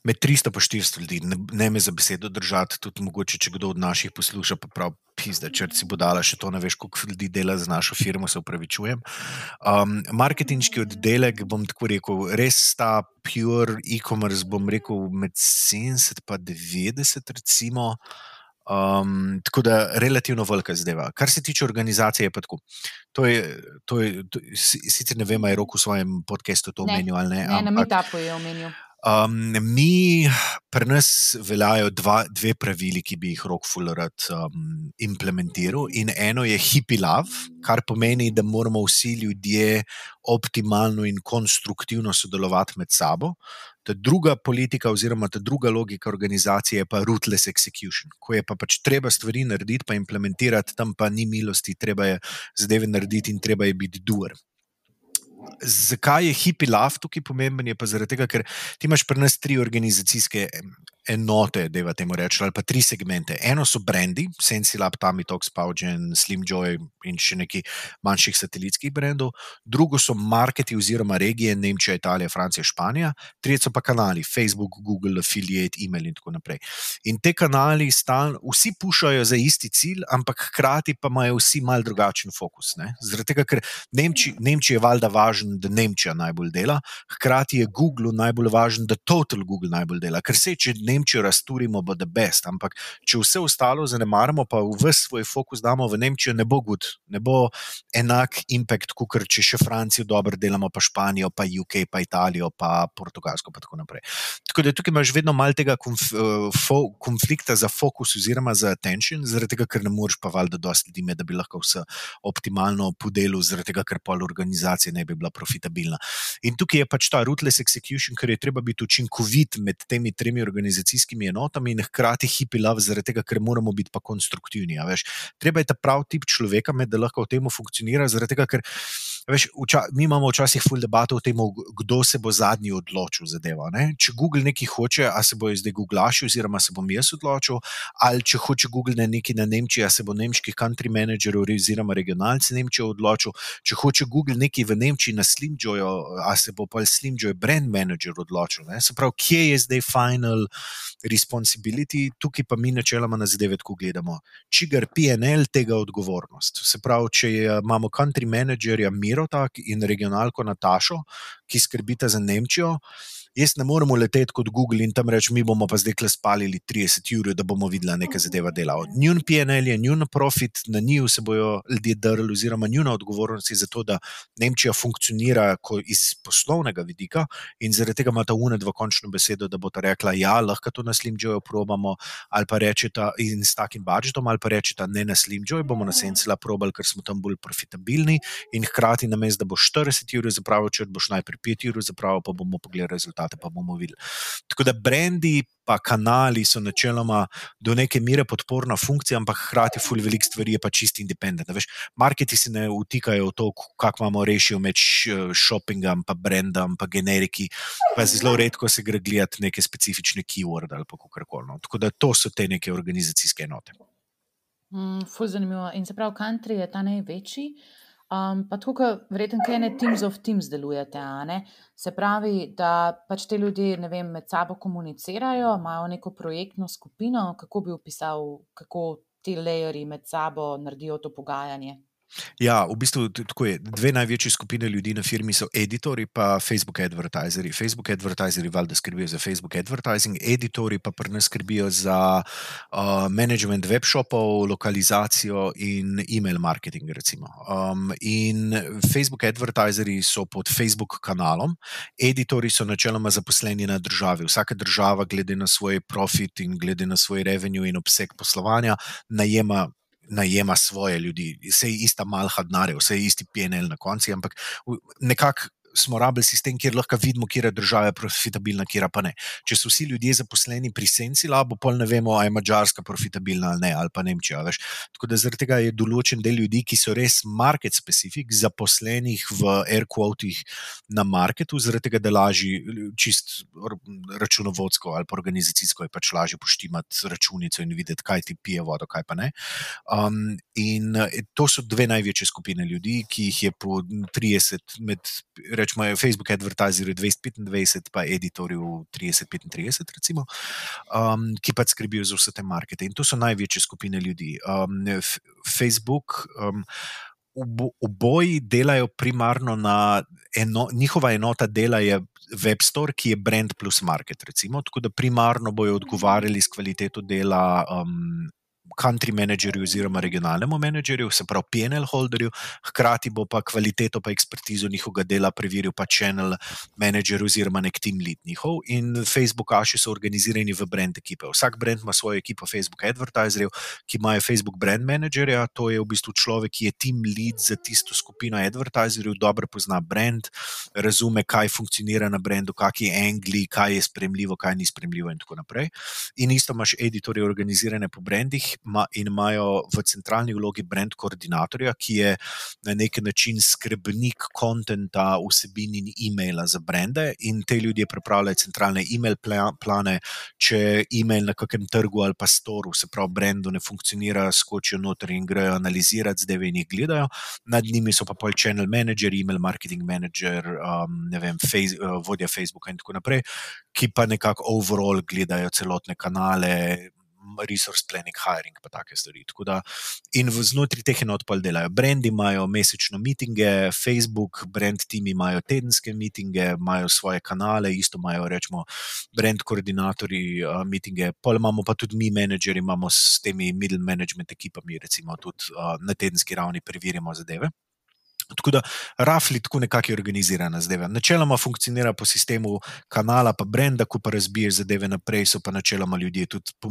med 300 in 400 ljudi, ne, ne me za besedo držati, tudi mogoče, če kdo od naših posluša, pa prav pizda, če si bo dala še to, ne veš, koliko ljudi dela za našo firmo, se upravičujem. Um, marketinški oddelek, bom tako rekel, res ta pure e-commerce, bom rekel, med 70 in 90, recimo. Um, tako da relativno velika zdeva. Kar se tiče organizacije, je pa tako. To je, to je, to, sicer ne vem, ali je rok v svojem podkastu to omenil ali ne. Ne, na Metapu je omenil. Um, mi, pri nas veljajo dva, dve pravili, ki bi jih rok Fullerat um, implementiral. In eno je hippie love, kar pomeni, da moramo vsi ljudje optimalno in konstruktivno sodelovati med sabo. Ta druga politika, oziroma ta druga logika organizacije, je pa ruthless execution, ko je pa pač treba stvari narediti, pa implementirati, tam pa ni milosti, treba je zadeve narediti in treba je biti duer. Zakaj je hippie love tukaj pomemben? Je pa zaradi tega, ker ti imaš pri nas tri organizacijske enote, da je temu reči, ali pa tri segmente. Eno so brendi, Sensilab, Tamitox, Paugen, Slim Joy in še neki manjših satelitskih brendov. Drugo so marketi oziroma regije, Nemčija, Italija, Francija, Španija. Tretje so pa kanali, Facebook, Google, Affiliate, email in tako naprej. In te kanali stalno, vsi pušajo za isti cilj, ampak hkrati pa imajo vsi mal drugačen fokus. Ne? Zaradi tega, ker Nemči, Nemčija je valjda važen, da Nemčija najbolj dela, hkrati je Google najbolj važen, da Total Google najbolj dela. Ker se, če Nemčijo razturimo, bo the best. Ampak če vse ostalo zanemarimo, pa v svoj fokus damo v Nemčijo, ne bo good, ne bo enak impact, kot če še Francijo dobro delamo, pa Španijo, pa UK, pa Italijo, pa Portugalsko. Pa tako, tako da tukaj imaš vedno malo tega konf, uh, fo, konflikta za fokus, oziroma za attention, zaradi tega, ker ne moreš pa valjda dosti ljudi, da bi lahko vse optimalno podelil, zaradi tega, ker pol organizacije ne bi bila profitabilna. In tukaj je pač ta ruthless execution, ker je treba biti učinkovit med temi tremi organizacijami organizacijskimi enotami in hkrati hipi love, zaradi tega, ker moramo biti pa konstruktivni. Treba je ta prav tip človeka, med, da lahko v tem funkcionira, zaradi tega, ker Veš, vča, mi imamo včasih full debato o tem, kdo se bo zadnji odločil za delo. Ne? Če Google nekaj hoče, a se bo zdaj Googlašil, oziroma se bom jaz odločil, ali če hoče Google na nekaj na Nemčiji, a se bo nemški country manager oziroma regionalci Nemčije odločil. Če hoče Google nekaj v Nemčiji na Slimjoju, a se bo pa Slimjoj brand manager odločil. Ne? Se pravi, kje je zdaj final responsibility, tukaj pa mi načeloma na zadeve tako gledamo. Čigar PNL tega odgovornost. Se pravi, če imamo country managerja Mirotak in regionalko Natašo, ki skrbita za Nemčijo. Jaz ne morem leteti kot Google in tam reči, mi bomo pa zdaj spalili 30 ur, da bomo videli, da neka zadeva dela. Njun PNL je, njun profit, na njiju se bojo ljudje drli, oziroma njuna odgovornost je za to, da Nemčija funkcionira iz poslovnega vidika in zaradi tega ima ta UNE dva končno besedo, da bo ta rekla, ja, lahko to na Slimjoju probamo, ali pa rečeta in s takim budžetom, ali pa rečeta ne na Slimjoju, bomo na Sencela probali, ker smo tam bolj profitabilni. In hkrati na mestu, da bo 40 ur zapravil, če boš najprej 5 ur zapravil, pa bomo pogledali rezultat rezultate pa bomo videli. Tako da brendi pa kanali so načeloma do neke mere podporna funkcija, ampak hkrati ful velik stvari je pa čist independent. Veš, marketi se ne vtikajo v to, kako imamo rešijo med shoppingom, pa brendom, pa generiki, pa zelo redko se gre gledati neke specifične keyword ali kako koli. No. Tako da to so te neke organizacijske enote. Mm, ful zanimivo. In se pravi, country je ta največji. Um, pa tako, verjetno, kaj ne Teams of Teams delujete. Se pravi, da pač te vem, med sabo komunicirajo, imajo neko projektno skupino. Kako bi opisal, kako ti lajeri med sabo naredijo to pogajanje? Ja, v bistvu tako je. Dve največji skupine ljudi na firmi so editori in Facebook advertiserji. Facebook advertiserji valjda skrbijo za Facebook advertising, editori pa pri nas skrbijo za uh, management webshopov, lokalizacijo in e-mail marketing. Um, in Facebook advertiserji so pod Facebook kanalom, editori so načeloma zaposleni na državi. Vsaka država, glede na svoj profit in glede na svoj revenue in obseg poslovanja, najema najema svoje ljudi, vse je ista malha denarja, vse je isti PNL na koncu, ampak nekako smo rabili sistem, kjer lahko vidimo, kje je država profitabilna, kje pa ne. Če so vsi ljudje zaposleni pri Senci Labu, pol ne vemo, ali je Mačarska profitabilna ali ne, ali pa Nemčija. Veš. Tako da zaradi tega je določen del ljudi, ki so res market specific, zaposlenih v air quotih na marketu, zaradi tega, da lažje, čist računovodsko ali pa organizacijsko je pač lažje poštimati računico in videti, kaj ti pije vodo, kaj pa ne. Um, in to so dve največje skupine ljudi, ki jih je po 30 med rečemo, Facebook advertiserju 225, pa editorju 30-35, recimo, um, ki pa skrbijo za vse te markete. In to so največje skupine ljudi. Um, Facebook. Um, Oboji delajo primarno na eno, njihova enota dela je Web Store, ki je brand plus market. Recimo, tako da primarno bojo odgovarjali s kvaliteto dela um, country managerju oziroma regionalnemu menedžerju, se pravi PNL holderju, hkrati bo pa kvaliteto pa ekspertizo njihovega dela preveril pa channel manager oziroma nek team lead njihov. In Facebook aši so organizirani v brand ekipe. Vsak brand ima svojo ekipo Facebook advertiserjev, ki imajo Facebook brand managerja, to je v bistvu človek, ki je team lead za tisto skupino advertiserjev, dobro pozna brand, razume, kaj funkcionira na brandu, kakšni angli, kaj je spremljivo, kaj ni spremljivo in tako naprej. In isto imaš editorje organizirane po brandih, in imajo v centralni vlogi brand koordinatorja, ki je na nek način skrbnik konta, vsebin in e-maila za brende. In te ljudje pripravljajo centralne e-mail plane, če e-mail na kakem trgu ali pa storu, se pravi, brendu ne funkcionira, skočijo noter in grejo analizirati, zdaj in jih gledajo. Nad njimi so pa pol channel manager, e-mail marketing manager, um, ne vem, face, uh, vodja Facebooka in tako naprej, ki pa nekako overall gledajo celotne kanale resource planning, hiring, pa take stvari. Da, in znotraj teh enot pa delajo. Brendi imajo mesečno mitinge, Facebook, brand timi imajo tedenske mitinge, imajo svoje kanale, isto imajo, rečemo, brand koordinatorji uh, mitinge. Pol imamo pa tudi mi, menedžeri, imamo s temi middle management ekipami, recimo, tudi uh, na tedenski ravni preverjamo zadeve. Tako da, rafli tako nekako je organizirana zadeva. Načeloma funkcionira po sistemu kanala, pa brenda, ko pa razbiješ zadeve naprej, so pa načeloma ljudje tudi po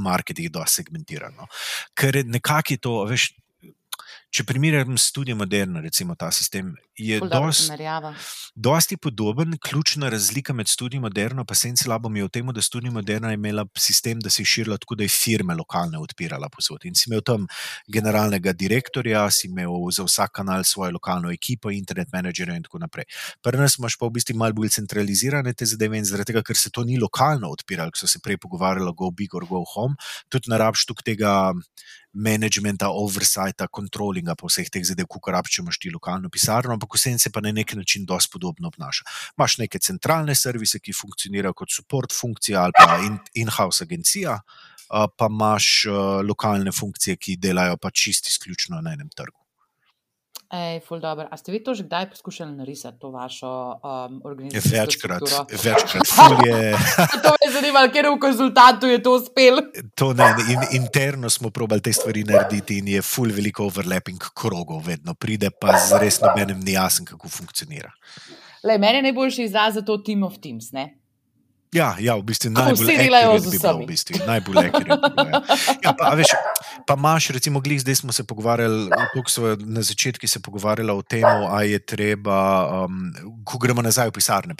dosti segmentirani. No. Ker nekako je to, veš. Če primerjam študij Moderna, recimo ta sistem, je dosti podoben. Ključna razlika med študijem Moderno in Senci Labom je v tem, da študij Moderna je imela sistem, da se je širila tako, da je firme lokalne odpirala posod. In si imel tam generalnega direktorja, si imel za vsak kanal svojo lokalno ekipo, internet menedžerje in tako naprej. Pri nas imaš pa v bistvu malo bolj centralizirane te zadeve in zaradi tega, ker se to ni lokalno odpiralo, ko so se prej pogovarjali, go big or go home, tudi ne rabiš tukaj tega managementa, oversighta, kontrolinga po vseh teh zadevah, kot rabiš, če imaš ti lokalno pisarno, ampak vse se pa na nek način dosti podobno obnaša. Imáš neke centralne servise, ki funkcionirajo kot support funkcija ali pa in-house in agencija, pa imaš lokalne funkcije, ki delajo pa čisto izključno na enem trgu. Ej, ful dobro. A ste vi to že kdaj poskušali narisati, to vašo um, organizacijo? Večkrat, večkrat. Ful je. to me je zanimalo, ker v konzultantu je to uspel. to ne, in, interno smo probali te stvari narediti in je ful veliko overlapping krogov, vedno pride pa z res nobenem ni jasen, kako funkcionira. Lej, meni je najboljši izraz za to Team of Teams, ne? Ja, ja, v bistvu najbolj delajo z vsemi. V bistvu, najbolj delajo. Ja, pa, veš, pa imaš, recimo, glih, zdaj smo se pogovarjali, smo na začetku se pogovarjali o tem, ali je treba, um, ko gremo nazaj v pisarne.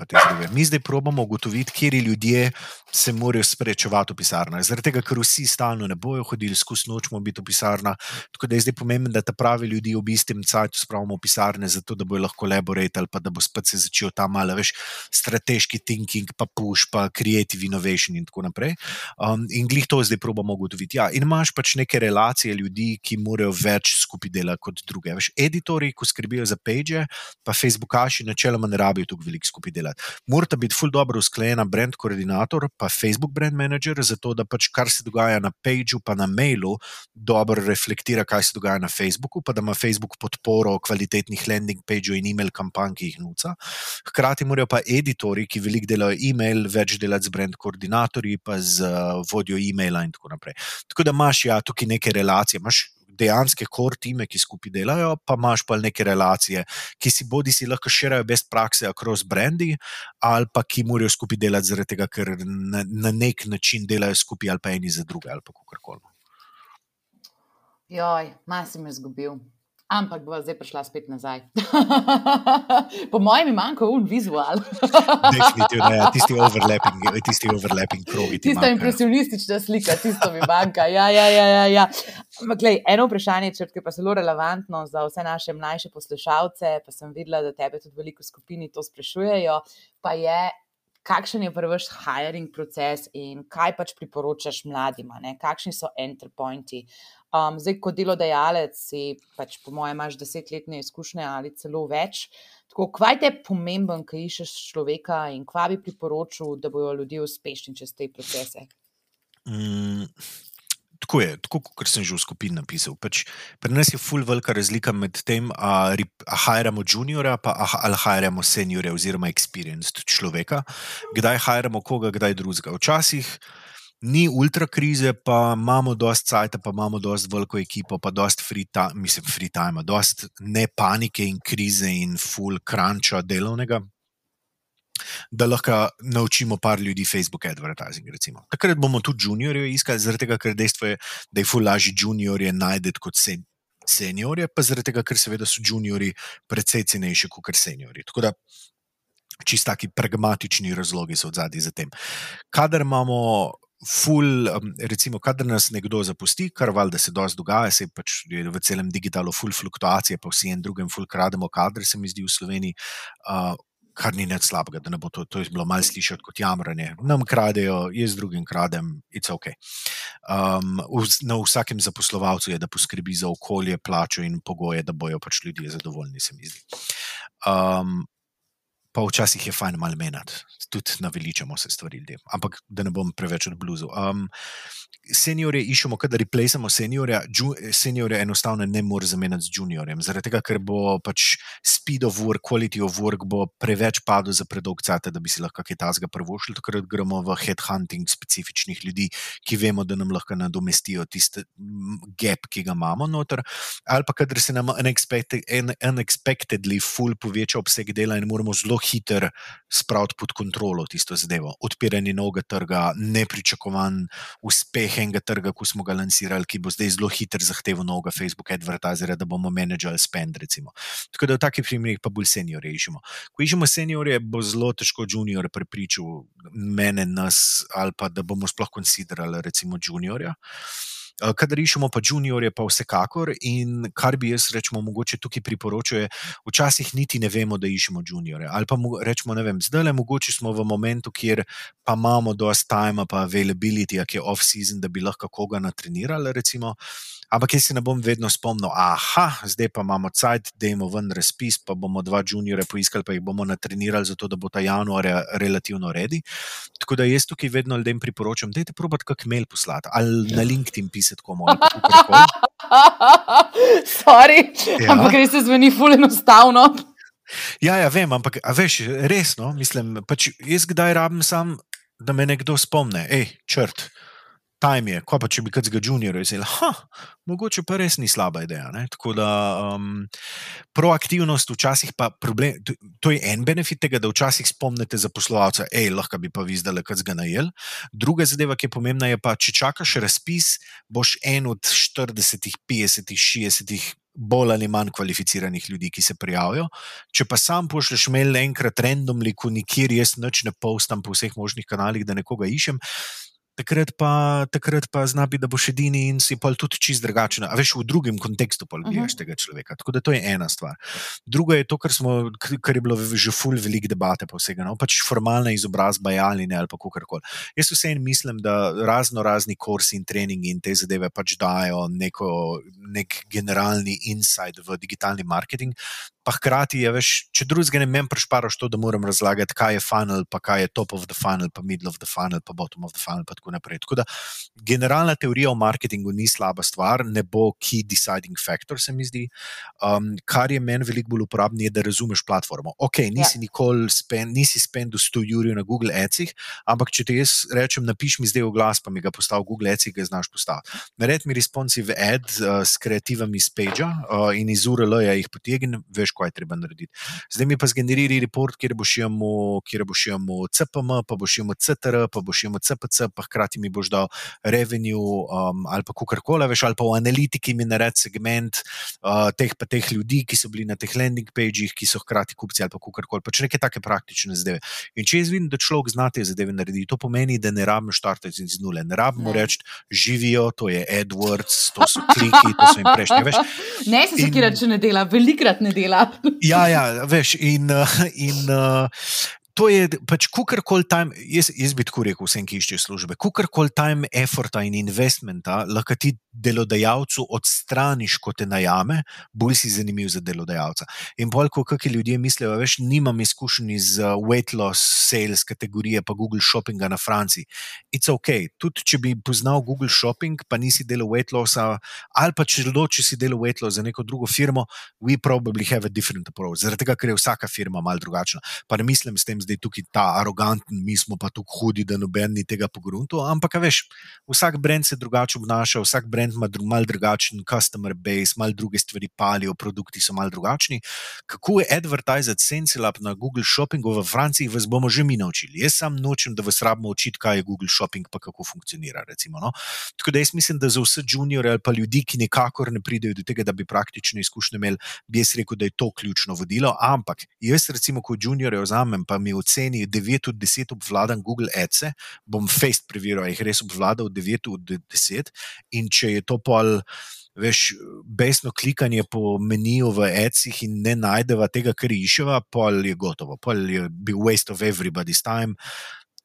Mi zdaj probamo ugotoviti, kje ljudje se morajo sprečevati v pisarnah. Zaradi tega, ker vsi stalno ne bojo hodili skozi noč, moramo biti v pisarnah. Tako da je zdaj pomembno, da ta pravi ljudi v istem cajtu spravimo v pisarne, zato da bojo lahko laborate ali pa da bo spet se začel ta malo več strateški thinking, pa push. Pa pa creative innovation in tako naprej. Um, in glih to zdaj probamo ugotoviti. Ja, in imaš pač neke relacije ljudi, ki morajo več skupaj delati kot druge. Veš, editori, ko skrbijo za page, pa Facebookaši, načeloma ne rabijo tako veliko skupaj delati. Morata biti ful dobro usklajena brand koordinator, pa Facebook brand manager, zato da pač kar se dogaja na pageu, pa na mailu, dobro reflektira, kaj se dogaja na Facebooku, pa da ima Facebook podporo kvalitetnih landing pageov in e-mail kampanj, ki jih nuca. Hkrati morajo pa editori, ki veliko delajo e-mail, več več delati z brand koordinatorji, pa z uh, vodjo e-maila in tako naprej. Tako da imaš ja, tukaj neke relacije. Imaš Dejanske core time, ki skupaj delajo, pa imaš pa neke relacije, ki si bodi si lahko širijo best prakse across brandi, ali pa ki morajo skupaj delati zaradi tega, ker na, na nek način delajo skupaj, ali pa eni za druge, ali pa kako koli. Joj, malo si me zgubil. Ampak bo zdaj prišla spet nazaj. po mojem, manjka un vizual. Definitivno, ja, tisti overlapping, tisti overlapping krogi. Tista impresionistična slika, tisto mi manjka. Ja, ja, ja, ja, ja. Ampak, lej, eno vprašanje, če je pa zelo relevantno za vse naše mlajše poslušalce, pa sem videla, da tebe tudi veliko skupini to sprašujejo, pa je. Kakšen je prvi hiring proces in kaj pač priporočaš mladim? Kakšni so entry pointi? Um, zdaj, kot delodajalec, si pač, po mojem, imaš desetletne izkušnje ali celo več. Tako, kaj je pomemben, kaj iščeš človeka in kaj bi priporočil, da bodo ljudje uspešni čez te procese? Mm. Tako je, tako kot sem že v skupini napisal. Pač, pri nas je full velika razlika med tem, ali hajramo juniora, pa ali hajramo seniorja oziroma experienced človeka. Kdaj hajramo koga, kdaj drugega. Včasih ni ultra krize, pa imamo dosti cajt, pa imamo dosti veliko ekipo, pa dosti free time, mislim, free time, dosti ne panike in krize in full cruncha delovnega. Da lahko naučimo par ljudi Facebook advertising. Recimo. Takrat bomo tudi juniorje iskali, zaradi tega, ker dejstvo je, da je fulaži juniorje najdete kot sen, seniorje, pa zaradi tega, ker seveda so juniorji precej cenejši kot seniorji. Tako da čisto taki pragmatični razlogi so v zadnji za tem. Kadar imamo ful, recimo, kadar nas nekdo zapusti, kar valjda se dosti dogaja, se pač v celem digitalu, ful fluktuacije, pa vsi en drugem, ful krademo kadre, se mi zdi v Sloveniji. Uh, Kar ni nič slabega, da ne bo to, to bilo malo slišati kot jamranje. Nam kradejo, jaz drugim kradem, it's ok. Um, v, na vsakem zaposlovalcu je, da poskrbi za okolje, plačo in pogoje, da bojo pač ljudje zadovoljni, se mi zdi. Um, pa včasih je fajn malo menjati, tudi naveličamo se stvari ljudem. Ampak da ne bom preveč od bluzu. Um, seniorje iščemo, kadar replacemo seniorja, seniorja enostavno ne more zamenjati z juniorjem, zaradi tega, ker bo pač speed of work, quality of work bo preveč padel za predolg cajt, da bi si lahko kaj tasga prvošili. Takrat gremo v headhunting specifičnih ljudi, ki vemo, da nam lahko nadomestijo tiste gap, ki ga imamo noter. Ali pa kadar se nam unexpected, unexpectedly full poveča obseg dela in moramo zelo hitro spraviti pod kontrolo tisto zadevo. Odpiranje novega trga, nepričakovan uspeh enega trga, ko smo ga lansirali, ki bo zdaj zelo hiter zahteval novega Facebook advertizera, da bomo menedžali spend. Recimo. Tako da v takih primerih pa bolj seniorje iščemo. Ko iščemo seniorje, bo zelo težko junior prepričal mene, nas ali pa da bomo sploh konsiderali recimo juniorja. Eh, kadar iščemo pa juniorje, pa vsekakor. In kar bi jaz rečemo, mogoče tukaj priporočil, je, včasih niti ne vemo, da iščemo juniorje. Ali pa rečemo, ne vem, zdaj le mogoče smo v momentu, kjer pa imamo dosti time, pa availability, ki je off-season, da bi lahko koga natrenirali. Recimo. Ampak jaz si ne bom vedno spomnil, aha, zdaj pa imamo cajt, da imamo ven razpis, pa bomo dva juniore poiskali, pa jih bomo natrenirali, zato da bo ta januar relativno redi. Tako da jaz tukaj vedno ljudem priporočam, da je te probat kak mail poslati ali na LinkedIn pisati komu. Sorry, ja. ampak res se zveni ful enostavno. Ja, ja, vem, ampak veš, resno, mislim, pač jaz kdaj rabim sam, da me nekdo spomne, hej, črt time je, ko pa če bi kaj zgolj junior rekel, ha, mogoče pa res ni slaba ideja. Ne? Tako da um, proaktivnost včasih pa problem. To, to je en benefit tega, da včasih spomnite za poslovalca, hej, lahko bi pa vi zdaj le kaj zgolj najel. Druga zadeva, ki je pomembna, je pa, če čakaš razpis, boš en od 40, 50, 60. Bolj ali manj kvalificiranih ljudi, ki se prijavijo. Če pa sam pošleš mail enkrat, randomly, ko nikjer jaz noč ne postam po vseh možnih kanalih, da nekoga iščem, takrat pa, takrat pa zna biti, da boš edini in si pa tudi čist drugačen. A veš, v drugem kontekstu pa ljubiš uh -huh. tega človeka. Tako da to je ena stvar. Druga je to, kar, smo, kar je bilo že ful velik debate pa vsega. No? Pač formalna izobrazba je ali ne, ali pa kako koli. Jaz vseeno mislim, da razno razni kursi in treningi in te zadeve pač dajo neko, nek generalni insight v digitalni marketing pa hkrati je, veš, če drugega ne mem, prešparaš to, da moram razlagati, kaj je funnel, pa kaj je top of the funnel, pa middle of the funnel, pa bottom of the funnel, in tako naprej. Tako da generalna teorija o marketingu ni slaba stvar, ne bo key deciding factor, se mi zdi. Um, kar je meni veliko bolj uporabno, je, da razumeš platformo. Ok, nisi ja. nikoli spend, nisi spendil 100 jurjev na Google Adsih, ampak če ti jaz rečem, napiš mi zdaj v glas, pa mi ga postavi Google Adsih, ga znaš postaviti. Nared mi responsive ad uh, s kreativami iz Page uh, in iz URL-ja jih potegni, veš, kaj je treba narediti. Zdaj mi pa zgeneriri report, kjer boš imel, kjer boš imel CPM, pa boš imel CTR, pa boš imel CPC, pa hkrati mi boš dal revenue um, ali pa kakorkoli, veš, ali pa v analitiki mi naredi segment uh, teh, teh ljudi, ki so bili na teh landing pages, ki so hkrati kupci ali pa kakorkoli. Pač neke take praktične zadeve. In če jaz vidim, da človek zna te zadeve narediti, to pomeni, da ne rabimo štartati iz nule. Ne rabimo reči, živijo, to je AdWords, to so kliki, to so jim prejšnji. Ne se sekirati, če ne dela, velikrat ne dela. Ja, ja, veš, in, in uh, to je pač kukorkoli time, jaz, jaz bi tako rekel, vsem, ki iščejo službe, kukorkoli time, efforta in investmenta lahko ti delodajalcu odstraniš, ko te najame, bolj si zanimiv za delodajalca. In bolj, kot kakšni ljudje mislijo, veš, nimam izkušenj iz uh, weight loss sales kategorije, pa Google Shoppinga na Franciji. It's ok, tudi če bi poznal Google Shopping, pa nisi delal weight lossa, ali pa če loči si delal weight loss za neko drugo firmo, we probably have a different approach. Zaradi tega, ker je vsaka firma mal drugačna. Pa ne mislim s tem, zdaj tukaj ta aroganten, mi smo pa tukaj hudi, da noben ni tega pogrunto. Ampak, veš, vsak brand se drugače obnaša, vsak brand ima dru, mal drugačen customer base, mal druge stvari palijo, produkti so mal drugačni. Kako je advertizati Sensilab na Google Shoppingu v Franciji, vas bomo že mi naučili. Jaz sam nočem, da vas rabimo učiti, kaj je Google Shopping, pa kako funkcionira. Recimo, no? Tako da jaz mislim, da za vse juniore ali pa ljudi, ki nikakor ne pridejo do tega, da bi praktične izkušnje imeli, bi jaz rekel, da je to ključno vodilo. Ampak jaz, recimo, kot juniore, vzamem pa mi oceni 9 od 10 obvladam Google Ads, bom face preveril, jih res obvladal 9 od 10. In če je to pol. Veš, besno klikanje po meniju v Etsih in ne najdeva tega, kar iščeva, pol je gotovo, pol je bil waste of everybody's time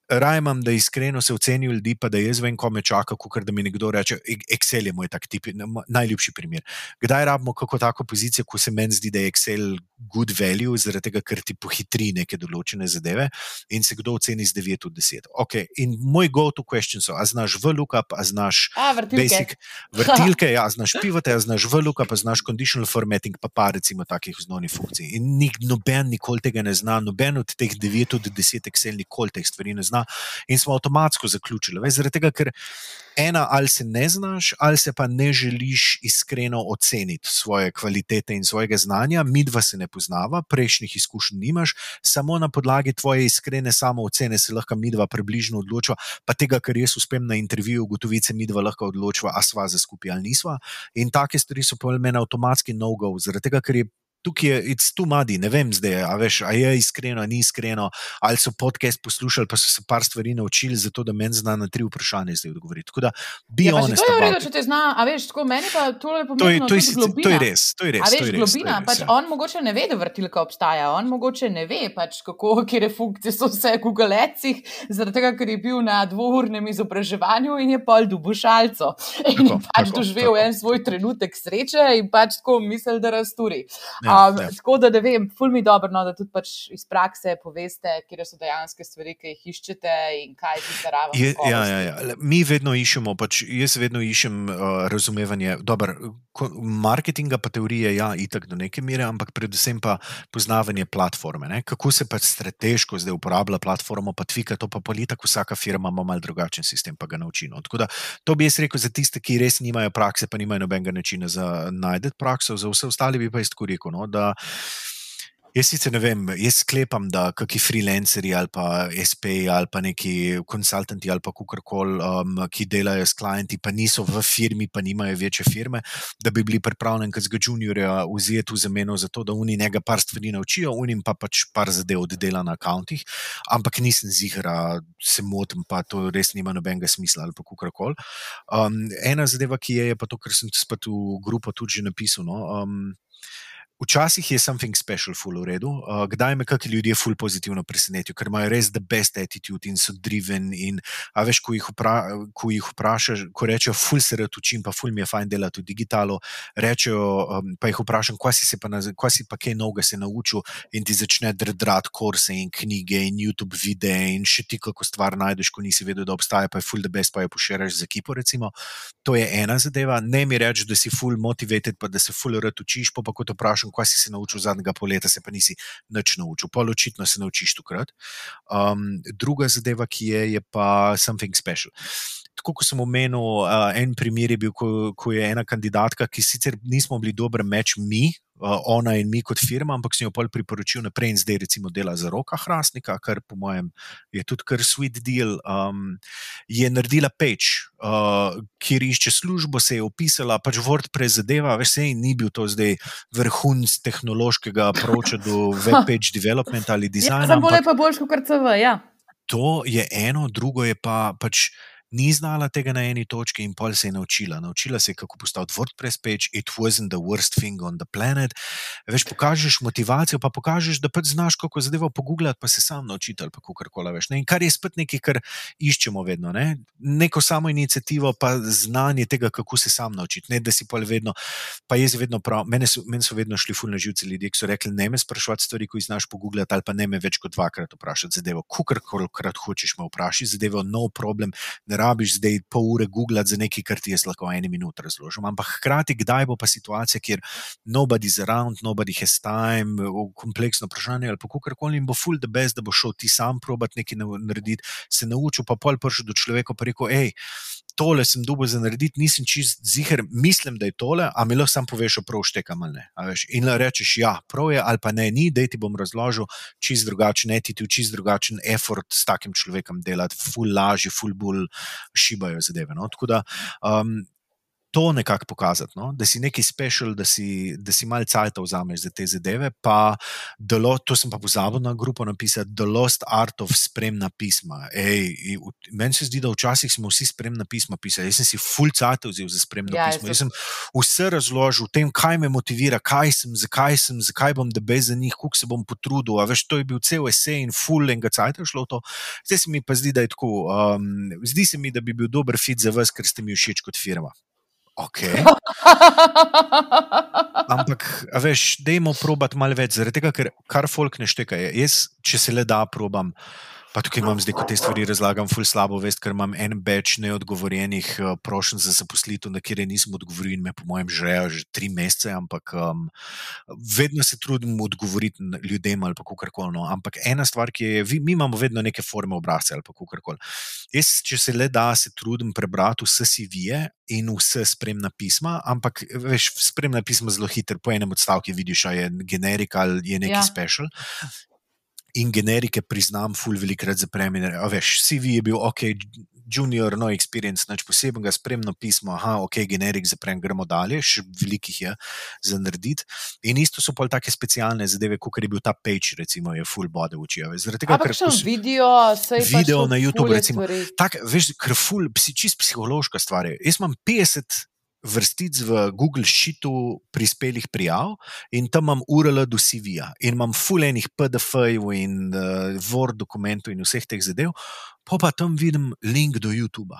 raje imam, da iskreno se ocenijo ljudi, pa da jaz vem, ko me čaka, kot da mi nekdo reče: Excel je moj tak tip, najljubši primer. Kdaj rabimo kako tako pozicijo, ko se meni zdi, da je Excel good value, zaradi tega, ker ti pohitri neke določene zadeve in se kdo oceni z 9 od 10. Okay. In moj go-to question so: a znaš VLOOKUP, a znaš a, vrtilke. basic vrtilke, ja, znaš pivote, a znaš VLOOKUP, a znaš conditional formatting, pa pa recimo takih osnovnih funkcij. In nik, noben nikoli tega ne zna, noben od teh 9 od 10 Excel nikoli teh stvari ne zna zna, in smo avtomatsko zaključili. Veš, zaradi tega, ker ena, ali se ne znaš, ali se pa ne želiš iskreno oceniti svoje kvalitete in svojega znanja, mi dva se ne poznava, prejšnjih izkušenj nimaš, samo na podlagi tvoje iskrene samoocene se lahko mi dva približno odločiva, pa tega, kar jaz uspem na intervjuju ugotoviti, se mi dva lahko odločiva, a sva za skupaj ali nisva. In take stvari so po meni avtomatski no-go, zaradi tega, ker je tukaj je it's too muddy, ne vem zdaj, a, veš, a je iskreno, ni iskreno, ali so podcast poslušali, pa so se par stvari naučili, zato da meni zna na tri vprašanja zdaj odgovoriti. Tako da bi Ja, že to je v redu, če te zna, a veš, tako meni pa to je To je, pomembno. to, je, tudi sicer- globina. to je res, to je res. A to veš, je res, globina, to je res, pač ja. on mogoče ne ve, da vrtilka obstaja, on mogoče ne ve, pač kako, kje funkcije so vse v Googlecih, zaradi tega, ker je bil na dvournem izobraževanju in je pol dubušalco. In Tako, je pač tako, doživel tako. en svoj trenutek sreče in pač tako misel, da razturi. Ja, Um, ja. Tako da ne vem, ful mi dobro, no, da tudi pač iz prakse poveste, kje so dejanske stvari, ki jih iščete in kaj ti zaraven. Je, ja, ja, ja. Mi vedno iščemo, pač jaz vedno iščem uh, razumevanje. Dober, marketinga, pa teorije, ja, itak do neke mere, ampak predvsem pa poznavanje platforme. Ne? Kako se pač strateško zdaj uporablja platformo, pa tvika to, pa politika, vsaka firma ima mal drugačen sistem, pa ga nauči. No. Tako da to bi jaz rekel za tiste, ki res nimajo prakse, pa nimajo nobenega načina za najti prakso, za vse ostale bi pa jaz tako rekel. No, da, Jaz sicer ne vem, jaz sklepam, da kakšni freelanceri ali pa SP ali pa neki konsultanti ali pa kakorkoli, um, ki delajo s klienti, pa niso v firmi, pa nimajo večje firme, da bi bili pripravljeni kot juniorja vzeti v zameno za to, da oni njega par stvari naučijo, unim pa pač par zadev oddela na akauntih, ampak nisem zihra, se motim, pa to res nima nobenega smisla ali pa kakorkoli. Um, ena zadeva, ki je, je pa to, kar sem spet v grupo tudi napisal. No, um, Včasih je something special, full v redu, uh, kdaj me kakšni ljudje full pozitivno presenetijo, ker imajo res the best attitude in so driven. In, a veš, ko jih, vpra, ko jih vprašaš, ko rečejo, full se rad učim, pa full mi je fajn delati v digitalu, rečejo, um, pa jih vprašam, kaj si, pa, naz- kaj si pa kaj novega se naučil in ti začne drdrati kurse in knjige in YouTube videe in še ti kako stvar najdeš, ko nisi vedel, da obstaja, pa je full the best, pa jo pošeraš z ekipo. Recimo. To je ena zadeva. Ne mi reči, da si full motivated, pa da se full rad učiš, pa, pa ko te vprašam, kaj si se naučil zadnjega pol leta, se pa nisi nič naučil. Pol očitno se naučiš tukaj. Um, druga zadeva, ki je, je pa something special. Tako kot sem omenil, uh, en primer je bil, ko, ko je ena kandidatka, ki sicer nismo bili dober meč mi, uh, ona in mi kot firma, ampak sem jo pol priporočil naprej in zdaj recimo dela za roka Hrastnika, kar po mojem je tudi kar sweet deal. Um, je naredila page, uh, kjer išče službo, se je opisala, pač WordPress zadeva, veš, sej ni bil to zdaj vrhunc tehnološkega approacha do web page development ali Ja, dizajna. samo ampak- je pa boljš kot CV. Ja. To je eno, drugo je pa pač. Ni znala tega na eni točki, in pol se je naučila. Naučila se je, kako postaviti WordPress page, it wasn't the worst thing on the planet. Veš, pokažeš motivacijo, pa pokažeš, da pač znaš, kako zadevo pogooglati, pa se sam naučiti, ali kako koli veš. Ne? In kar je spet nekaj, kar iščemo vedno. Ne? Neko samo inicijativo, pa znanje tega, kako se sam naučiti. Ne, da si pa vedno, pa jaz vedno prav, meni so, meni so vedno šli fulno živci ljudje, ki so rekli, ne me sprašovati stvari, ko jih znaš pogooglati, ali pa ne me več kot dvakrat vprašati zadevo. Kukorkrat hočeš me vprašati zadevo, no problem, ne rabiš zdaj pol ure googlati za nekaj, kar ti jaz lahko v eni minuti razložim. Ampak hkrati, kdaj bo pa situacija, kjer nobody's around, nobody has time, kompleksno vprašanje ali pa kakorkoli in bo full the best, da bo šel ti sam probat nekaj na- narediti, se naučil, pa pol prišel do človeka pa rekel, hej. Tole sem dobil za narediti, nisem čist ziger, mislim, da je tole, a mi lahko sam poveš, prav štekam ali ne. In lahko rečeš, ja, prav je, ali pa ne, ni, da ti bom razložil, čist drugačen attitude, čist drugačen effort s takim človekom delati, ful lažje, ful bolj šibajo zadeve. No? Tako da um, to nekako pokazati, no? da si neki special, da si, da si malce cajta vzameš za te zadeve. Pa, the to sem pa pozabil na grupo napisati, The Lost Art of spremna pisma. Ej, meni se zdi, da včasih smo vsi spremna pisma pisali. Jaz sem si full cajta vzel za spremno Ja, pismo. jaz sem vse razložil, o tem, kaj me motivira, kaj sem, zakaj sem, zakaj bom debe za njih, koliko se bom potrudil. A Veš, to je bil cel esej in full enega cajta je šlo to. Zdaj se mi pa zdi, da je tako. Um, zdi se mi, da bi bil dober fit za vas, ker ste mi všeč kot firma. Ok, ampak, a veš, dajmo probati malo več, zaradi tega, ker kar folk ne šteka. je. Jaz, če se le da, probam Pa tukaj imam zdaj, ko te stvari razlagam, ful slabo vest, ker imam en več neodgovorjenih uh, prošenj za zaposlitev, na kjer nisem odgovoril in me, po mojem, žrejo že tri mesece, ampak um, vedno se trudim odgovoriti ljudem ali kako koli. No. Ampak ena stvar, ki je, vi, mi imamo vedno neke forme obrazce ali kako koli. Jaz, če se le da, se trudim prebrati vse CV-je in vse spremna pisma, ampak veš, spremna pisma zelo hitro, po enem odstavku vidiš, ali je generik ali je neki ja. special in generike priznam, ful velikrat zaprem. Veš, CV je bil ok, junior, no experience, nič posebnega, spremno pismo, aha, ok, generik zaprem, gremo dalje, še velikih je za narediti. In isto so pa take specialne zadeve, kot je bil ta page, recimo, je full body v oči. Zaradi tega, ker sem video, video na YouTube, recimo, tak, veš, ker full, čist psihološka stvar je. Jaz imam 50 vrstic v Google Sheetu prispelih prijav in tam imam URL do CV-ja in imam fulejnih PDF-jev in uh, Word dokumentov in vseh teh zadev, pa pa tam vidim link do YouTube-a.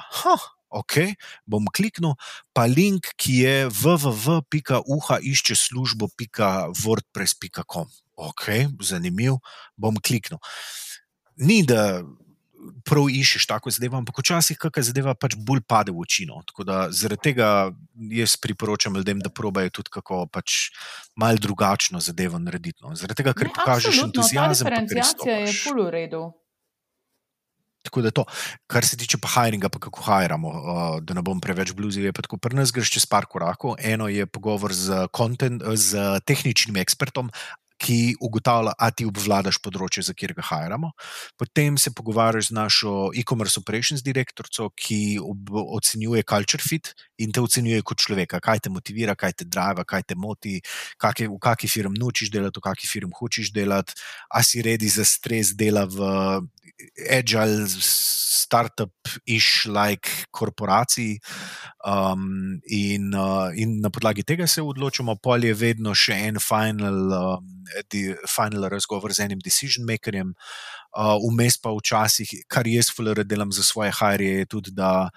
Ok, bom kliknil, pa link, ki je www.uha išče službo.wordpress.com. Ok, zanimiv, bom kliknil. Ni da prav iščeš tako zadevo, ampak včasih kakšna zadeva pač bolj pade v oči. No. Zaradi tega jaz priporočam ljudem, da probajo tudi kako pač mal drugačno zadevo narediti. No. Zaradi tega, ker ne, pokažeš entuzijazem. Diferencijacija je pol v redu. Tako da to, kar se tiče pa hiringa, pa kako hajramo, uh, da ne bom preveč bluzi, je pa tako pri nas greš čez par korakov. Eno je pogovor z, content, z tehničnim ekspertom, ki ugotavlja, ali ti obvladaš področje, za katerega hajramo. Potem se pogovarjaš z našo e-commerce operations direktorico, ki ocenjuje culture fit in te ocenjuje kot človeka, kaj te motivira, kaj te drive, kaj te moti, kak je, v kakšni firmi nočiš delati, v kakšni firmi hočeš delati, a si redi za stres dela v agile. Startup-ish like korporaciji, um, in, uh, in na podlagi tega se odločimo, pol je vedno še en final, um, final razgovor z enim decision makerjem, uh, vmes pa včasih, kar jaz FLR delam za svoje hajre, je tudi, da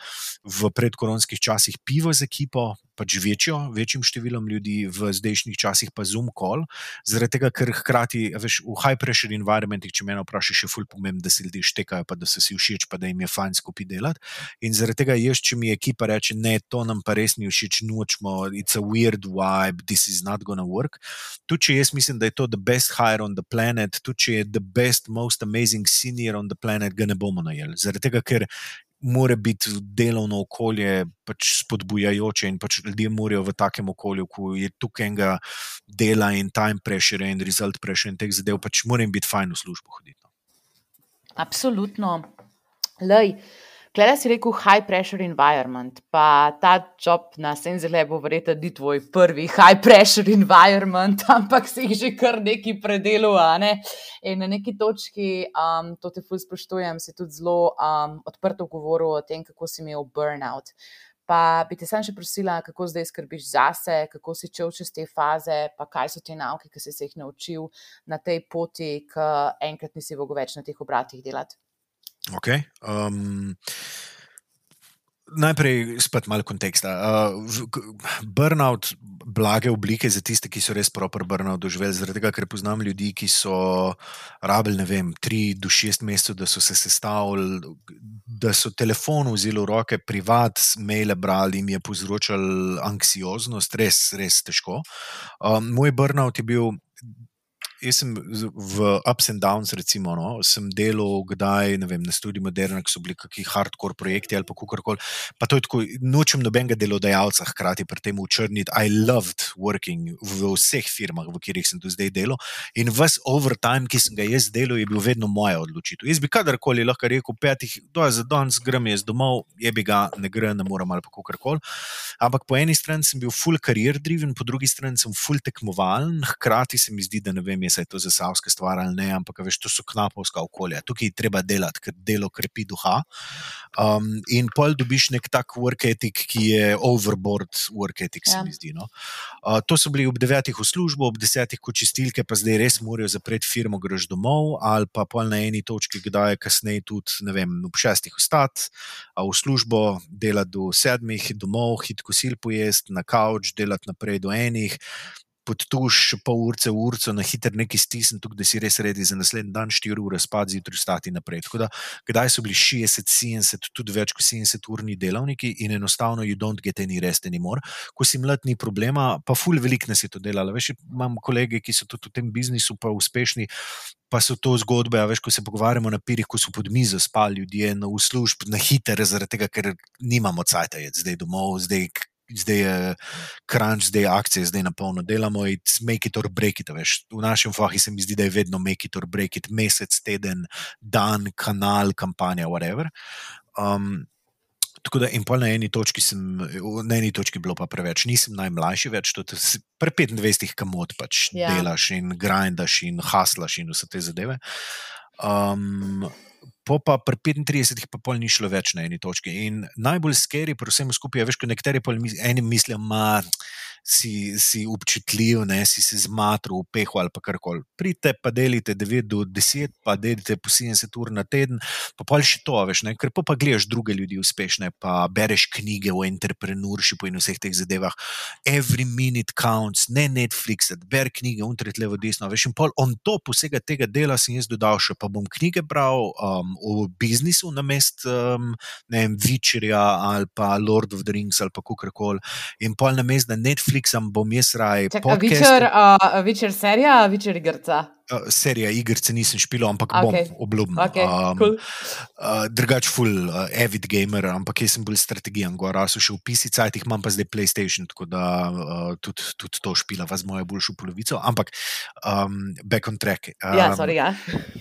v predkoronskih časih pivo z ekipo, pač večjo, večjim številom ljudi, v zdajšnjih časih pa zoom call, zaradi tega, ker hkrati, veš, v high pressure environmentih, če me vprašaš, je ful pomembno, da se ljudje štekajo, pa da se si všeč, pa da jim je fajn skupaj delati. In zaradi tega, jaz, če mi ekipa reče, ne, to nam pa res ni všeč, nočemo, it's a weird vibe, this is not gonna work. Tudi če jaz mislim, da je to the best hire on the planet, tudi če je the best, most amazing senior on the planet, ga ne bomo najeli. Zaradi tega, ker mora biti delovno okolje pač spodbujajoče in pač ljudje morajo v takem okolju, ko je tukaj enega dela in time pressure in result pressure in teh zadev, pač moram biti fajn v službo hoditi. No. Absolutno. Lej. Klej si rekel high pressure environment, pa ta job na Senzelebu verjetno ni tvoj prvi high pressure environment, ampak si jih že kar neki predelal. Ne? In na neki točki, um, to te fulj spoštujem, si tudi zelo um, odprto govoril o tem, kako si imel burnout. Pa bi te sam še prosila, kako zdaj skrbiš zase, kako si čel čez te faze, pa kaj so te nauke, ki si se jih naučil na tej poti, ki enkrat nisi mogel več na teh obratih delati. Okay. Um, najprej spet malo konteksta. Uh, burnout, blage oblike za tiste, ki so res proper burnout doživeli, zaradi tega, ker poznam ljudi, ki so rabili, ne vem, tri do šest mesecev, da so se sestavili, da so telefon vzeli v roke, privat, maile brali, jim je povzročal anksioznost, res, res težko. Um, moj burnout je bil jaz sem v ups and downs, recimo, no, sem delal, kdaj vem, na študiju Moderna, ki so bili neki hardcore projekti ali kako koli. Pa to je tako, nočem nobenega delodajalca hkrati pri tem učrniti. I loved working v vseh firmah, v katerih sem do zdaj delal. In ves overtime, ki sem ga jaz delal, je bil vedno moja odločitev. Jaz bi kadarkoli lahko rekel, petih, to je za danes, grem jaz domov, je bi ga, ne gre, ne morem ali kako koli. Ampak po eni strani sem bil full career driven, po drugi strani sem full tekmovalen, hkrati se mi zdi, da ne vem, je to za savske stvari ali ne, ampak veš, to so knapovska okolja. Tukaj je treba delati, ker delo krepi duha. Um, in pol dobiš nek tak work ethic, ki je overboard work ethic, ja. se mi zdi. No? Uh, to so bili ob devetih v službo, ob desetih kot čistilke, pa zdaj res morajo zapreti firmo, greš domov, ali pa pol na eni točki, kdaj je kasneje tudi, ne vem, ob šestih ostati, v službo delati do sedmih, domov, hitko sil pojesti, na kavč, delati naprej do enih pod tuš, pol urce, urco, na hiter neki stisn, tukaj, da si res redi za naslednji dan, 4 ure spati, zjutraj stati naprej. Tako da, kdaj so bili 60, 70, tudi več kot 70 urni delavniki in enostavno, you don't get any rest anymore. Ko si mlad, ni problema, pa ful velik nas je to delalo. Veš, imam kolege, ki so tudi v tem biznisu pa uspešni. Pa so to zgodbe, veš, ko se pogovarjamo na pirih, ko so pod mizo spali ljudje na uslužb, na hiter, zaradi tega, ker nimamo cajt, zdaj domov, zdaj zdaj je crunch, zdaj je akcija, zdaj na polno delamo, it's make it or break it. Veš. V našem fahu se mi zdi, da je vedno make it or break it, mesec, teden, dan, kanal, kampanja, whatever. Um, Tako da, in pa na eni točki sem, na eni točki bilo pa preveč, nisem najmlajši več, tudi pre 25, kamot pač ja. delaš in grindaš in haslaš in vse te zadeve. Um, po pa pri 35, pa pol ni šlo več na eni točki. In najbolj skeri, pri vsem skupaj, je, veš, ko nekateri eni mislijo, da si, si občutljiv, ne, si se zmatril, upehu ali kar koli. Pridite, pa delite 9 do 10, pa delite po 70 ur na teden, pa pa še to, veš, ne, ker pa, pa gledaš druge ljudi uspešne, pa bereš knjige o entrepreneurshipu in vseh teh zadevah. Every minute counts, ne Netflix, ber knjige, untret levo, desno, veš, in pol on top vsega tega dela sem jaz dodal še, pa bom knjige bral. Um, v biznisu, na mestu um, Večerja ali pa Lord of the Rings ali pa kako koli. In pol na mestu Netflixa bom jaz raje. Večer, uh, večer serija, večer igrca. Uh, serija igrice nisem špil, ampak okay. bom obljubil. Okay, um, cool. uh, drugač, full uh, avid gamer, ampak jaz sem bolj strategijan, gora so še v pisicah, imam pa zdaj PlayStation, tako da uh, tudi, tudi to špila, vas moja boljša polovica, ampak um, back on track. Um, ja, sorry, ja.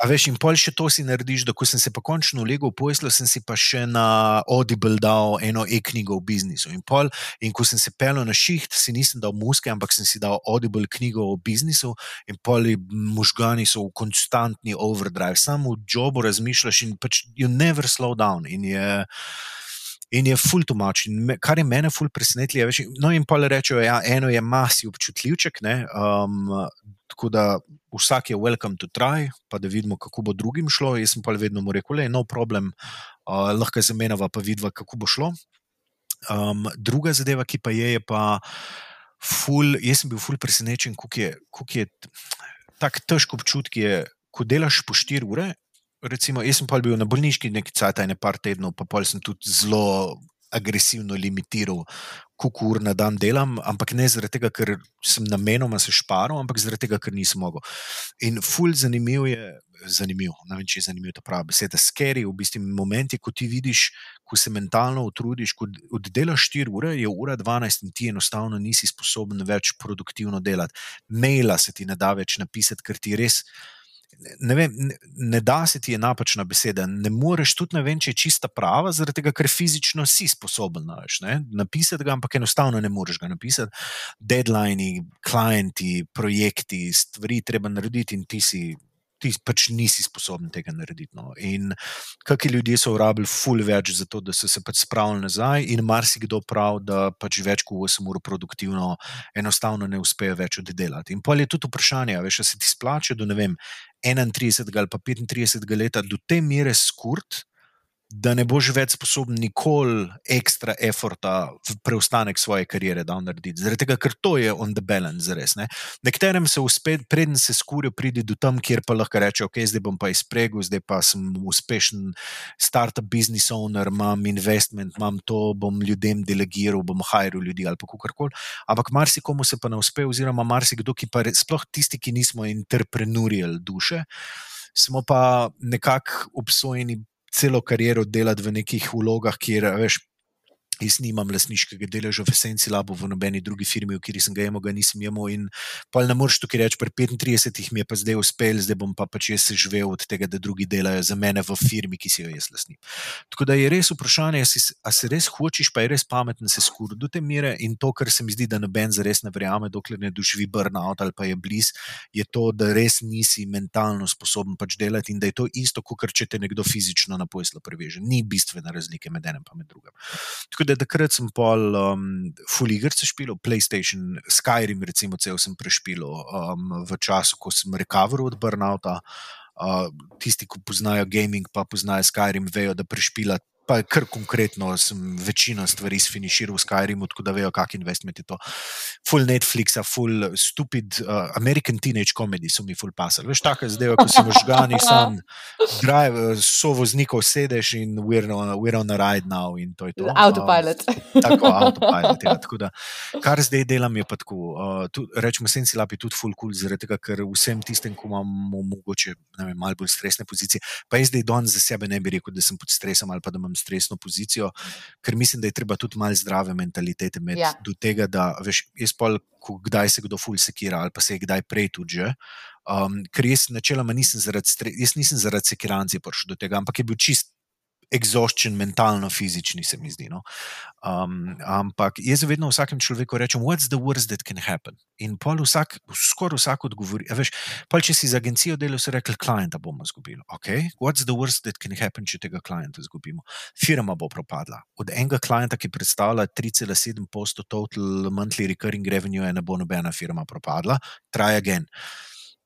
A veš, in pol še to si narediš, da ko sem se pa končno ulegel v poslu, sem si pa še na Audible dal eno e-knjigo v biznisu. In, pol, in ko sem se pelil na šiht, si nisem dal muske, ampak sem si dal Audible knjigo v biznisu in pol možgal možgani so v konstantni overdrive, samo v jobu razmišljaš in pač you never slow down. In je, in je full to much. Me, kar je mene full presenetilo, je, no in pa le rečejo, ja, eno je masi občutljivček, um, tako da vsak je welcome to try, pa da vidimo, kako bo drugim šlo. Jaz pa vedno mu rekel, le no problem, uh, lahko zamenjava, pa vidva, kako bo šlo. Um, druga zadeva, ki pa je, je pa. Ful, jaz sem bil ful presenečen, kako je, je tako težko občutek je, ko delaš po 4 ure. Recimo, jaz sem pa bil na bolniški nekaj časa, ne par tednov, pa pol sem tudi zelo agresivno limitiral, koliko ur na dan delam, ampak ne zaradi tega, ker sem namenoma se šparil, ampak zaradi tega, ker nisem mogel. In ful zanimiv je, zanimiv, ne vem, če je zanimiv ta prava beseda, skeri v bistvu momenti, ko ti vidiš, ko se mentalno utrudiš, ko oddelaš 4 ure, je ura 12 in ti enostavno nisi sposoben več produktivno delati. Maila se ti ne da več napisati, ker ti res ne, vem, ne, ne da se ti je napačna beseda. Ne moreš tudi ne vem, če je čista prava, zaradi tega, ker fizično si sposoben veš, ne, napisati ga, ampak enostavno ne moreš ga napisati. Deadline, klienti, projekti, stvari treba narediti in ti si ti pač nisi sposoben tega narediti. No. In kakšni ljudje so uporabljali ful več za to, da so se pač spravili nazaj, in marsikdo pravi, da pač več kot 8 ur produktivno enostavno ne uspejo več oddelati. In pa je tudi vprašanje, veš, se ti splače do ne vem. 31 ali pa 35 let, do te mere skurt, da ne boš več sposoben nikoli ekstra eforta v preostanek svoje kariere da narediti. Zaradi tega, ker to je on the balance, res. Ne? Nekaterim se uspe, preden se skurijo, pridi do tam, kjer pa lahko reče: Ok, zdaj bom pa izpregel, zdaj pa sem uspešen startup business owner, imam investment, imam to, bom ljudem delegiral, bom hajral ljudi ali pa kakorkoli. Ampak marsikomu se pa ne uspe, oziroma marsikdo, ki pa sploh tisti, ki nismo interprenurijali duše. Smo pa nekako obsojeni celo kariero delati v nekih vlogah, kjer veš, Jaz nimam lasniškega deleža v Senci Labu, v nobeni drugi firmi, v kateri sem ga imel, ga nisem imel. In pa ne moreš tukaj reči, pri 35 mi je pa zdaj uspel, zdaj bom pa pač jaz živel od tega, da drugi delajo za mene v firmi, ki si jo jaz lasnim. Tako da je res vprašanje, ali se res hočeš, pa je res pametno se skuriti do te mere. In to, kar se mi zdi, da noben za res ne verjame, dokler ne doživi burnout ali pa je bliz, je to, da res nisi mentalno sposoben pač delati in da je to isto, kot če te nekdo fizično na poslu preveže. Ni bistvene razlike med enim in drugim. Tako da takrat sem pol um, fuligrce špil, PlayStation, Skyrim, recimo, cel sem prešpil um, v času, ko sem recoveril od Burnouta. Uh, tisti, ki poznajo gaming, pa poznajo Skyrim, vejo, da prešpila pa kar konkretno sem večino stvari sfiniširal v Skyrimu, tako da vejo, kak investment je to. Full Netflixa, full stupid uh, American teenage comedy so mi full pasali. Veš, tako je zdaj, ko sem žgani, sem drive, so voznikov sedeš in we're on, we're on a ride now in to je to. Autopilot. Um, tako, autopilot. Ja, tako da, kar zdaj delam je pa tako, uh, rečemo, senci lapi tudi full cool, zaradi tega, ker vsem tistem, ko imamo mogoče vem, malo bolj stresne pozicije, pa jaz zdaj don za sebe ne bi rekel, da sem pod stresom ali pa da imam stresno pozicijo, ker mislim, da je treba tudi malo zdrave mentalitete imeti ja. do tega, da veš, jaz pa, kdaj se kdo ful sekira ali pa se je kdaj prej tudi že. Um, ker jaz načeloma nisem zaradi, jaz nisem zaradi sekirancije prišel do tega, ampak je bil čist exhaustion, mentalno, fizični, se mi zdi. No? Um, ampak jaz vedno vsakem človeku rečem, what's the worst that can happen? In pol vsak, skoraj vsak odgovori. Veš, pol, če si za agencijo delal, so rekli, klienta bomo izgubili. Okay? What's the worst that can happen, če tega klienta izgubimo? Firma bo propadla. Od enega klienta, ki predstavlja 3,7% total monthly recurring revenue, ne bo nobena firma propadla. Try again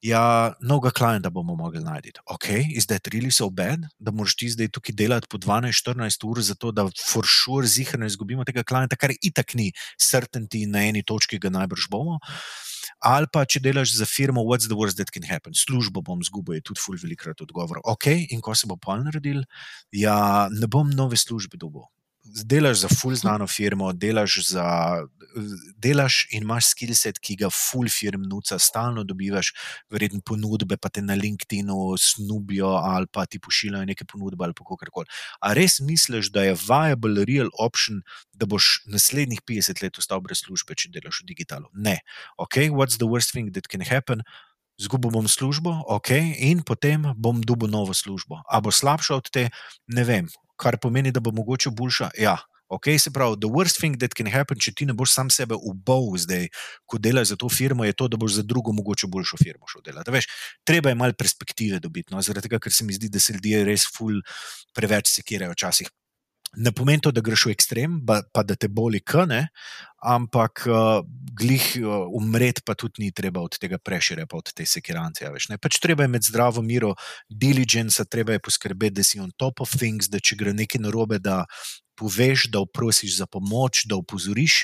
ja, novega klienta bomo mogli najti. Ok, is that really so bad, da moraš ti zdaj tukaj delati po 12-14 ur, zato da for sure zihrno izgubimo tega klienta, kar itak ni certainty na eni točki, ga najbrž bomo. Ali pa če delaš za firmo, what's the worst that can happen? Službo bom izgubil, je tudi ful velikrat odgovor. Ok, in ko se bo pol naredil, ja, ne bom nove službe dobil delaš za full znano firmo, delaš, za, delaš in imaš skillset, ki ga full firm nuca, stalno dobivaš, verjetno ponudbe, pa te na LinkedIn-u snubijo ali pa ti pošiljajo neke ponudbe ali kako koli. A res misliš, da je viable, real option, da boš naslednjih 50 let ostal brez službe, če delaš v digitalu? Ne. Ok, what's the worst thing that can happen? Zgubil bom službo, ok, in potem bom dobil novo službo. A bo slabša od te, ne vem, kar pomeni, da bo mogoče boljša. Ja, ok, se pravi, the worst thing that can happen, če ti ne boš sam sebe ubal zdaj, ko delaš za to firmo, je to, da boš za drugo mogoče boljšo firmo šel delati. Veš, treba je malo perspektive dobiti, no? zaradi tega, ker se mi zdi, da se ljudje res ful preveč sekirajo včasih. Ne pomeni to, da greš v ekstrem, pa, pa da te boli kane, ampak uh, glih uh, umreti, pa tudi ni treba od tega prešire, pa od te sekirance. Ja, pač treba je imeti zdravo miro, diligence, treba je poskrbeti, da si on top of things, da če gre nekaj narobe, da poveš, da oprosiš za pomoč, da opozoriš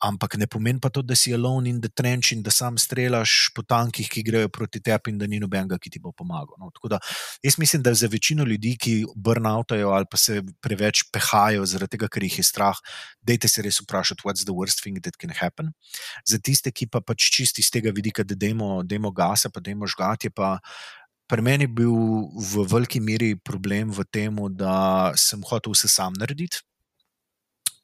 ampak ne pomeni pa to, da si alone in the trench in da sam strelaš po tankih, ki grejo proti tebi in da ni nobenega, ki ti bo pomagal. No, da, jaz mislim, da za večino ljudi, ki burnoutajo ali pa se preveč pehajo zaradi tega, ker jih je strah, dejte se res vprašati, what's the worst thing that can happen. Za tiste, ki pa pač čisti iz tega vidika, da demo, demo gasa, pa demo žgati, pa. Pri meni je bil v veliki meri problem v tem, da sem hotel vse sam narediti,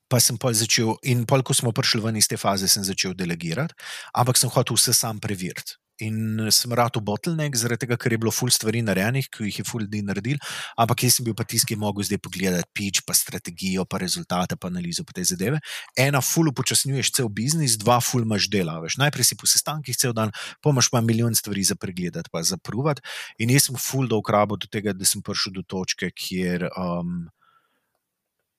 pa sem pa začel, in pol, ko smo prišli ven iz te faze, sem začel delegirati, ampak sem hotel vse sam preveriti. In sem rad v bottleneck, zaradi tega, ker je bilo ful stvari narejenih, ki jih je ful ljudi naredil, ampak jaz sem bil pa tisti, ki je mogel zdaj pogledati pitch, pa strategijo, pa rezultate, pa analizo po te zadeve. Ena, ful upočasnjuješ cel biznis, dva, ful imaš dela. Veš. Najprej si po sestankih cel dan, pomaš pa milijon stvari za pregledati, pa za provat. In jaz sem ful dolg rabo do tega, da sem prišel do točke, kjer. Um,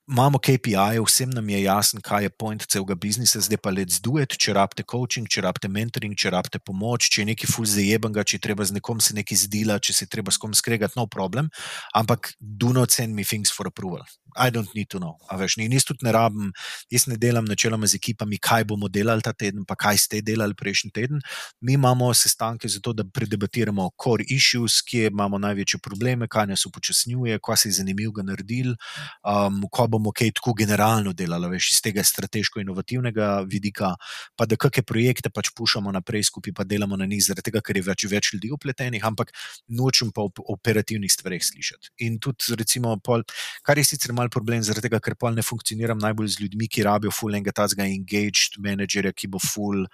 imamo KPI, vsem nam je jasno, kaj je point celega biznisa, zdaj pa let's do it. Če rabite coaching, če rabite mentoring, če rabite pomoč, če je neki full zajebenga, če treba z nekom se nekaj zdela, če se treba s kom skregati, no problem. Ampak do not send me things for approval. I don't need to know. Veš, in jaz tudi ne rabim, jaz ne delam načeloma z ekipami, kaj bomo delali ta teden, pa kaj ste delali prejšnji teden. Mi imamo sestanke zato, da predebatiramo core issues, kje imamo največje probleme, kaj nas upočasnjuje, kaj se je zanimivo naredili, um, bomo kaj tako generalno delali, veš, iz tega strateško-inovativnega vidika, pa da kakšne projekte pač pušamo naprej skupaj, pa delamo na njih, zaradi tega, ker je več, več ljudi upletenih, ampak nočem pa o operativnih stvareh slišati. In tudi, recimo, pol, kar je sicer mal problem, zaradi tega, ker pol ne funkcioniram najbolj z ljudmi, ki rabijo full enega tazga engaged managerja, ki bo full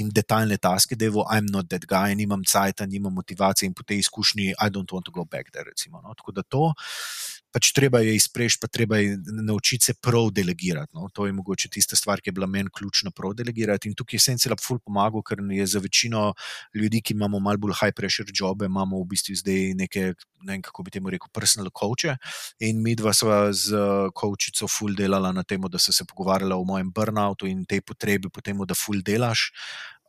in detaljne taske, da je vo, I'm not that guy, nimam cajta, nimam motivacije in po tej izkušnji, I don't want to go back there, recimo. No? Tako da to pač treba je izpreči, pa treba je naučiti se prav delegirati. No? To je mogoče tista stvar, ki je bila meni ključna, prav delegirati. In tukaj Sense Lab ful pomagal, ker je za večino ljudi, ki imamo malo bolj high pressure jobe, imamo v bistvu zdaj neke, ne vem kako bi temu rekel, personal coache. In mi dva sva z coachico ful delala na tem, da so se pogovarjala o mojem burnoutu in tej potrebi po tem, da ful delaš.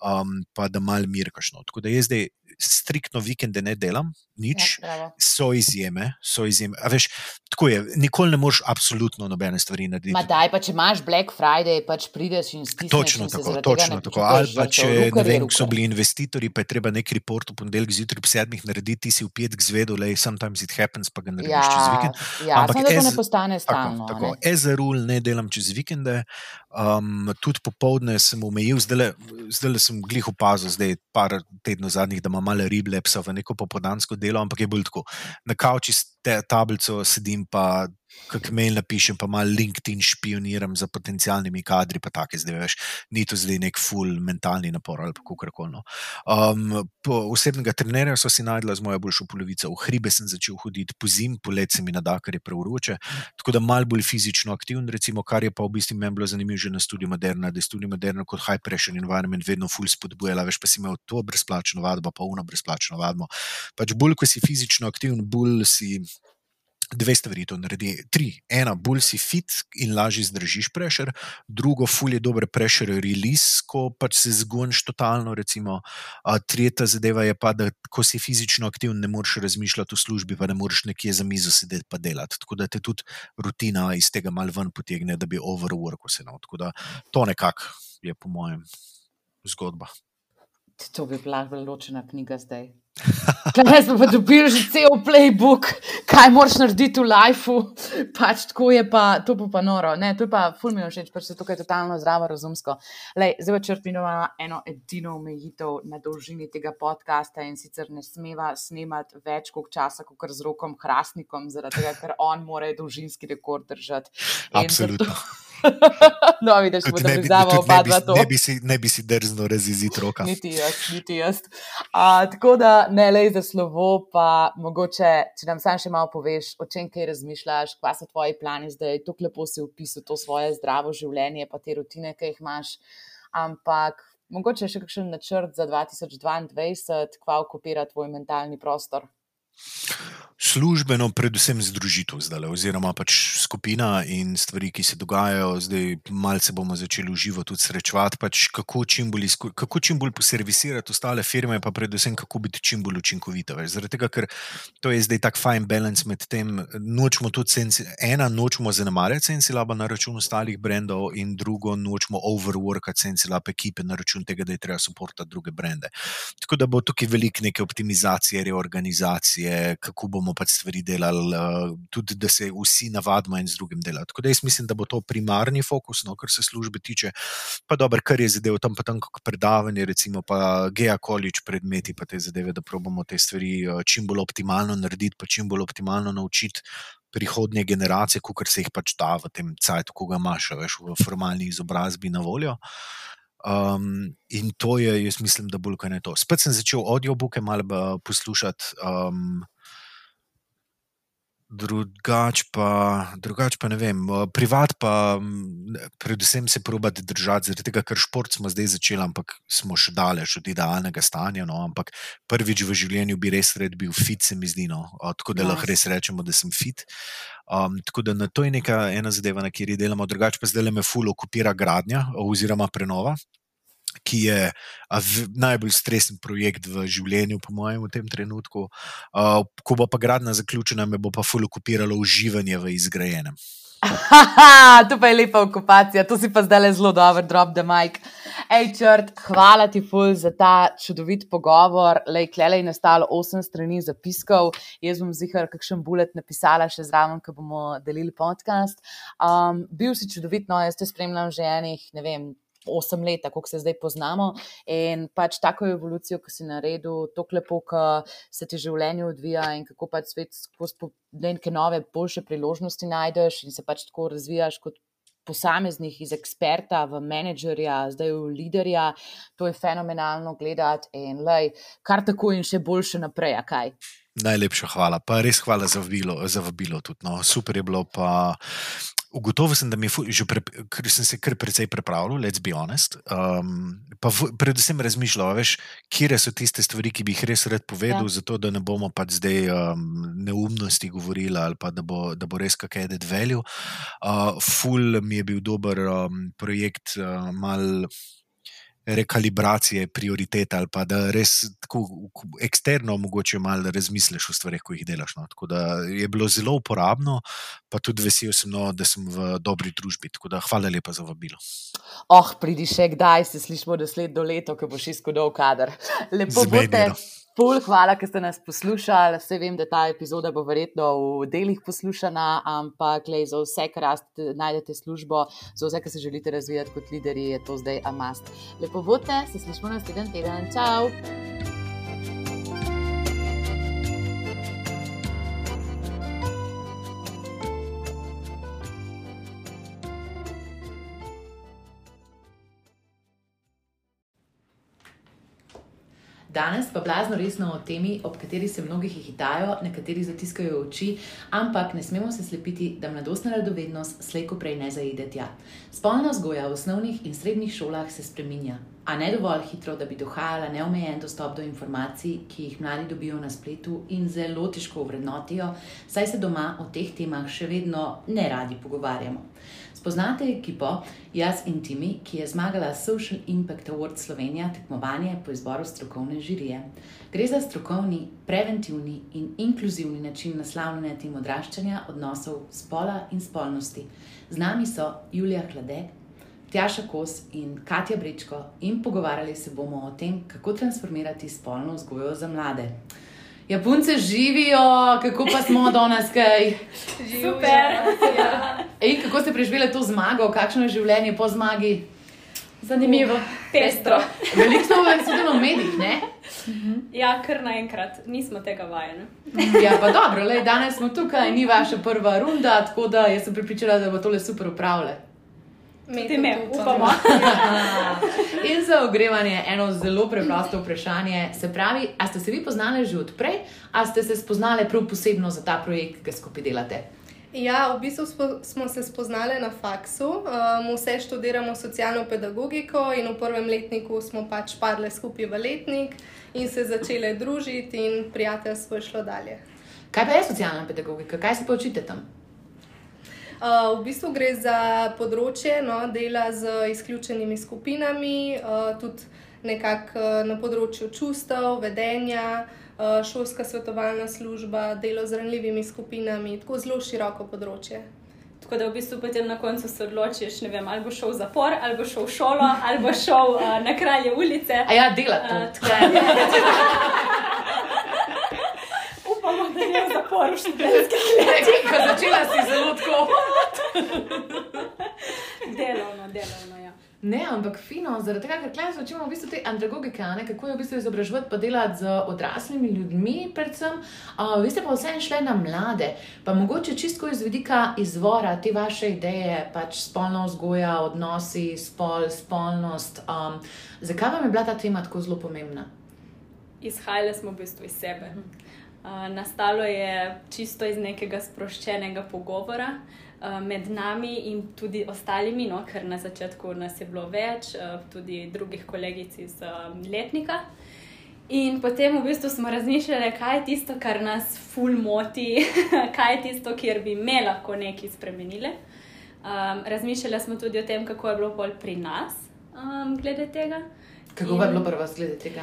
Um, pa da mal mirkaš. No. Tako da jaz zdaj striktno vikende ne delam, nič, Ja, so izjeme, so izjeme. A veš, tako je, nikoli ne moreš absolutno nobene stvari narediti. Ma daj, pa če imaš Black Friday, pač prideš in stisneš. Točno in tako, točno tako. Ali počutiš pa če Rukar vem, so bili investitorji, pa je treba nek report v ponedeljek zjutraj ob sedmih narediti, ti si v petek zvedel, le sometimes it happens, pa ga narediš čez vikend. Ja, ja Ampak samo as- ne postane stalno. Tako, a tako. As a rule ne delam čez vikende, um, tudi popovdne sem omejil, zdaj le sem glih opazil, zdaj par tednov zadnjih, da imam malo riblepsa v neko popodansko delo, ampak je bolj tako. Na kavči s tablico sedim pa. Kak mail napišem, pa malo LinkedIn špioniram za potencialnimi kadri, pa take zdaj veš, ni to zdaj nek full mentalni napor ali kako koli. No. Um, osebnega trenerja so si najdla z mojo boljšo polovico, v hribe sem začel hoditi po zim, polet se mi nada, ker je preuroče, tako da mal bolj fizično aktiven, recimo, kar je pa v bistvu meni bilo zanimivo že na študiju Moderna, da je študij Moderna kot high pressure environment vedno full spodbujala, veš pa si imel to brezplačno vadbo, pa uno brezplačno vadbo. Pač bolj, ko si fizično aktiven, bolj si. Dve stvari to naredi. Tri. Ena, bolj si fit in lažje zdržiš prešer, drugo, fulje dober prešer release, ko pač se zgoniš totalno. Recimo. A, tretja zadeva je pa, da ko si fizično aktiven, ne moreš razmišljati o službi, pa ne moreš nekje za mizo sedeti pa delati. Tako da te tudi rutina iz tega mal ven potegne, da bi overwork vse. No. Tako da to nekako je po mojem zgodba. To bi bila bolj ločena knjiga zdaj. Kaj smo pa dobili že cel playbook, kaj moraš narediti v lifeu. Pač tako je pa, to bo pa noro. Ne, to je pa ful mi je všeč, pač se tukaj totalno zdravo razumsko. Lej, zdaj pa črpinova eno edino omejitev na dolžini tega podcasta in sicer ne smeva snemati več kot časa, kot z rokom Hrastnikom, zaradi tega, ker on mora dolžinski rekord držati. Absolutno. zato- no, vidiš, tudi oba ne bi, dva to. ne bi si, ne bi si drzno raziziti roka. Niti jaz, niti jaz. A, tako da ne le za slovo, pa mogoče, če nam sam še malo poveš, o čem kaj razmišljaš, kaj so tvoji plani zdaj, tako lepo si opisal to svoje zdravo življenje, pa te rutine, ki jih imaš. Ampak mogoče še kakšen načrt za 2022, kva okupira tvoj mentalni prostor. Službeno, predvsem združitev zdaj, oziroma pač skupina in stvari, ki se dogajajo. Zdaj, malce bomo začeli uživo tudi srečevati, pač kako, čim bolj, kako čim bolj poservisirati ostale firme, pa predvsem kako biti čim bolj učinkovita. Veš. Zaradi tega, ker to je zdaj tak fine balance med tem, nočemo tudi sensi, ena, nočemo zanemarjati sensilaba na račun ostalih brendov, in drugo, nočemo overworkati sensilab ekipe na račun tega, da je treba suportati druge brende. Tako da bo tukaj veliko neke optimizacije, reorganizacije, kako bomo pač stvari delali, eh, tudi da se vsi navadimo en z drugim delati. Tako da jaz mislim, da bo to primarni fokus, no, kar se službe tiče. Pa dobro, kar je zadev tam, pa tam kot predavanje, recimo pa Gea College predmeti, pa te zadeve, da probamo te stvari eh, čim bolj optimalno narediti, pa čim bolj optimalno naučiti. Prihodnje generacije, kot se jih pač da v tem cajtu, ko ga imaš, veš, v formalni izobrazbi na voljo. Um, in to je, jaz mislim, da bolj kot ne to. Spet sem začel audiobooke malo eh, poslušati, um, drugače pa, drugač pa ne vem. eh, Privat pa, mm, predvsem se probati držati, zaradi tega, ker šport smo zdaj začeli, ampak smo še daleč od idealnega stanja. No, ampak prvič v življenju bi res rad bil fit, se mi zdi. No, eh, tako da Nice. lahko res rečemo, da sem fit. Um, tako da to je neka ena zadeva, na kateri delamo, drugače pa zdaj le me ful okupira gradnja oziroma prenova. Ki je najbolj stresen projekt v življenju, po mojem, v tem trenutku. Uh, ko bo pa gradna zaključena, me bo pa ful okupiralo uživanje v izgrajenem. Haha, to pa je lepa okupacija, to si pa zdaj le zelo dober, drop the mic. Ej, črt, hvala ti, ful, za ta čudovit pogovor. Lej, klele je nastalo osem strani zapiskov, jaz bom zihar kakšen bulet napisala še zraven, ko bomo delili podcast. Um, bil si čudovit, no, jaz te spremljam že enih, ne vem. Osem let, kako se zdaj poznamo, in pač tako evolucijo, ki si naredil, tako lepo, ki se ti življenje odvija in kako pač svet skozi neke nove, boljše priložnosti najdeš in se pač tako razvijaš kot posameznik iz eksperta v menedžerja, zdaj v liderja. To je fenomenalno gledati in lej, kar tako in še boljše naprej, kaj. Najlepša hvala, pa res hvala za vabilo, za vabilo tudi. No. Super je bilo. Pa... Ugotovil sem, da mi je, že pre, ker sem se kar precej pripravljal, let's be honest. Um, pa v, predvsem razmišljal, veš, kje so tiste stvari, ki bi jih res rad povedal, Ja. zato da ne bomo pač zdaj um, neumnosti govorili ali pa da bo, da bo res kakšen added value. Uh, ful mi je bil dober um, projekt, uh, mal. Rekalibracije prioritete ali pa da res tako eksterno mogoče malo razmisliš o stvarih, ko jih delaš. No. Tako da je bilo zelo uporabno, pa tudi vesel sem, no, da sem v dobri družbi. Tako da hvala lepa za vabilo. Oh, pridi še kdaj, se slišimo naslednjo leto, ko boš izkodov kader. Lepo bote. Pol hvala, ker ste nas poslušali. Vse vem, da ta epizoda bo verjetno v delih poslušana, ampak lej, za vse, kar raste, najdete službo, za vse, kar se želite razvijati kot lideri, je to zdaj amast. Lepo bote, se slišimo naslednji teden. Ciao! Danes pa blazno resno o temi, ob kateri se mnogi hitajo, nekateri zatiskajo oči, ampak ne smemo se slepiti, da mladostna radovednost slejko prej ne zaide tja. Spolna vzgoja v osnovnih in srednjih šolah se spreminja, a ne dovolj hitro, da bi dohajala neomejen dostop do informacij, ki jih mladi dobijo na spletu in zelo težko vrednotijo, saj se doma o teh temah še vedno ne radi pogovarjamo. Spoznate ekipo Jaz in Timi, ki je zmagala Social Impact Award Slovenija tekmovanje po izboru strokovne žirije. Gre za strokovni, preventivni in inkluzivni način naslavljanja tem odraščanja odnosov spola in spolnosti. Z nami so Julija Hladek, Tjaša Kos in Katja Brečko in pogovarjali se bomo o tem, kako transformirati spolno vzgojo za mlade. Japonce živijo, kako pa smo danes kaj? Super. Ja. Ej, kako ste preživeli to zmago, kakšno je življenje po zmagi? Zanimivo, pestro. Veliko smo vam sedeli v medijih, ne? Ja, kar naenkrat, nismo tega vajeni. Ja, pa dobro, le, danes smo tukaj, ni vaša prva runda, tako da jaz sem pripričala, da bo tole super upravljati. Tudi me, upamo. In za ogrevanje eno zelo preprosto vprašanje. Se pravi, a ste se vi poznali že odprej, ali ste se spoznali prav posebno za ta projekt, ki ga skupaj delate? Ja, v bistvu smo se spoznali na faksu. Um, vse študiramo socialno pedagogiko in v prvem letniku smo pač padli skupaj v letnik in se začeli družiti, in prijateljstvo je šlo dalje. Kaj pa je socialna pedagogika? Kaj se pa učite tam? Uh, v bistvu gre za področje no, dela z izključenimi skupinami, uh, tudi nekako uh, na področju čustev, vedenja, uh, šolska svetovalna služba, delo z ranljivimi skupinami, tako zelo široko področje. Tako da v bistvu potem na koncu se odločiš, vem, ali bo šel v zapor, ali bo šel v šolo, ali bo šel uh, na kralje ulice. A ja, dela to. Uh, upamo, da je v zaporu študentskih let. Začela si zelo tako. delovno, delovno. Ja. Ne, ampak fino, zaradi tega, ker tukaj učimo v bistvu te andragogike, ne, kako je v bistvu izobraževati, pa delati z odraslimi ljudmi, predvsem. Uh, vi ste pa vse šli na mlade, pa mogoče čisto iz vidika izvora te vaše ideje, pač spolna vzgoja, odnosi, spol, spolnost. Um, zakaj vam je bila ta tema tako zelo pomembna? Izhajali smo v bistvu iz sebe. Uh, nastalo je čisto iz nekega sproščenega pogovora uh, med nami in tudi ostalimi, no, ker na začetku nas je bilo več, uh, tudi drugih kolegic iz letnika. In potem v bistvu smo razmišljali, kaj je tisto, kar nas ful moti, kaj je tisto, kjer bi me lahko nekaj spremenili. Um, razmišljali smo tudi o tem, kako je bilo bolj pri nas, um, glede tega. Kako je bilo prvo glede tega?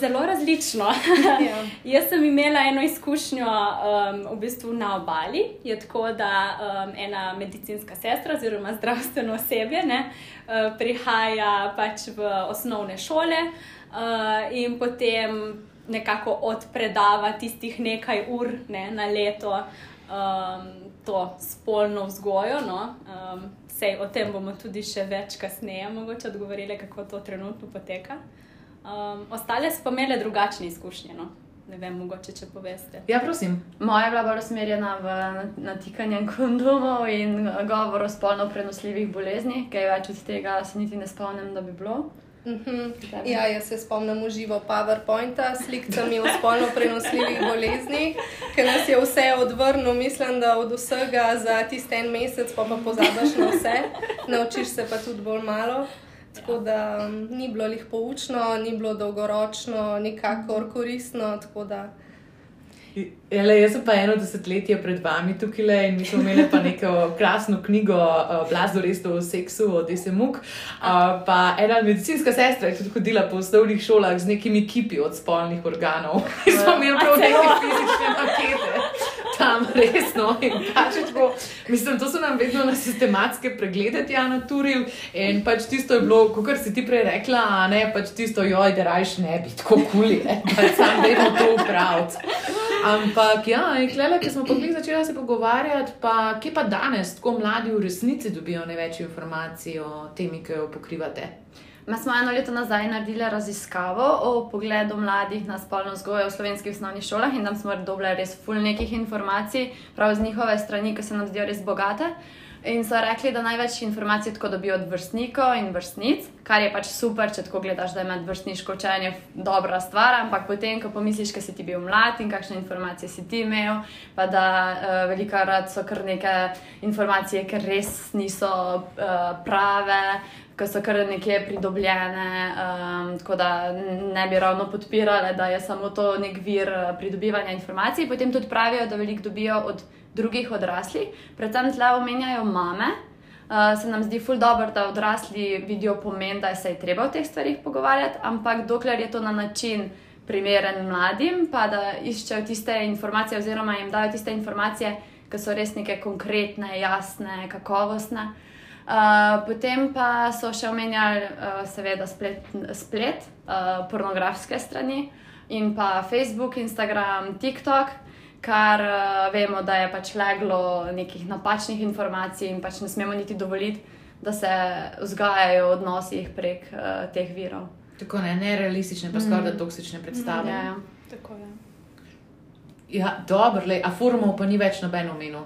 Zelo različno. ja. Jaz sem imela eno izkušnjo um, v bistvu na obali. Je tako, da um, ena medicinska sestra oziroma zdravstveno osebje ne, uh, prihaja pač v osnovne šole uh, in potem nekako odpredava tistih nekaj ur ne, na leto um, to spolno vzgojo. No, um, Sej, o tem bomo tudi še več kasneje mogoče odgovorili, kako to trenutno poteka. Um, ostale so pa imele drugačne izkušnje. No? Ne vem, mogoče če poveste. Ja, prosim. Moja je bila bolj usmerjena v natikanje kondomov in govor o spolno prenosljivih boleznih, kaj več od tega se niti ne spomnim, da bi bilo. Uh mhm. -huh. Ja, jaz se spomnim uživo PowerPointa s slikami o spolno prenosljivih boleznih, ki nas je vse odvrnil, mislim, da od vsega za tisti en mesec, pa pa pozabiš na vse, naučiš se pa tudi bolj malo. Tako da um, ni bilo jih poučno, ni bilo dolgoročno, nikakor koristno. Ele, jaz sem pa eno desetletje pred vami tukaj le in mi smo imeli pa neko krasno knjigo uh, Blazo Resto o seksu od SMUK. Uh, pa ena medicinska sestra je tudi hodila po osnovnih šolah z nekimi kipi od spolnih organov. In smo imeli prav neke fizične makete. Tam resno. Pač tako, mislim, to so nam vedno na sistematske preglede, ja, na Turil. In pač tisto je bilo, kot si ti prej rekla, ne pač tisto, joj, da rajš ne bi tako kuli, pač sam vedno to upravljati. Ampak, ja, klele, ki smo jih začeli se pogovarjati, pa kje pa danes tako mladi v resnici dobijo največ informacij o temi, ki jo pokrivate? Mi smo eno leto nazaj naredili raziskavo o pogledu mladih na spolno vzgojo v slovenskih osnovnih šolah in tam smo dobili res ful nekih informacij, prav z njihove strani, ki se nam zdijo res bogate. In so rekli, da največ informacij tako dobijo od vrstnikov in vrstnic, kar je pač super, če tako gledaš, da je medvrstniško učenje dobra stvar, ampak potem, ko pomisliš, kaj si ti bil mlad in kakšne informacije si ti imel, pa da uh, velika rad so kar neke informacije, ker res niso uh, prave, ki so kar nekje pridobljene, um, tako da ne bi ravno podpirali, da je samo to nek vir pridobivanja informacij. Potem tudi pravijo, da veliko dobijo od drugih odraslih, predvsem tle omenjajo mame. Uh, se nam zdi ful dobro, da odrasli vidijo pomen, da se je treba o teh stvarih pogovarjati, ampak dokler je to na način primeren mladim, pa da iščejo tiste informacije, oziroma jim dajo tiste informacije, ki so res neke konkretne, jasne, kakovostne. Uh, potem pa so še omenjali, uh, seveda, splet, splet uh, pornografske strani in pa Facebook, Instagram, TikTok kar uh, vemo, da je pač leglo nekih napačnih informacij in pač ne smemo niti dovoliti, da se vzgajajo v odnosih prek uh, teh virov. Tako ne, nerealistične, pa skoraj mm. toksične predstave. Mm, ja, ja. Tako je. Ja, dobro, a forumov pa ni več noben omenil.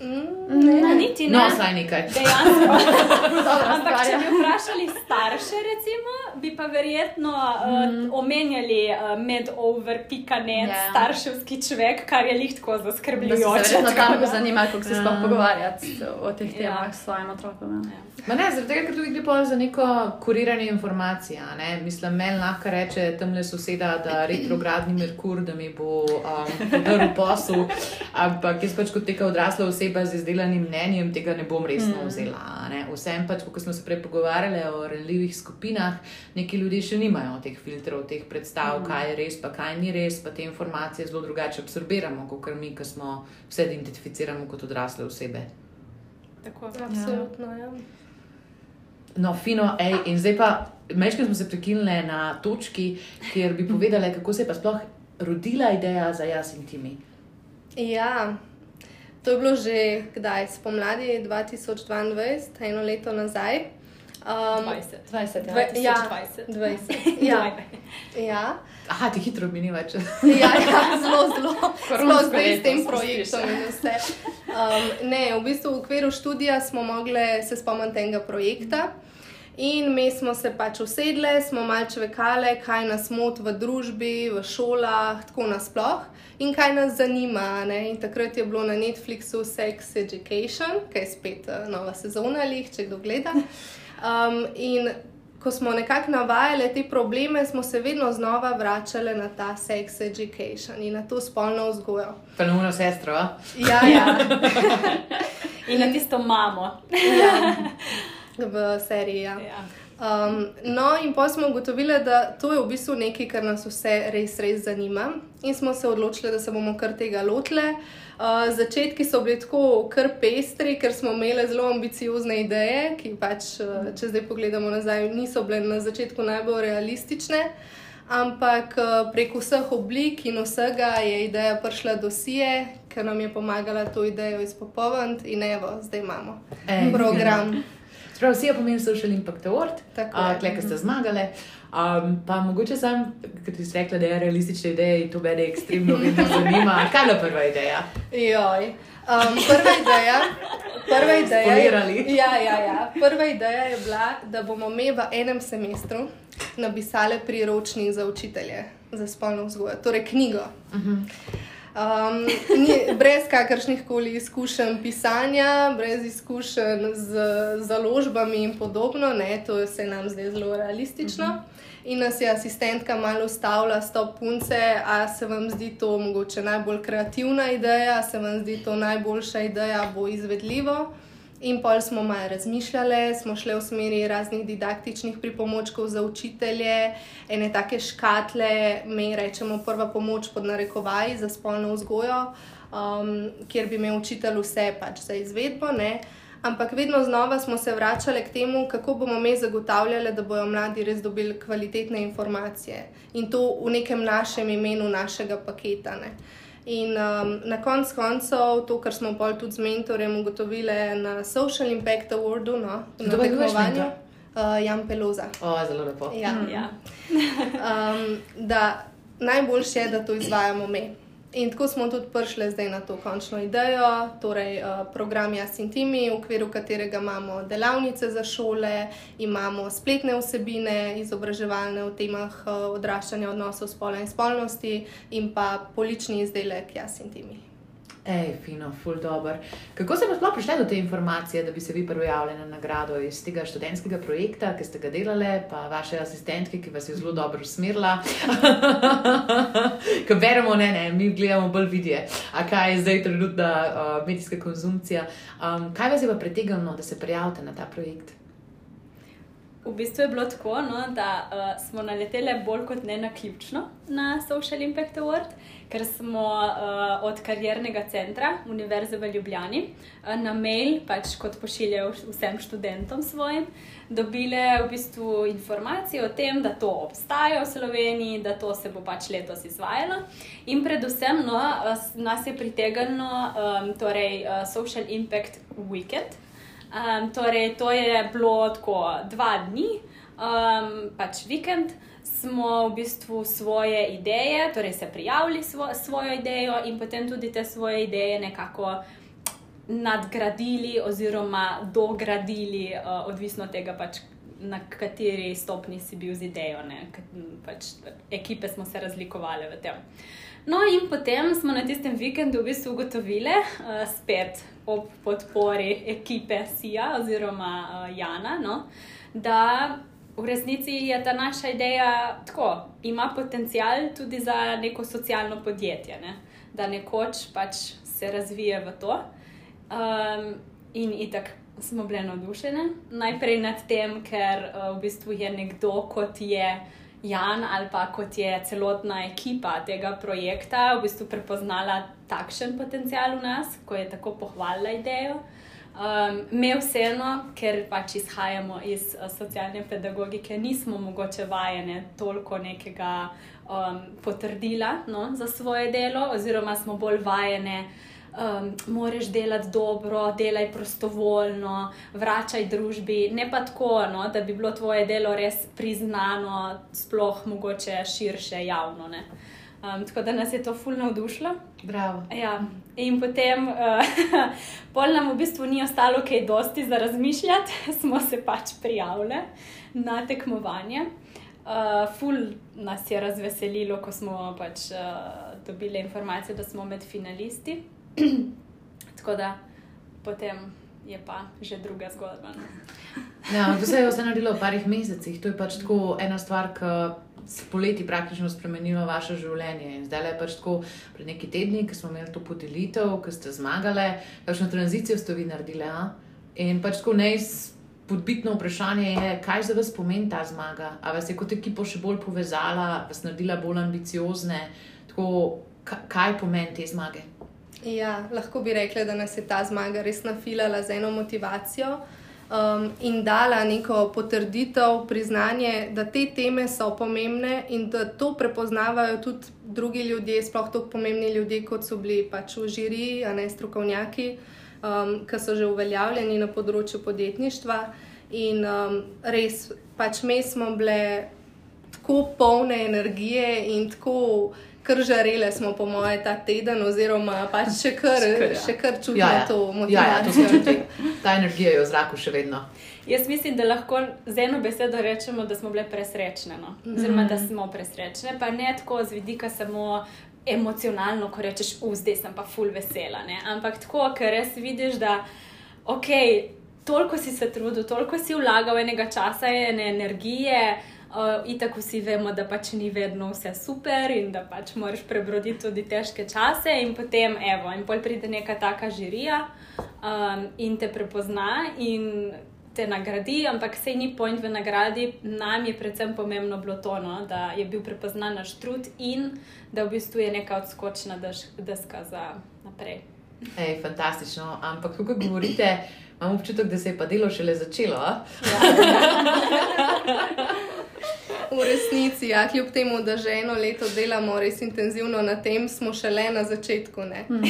Mm, ne, ne, niti ne. No, saj nekaj. Dejansko. Ampak, če bi vprašali starše, recimo, bi pa verjetno uh, mm. omenjali uh, medover.net, yeah. starševski človek, kar je lihtko zaskrbljujoče. Verjetno tam bi zanimalo, kako se sploh ja. pogovarjati o teh ja. temah s svojim otrokom. Ja. Ma ne, zaradi tega, ker tudi gre za neko kuriranje informacij. Mislim, meni lahko reče tam le soseda, da retrogradni Merkur, da mi bo um, podrl posel, ampak jaz pač kot teka odrasla oseba z izdelanim mnenjem tega ne bom resno mm. vzela. Ne? Vsem pač, kot smo se prej pogovarjali o renljivih skupinah, neki ljudje še nimajo teh filtrov, teh predstav, mm. kaj je res, pa kaj ni res, pa te informacije zelo drugače absorbiramo, kot mi, ki smo vse identificiramo kot odrasle osebe. Tako, absolutno. Ja. No, fino, ej, in zdaj pa, mečkaj smo se prekinili na točki, kjer bi povedali, kako se je pa sploh rodila ideja za jaz in timi. Ja, to je bilo že kdaj, spomladi 2022, eno leto nazaj. Um, 20, 20, ja, 20. 20. Ja. ja. Aha, ti hitro mini več. ja, ja, zelo, zelo, zelo zdaj s tem projektom in vse. Um, ne, v bistvu v okviru študija smo mogli se spomniti tega projekta. In mi smo se pač usedli, smo malce vekale, kaj nas moti v družbi, v šolah, tako nasploh in kaj nas zanima. Ne? In takrat je bilo na Netflixu Sex Education, ki je spet uh, nova sezona, ali če kdo gleda. Um, in ko smo nekako navajali te probleme, smo se vedno znova vračali na ta sex education in na to spolno vzgojo. Ponovno sestro. Ja, ja. in na tisto mamo. ja. V seriji. Ja. Ja. Um, no, in pa smo ugotovili, da to je v bistvu nekaj, kar nas vse res, res zanima, in smo se odločili, da se bomo kar tega lotili. Uh, začetki so bili tako kar pestri, ker smo imeli zelo ambiciozne ideje, ki pač, uh, če zdaj pogledamo nazaj, niso bile na začetku najbolj realistične. Ampak uh, prek vseh oblik in vsega je ideja prišla do Sije, ker nam je pomagala to idejo izpopolniti, in evo, zdaj imamo Ej, program. Ja. Prav, vsi je pomenil Social Impact Award, da ste zmagali. Um, pa mogoče sam, ker ti si rekla, da je realistična ideja in to mene ekstremno zanima. Kaj je prva ideja? Joj. Um, prva ideja, prva ideja, ja, ja, ja. prva ideja je bila, da bomo mi v enem semestru napisali priročnik za učitelje za spolno vzgojo, torej knjigo. Uh -huh. Um, ni, brez kakršnih koli izkušenj pisanja, brez izkušenj z založbami in podobno, ne, to se nam zdaj zelo realistično. Uh -huh. In nas je asistentka malo ustavila, stop punce, a se vam zdi to mogoče najbolj kreativna ideja, se vam zdi to najboljša ideja, bo izvedljivo. In pol smo malo razmišljali, smo šli v smeri raznih didaktičnih pripomočkov za učitelje, ene take škatle, mi rečemo prva pomoč pod narekovaji za spolno vzgojo, um, kjer bi imel učitelj vse pač za izvedbo. Ne? Ampak vedno znova smo se vračali k temu, kako bomo mi zagotavljali, da bodo mladi res dobili kvalitetne informacije in to v nekem našem imenu, našega paketa. Ne? In um, na koncu koncev, to, kar smo pa tudi z mentorjem ugotovili na Social Impact Awardu, no, na tekmovanju, uh, Jan Peloza. O, zelo lepo. Ja. Ja. um, da najboljše je, da to izvajamo mi. In tako smo tudi prišli zdaj na to končno idejo, torej uh, program Jaz in Timi, v okviru katerega imamo delavnice za šole, imamo spletne vsebine, izobraževalne v temah uh, odraščanja odnosov spola in spolnosti, in pa polični izdelek Jaz in Timi. Ej, fino, full dobro. Kako ste sploh prišli do te informacije, da bi se vi prijavili na nagrado iz tega študentskega projekta, ki ste ga delali, pa vaše asistentke, ki vas je zelo dobro usmerila? Ko beremo, ne, ne, mi gledamo bolj vidje, a kaj je zdaj trenutna uh, medijska konzumcija. Um, kaj vas je pa pritegnilo, da se prijavite na ta projekt? V bistvu je bilo tako, no, da uh, smo naleteli bolj kot ne na ključno na Social Impact Award, ker smo uh, od kariernega centra Univerze v Ljubljani uh, na mail, pač kot pošiljajo vsem študentom svojim, dobile v bistvu informacije o tem, da to obstaja v Sloveniji, da to se bo pač letos izvajalo. In predvsem no, nas je pritegnilo um, torej, uh, Social Impact Weekend. Um, torej, to je bilo tako dva dni, um, pač vikend, smo v bistvu svoje ideje, torej se prijavili svo, svojo idejo in potem tudi te svoje ideje nekako nadgradili oziroma dogradili, uh, odvisno od tega, pač, na kateri stopni si bil z idejo. Pač, ekipe smo se razlikovali v tem. No, in potem smo na tistem vikendu v bistvu ugotovili, uh, spet ob podpori ekipe SIA oziroma uh, Jana, no, da v resnici je ta naša ideja tako, ima potencial tudi za neko socialno podjetje, ne, da nekoč pač se razvije v to. Um, in itak smo bili navdušeni, najprej nad tem, ker uh, v bistvu je nekdo kot je. Jan ali pa kot je celotna ekipa tega projekta v bistvu prepoznala takšen potencial v nas, ko je tako pohvalila idejo. Um, me vseeno, ker pač izhajamo iz uh, socialne pedagogike, nismo mogoče vajene toliko nekega um, potrdila no, za svoje delo, oziroma smo bolj vajene um, moraš delati dobro, delaj prostovoljno, vračaj družbi. Ne pa tako, no, da bi bilo tvoje delo res priznano, sploh mogoče širše javno. Um, tako da nas je to fulno navdušilo. Ja. In potem, uh, pol nam v bistvu ni ostalo kaj dosti za razmišljati, smo se pač prijavili na tekmovanje. Uh, ful nas je razveselilo, ko smo pač, uh, dobili informacijo, da smo med finalisti. Tako da potem je pa že druga zgodba. No. Ja, to se je vse naredilo v parih mesecih. To je pač tako ena stvar, ki je poleti praktično spremenila vaše življenje. In zdaj je pač tako, pred neki tedni, ko smo imeli to podelitev, ko ste zmagali, kakšno tranzicijo ste vi naredili. A? In pač tako neizmerno. Podbitno vprašanje je, kaj za vas pomeni ta zmaga? Ali vas je kot ekipo še bolj povezala, vas naredila bolj ambiciozne? Tako, kaj pomeni te zmage? Ja, lahko bi rekla, da nas je ta zmaga res nafilala z eno motivacijo um, in dala neko potrditev, priznanje, da te teme so pomembne in da to prepoznavajo tudi drugi ljudje, sploh tako pomembni ljudje, kot so bili pač v žiriji, a ne strokovnjaki, um, ki so že uveljavljeni na področju podjetništva. In um, res, pač mi smo bile tako polne energije in tako kar žarele smo, po moje, ta teden, oziroma pač še kar, Skr, ja. še kar čutimo ja, ja. to motivacijo. Ja, ja, ta energija je v zraku še vedno. Jaz mislim, da lahko z eno besedo rečemo, da smo bile presrečne. No? Oziroma, da smo presrečne, pa ne tako z vidika samo emocionalno, ko rečeš, zdaj sem pa full vesela. Ne? Ampak tako, ker res vidiš, da ok, toliko si se trudil, toliko si vlagal enega časa, ene energije. Uh, Itak vsi vemo, da pač ni vedno vse super in da pač moraš prebroditi tudi težke čase, in potem, evo, in pol pride neka taka žirija um, in te prepozna in te nagradi, ampak sej ni point v nagradi. Nam je predvsem pomembno bilo to, no, da je bil prepoznan naš trud in da v bistvu je neka odskočna deska za naprej. Ej, fantastično. Ampak, kako govorite, imam občutek, da se je pa delo šele začelo. Ja. V resnici, ja, kljub temu, da že eno leto delamo res intenzivno na tem, smo šele na začetku. Mm.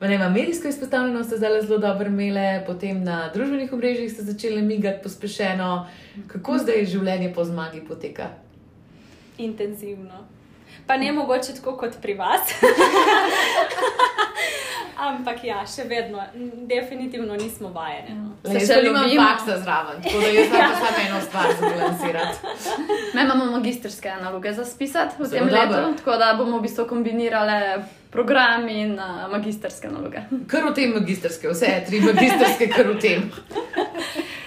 Ne, medijsko izpostavljenost ste zdaj zelo dobro imeli, potem na družbenih omrežjih ste začeli migati pospešeno. Kako zdaj življenje po zmagi poteka? Intenzivno. Pa ne mogoče tako kot pri vas. Ampak ja, še vedno, definitivno nismo vajeni. No. Se še imamo faksa zraven, tako da jaz lahko samo eno stvar zbalansirati. Mi imamo magistrske naloge za spisati v tem letu, tako da bomo v bistvu kombinirali program in uh, magistrske naloge. Kar v tem magistrske, vse tri magistrske, kar v tem.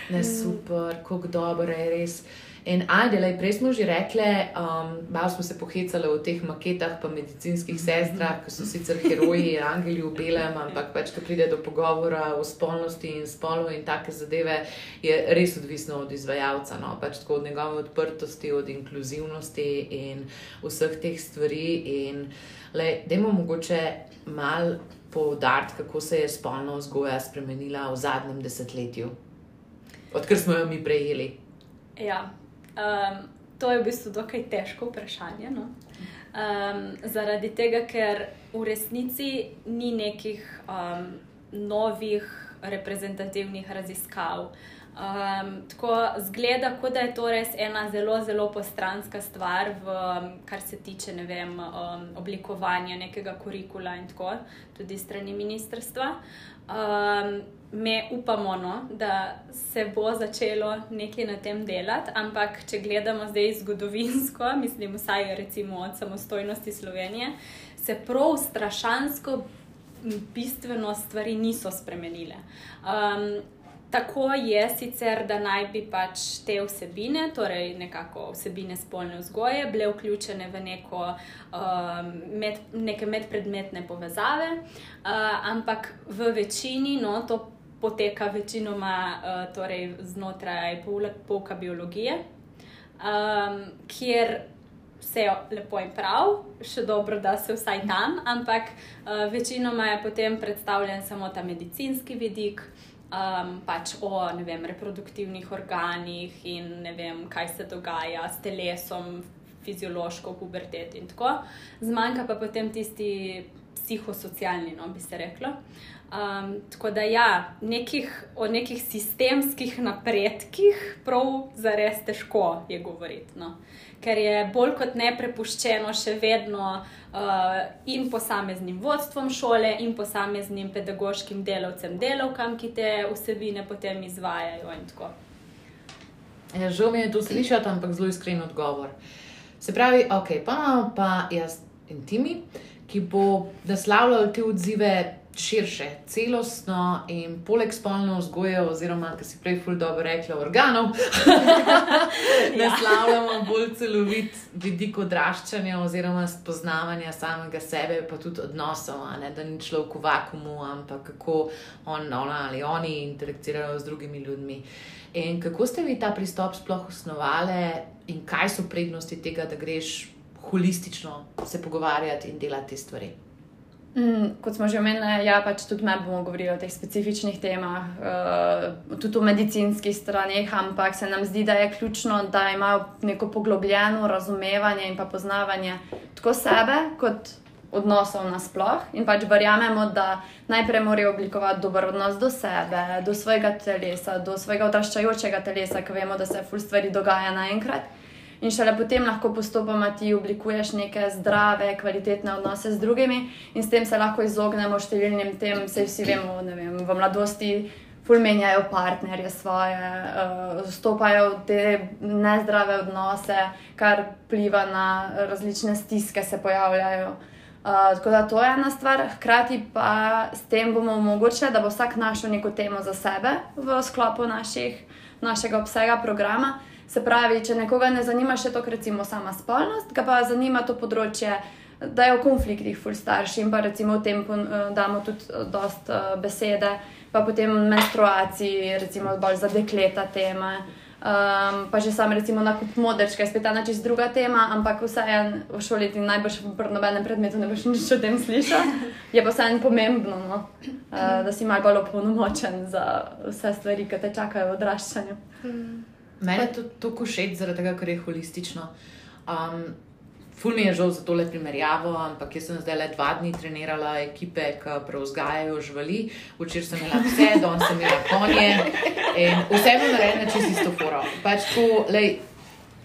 Ne, super, kako dobro je res. In ajde, prej smo že rekli, um, malo smo se pohecali o teh maketah, pa medicinskih sestrah, ki so sicer heroji, angeli v belem, ampak pač, ko pride do pogovora o spolnosti in spolu in take zadeve, je res odvisno od izvajalca, no? pač tako od njegove odprtosti, od inkluzivnosti in vseh teh stvari. In da imamo mogoče mal poudariti, kako se je spolna vzgoja spremenila v zadnjem desetletju, odkar smo jo mi prejeli. Ja, Um, to je v bistvu dokaj težko vprašanje. No? Um, zaradi tega, ker v resnici ni nekih um, novih reprezentativnih raziskav. Um, tako zgleda, kot da je to res ena zelo, zelo postranska stvar, v, kar se tiče vem, um, oblikovanja nekega kurikula in tako, tudi strani ministrstva. Um, me upamo, no, da se bo začelo nekaj na tem delati, ampak če gledamo zdaj zgodovinsko, mislim, vsaj recimo od samostojnosti Slovenije, se prav strašansko bistveno stvari niso spremenile. Um, Tako je sicer, da naj bi pač te vsebine, torej nekako vsebine spolne vzgoje, bile vključene v neko, um, med, neke medpredmetne povezave, uh, ampak v večini, no, to poteka večinoma uh, torej znotraj pouka biologije, um, kjer vse je lepo in prav, še dobro, da se vsaj tam, ampak uh, večinoma je potem predstavljen samo ta medicinski vidik. Um, pač o vem, reproduktivnih organih in vem, kaj se dogaja s telesom, fiziološko, pubertet in tako. Zmanjka pa potem tisti psihosocialni, no bi se reklo. Um, tako da, ja, nekih, o nekih sistemskih napredkih, prav za res težko je govoriti. No. Ker je bolj kot ne prepuščeno še vedno uh, in posameznim vodstvom šole, in posameznim pedagoškim delavcem, delavkam, ki te vsebine potem izvajajo. Ja, žal mi je to slišati, ampak zelo iskren odgovor. Se pravi, ok, pa imamo pa jaz in timi, ki bo naslavljal te odzive širše, celostno in poleg spolne vzgoje, oziroma, kar si prej fuldo rekla, organov, ja. naslavljamo bolj celovit vidik odraščanja oziroma spoznavanja samega sebe, pa tudi odnosov, ne, da ni človek v vakumu, ampak kako on, ona ali oni interagirajo z drugimi ljudmi. In kako ste vi ta pristop sploh osnovali, in kaj so prednosti tega, da greš holistično se pogovarjati in delati te stvari? Mm, kot smo že omenili, ja, pač tudi mi bomo govorili o teh specifičnih temah, uh, tudi o medicinskih stranih, ampak se nam zdi, da je ključno, da imajo neko poglobljeno razumevanje in pa poznavanje tako sebe, kot odnosov nasploh. In pač verjamemo, da najprej morajo oblikovati dober odnos do sebe, do svojega telesa, do svojega odraščajočega telesa, ki vemo, da se ful stvari dogaja naenkrat in šele potem lahko postopoma ti oblikuješ neke zdrave, kvalitetne odnose z drugimi, in s tem se lahko izognemo številnim tem, vse vsi vemo, vem, v mladosti. ful menjajo partnerje svoje, uh, vstopajo v te nezdrave odnose, kar pliva na različne stiske, se pojavljajo. Uh, tako da to je ena stvar, hkrati pa s tem bomo omogočili, da bo vsak našel neko temo za sebe v sklopu naših, našega obsega programa. Se pravi, če nekoga ne zanima še to, recimo sama spolnost, ga pa zanima to področje, da je v konfliktih, ful starši in pa recimo v tem uh, damo tudi uh, dost uh, besede, pa potem menstruaciji, recimo bolj za dekleta teme. Um, pa že sam, recimo, nakup modrčke, spet ena čist druga tema, ampak vseeno v šoli ti najbolj pri nobenem predmetu ne boš nič o tem slišal. Je pa vseeno pomembno, no? uh, da si malo bolj opolnomočen za vse stvari, ki te čakajo v odraščanju. Hmm. Mene je to tako všeč, zaradi tega, ker je holistično. Um, Ful mi je žal za tole primerjavo, ampak jaz sem zdaj le dva dni trenirala ekipe, ki preuzgajajo živali. Včeraj sem imela vse, danes sem imela konje vse je narejeno čez isto foro. Pač tako, lej,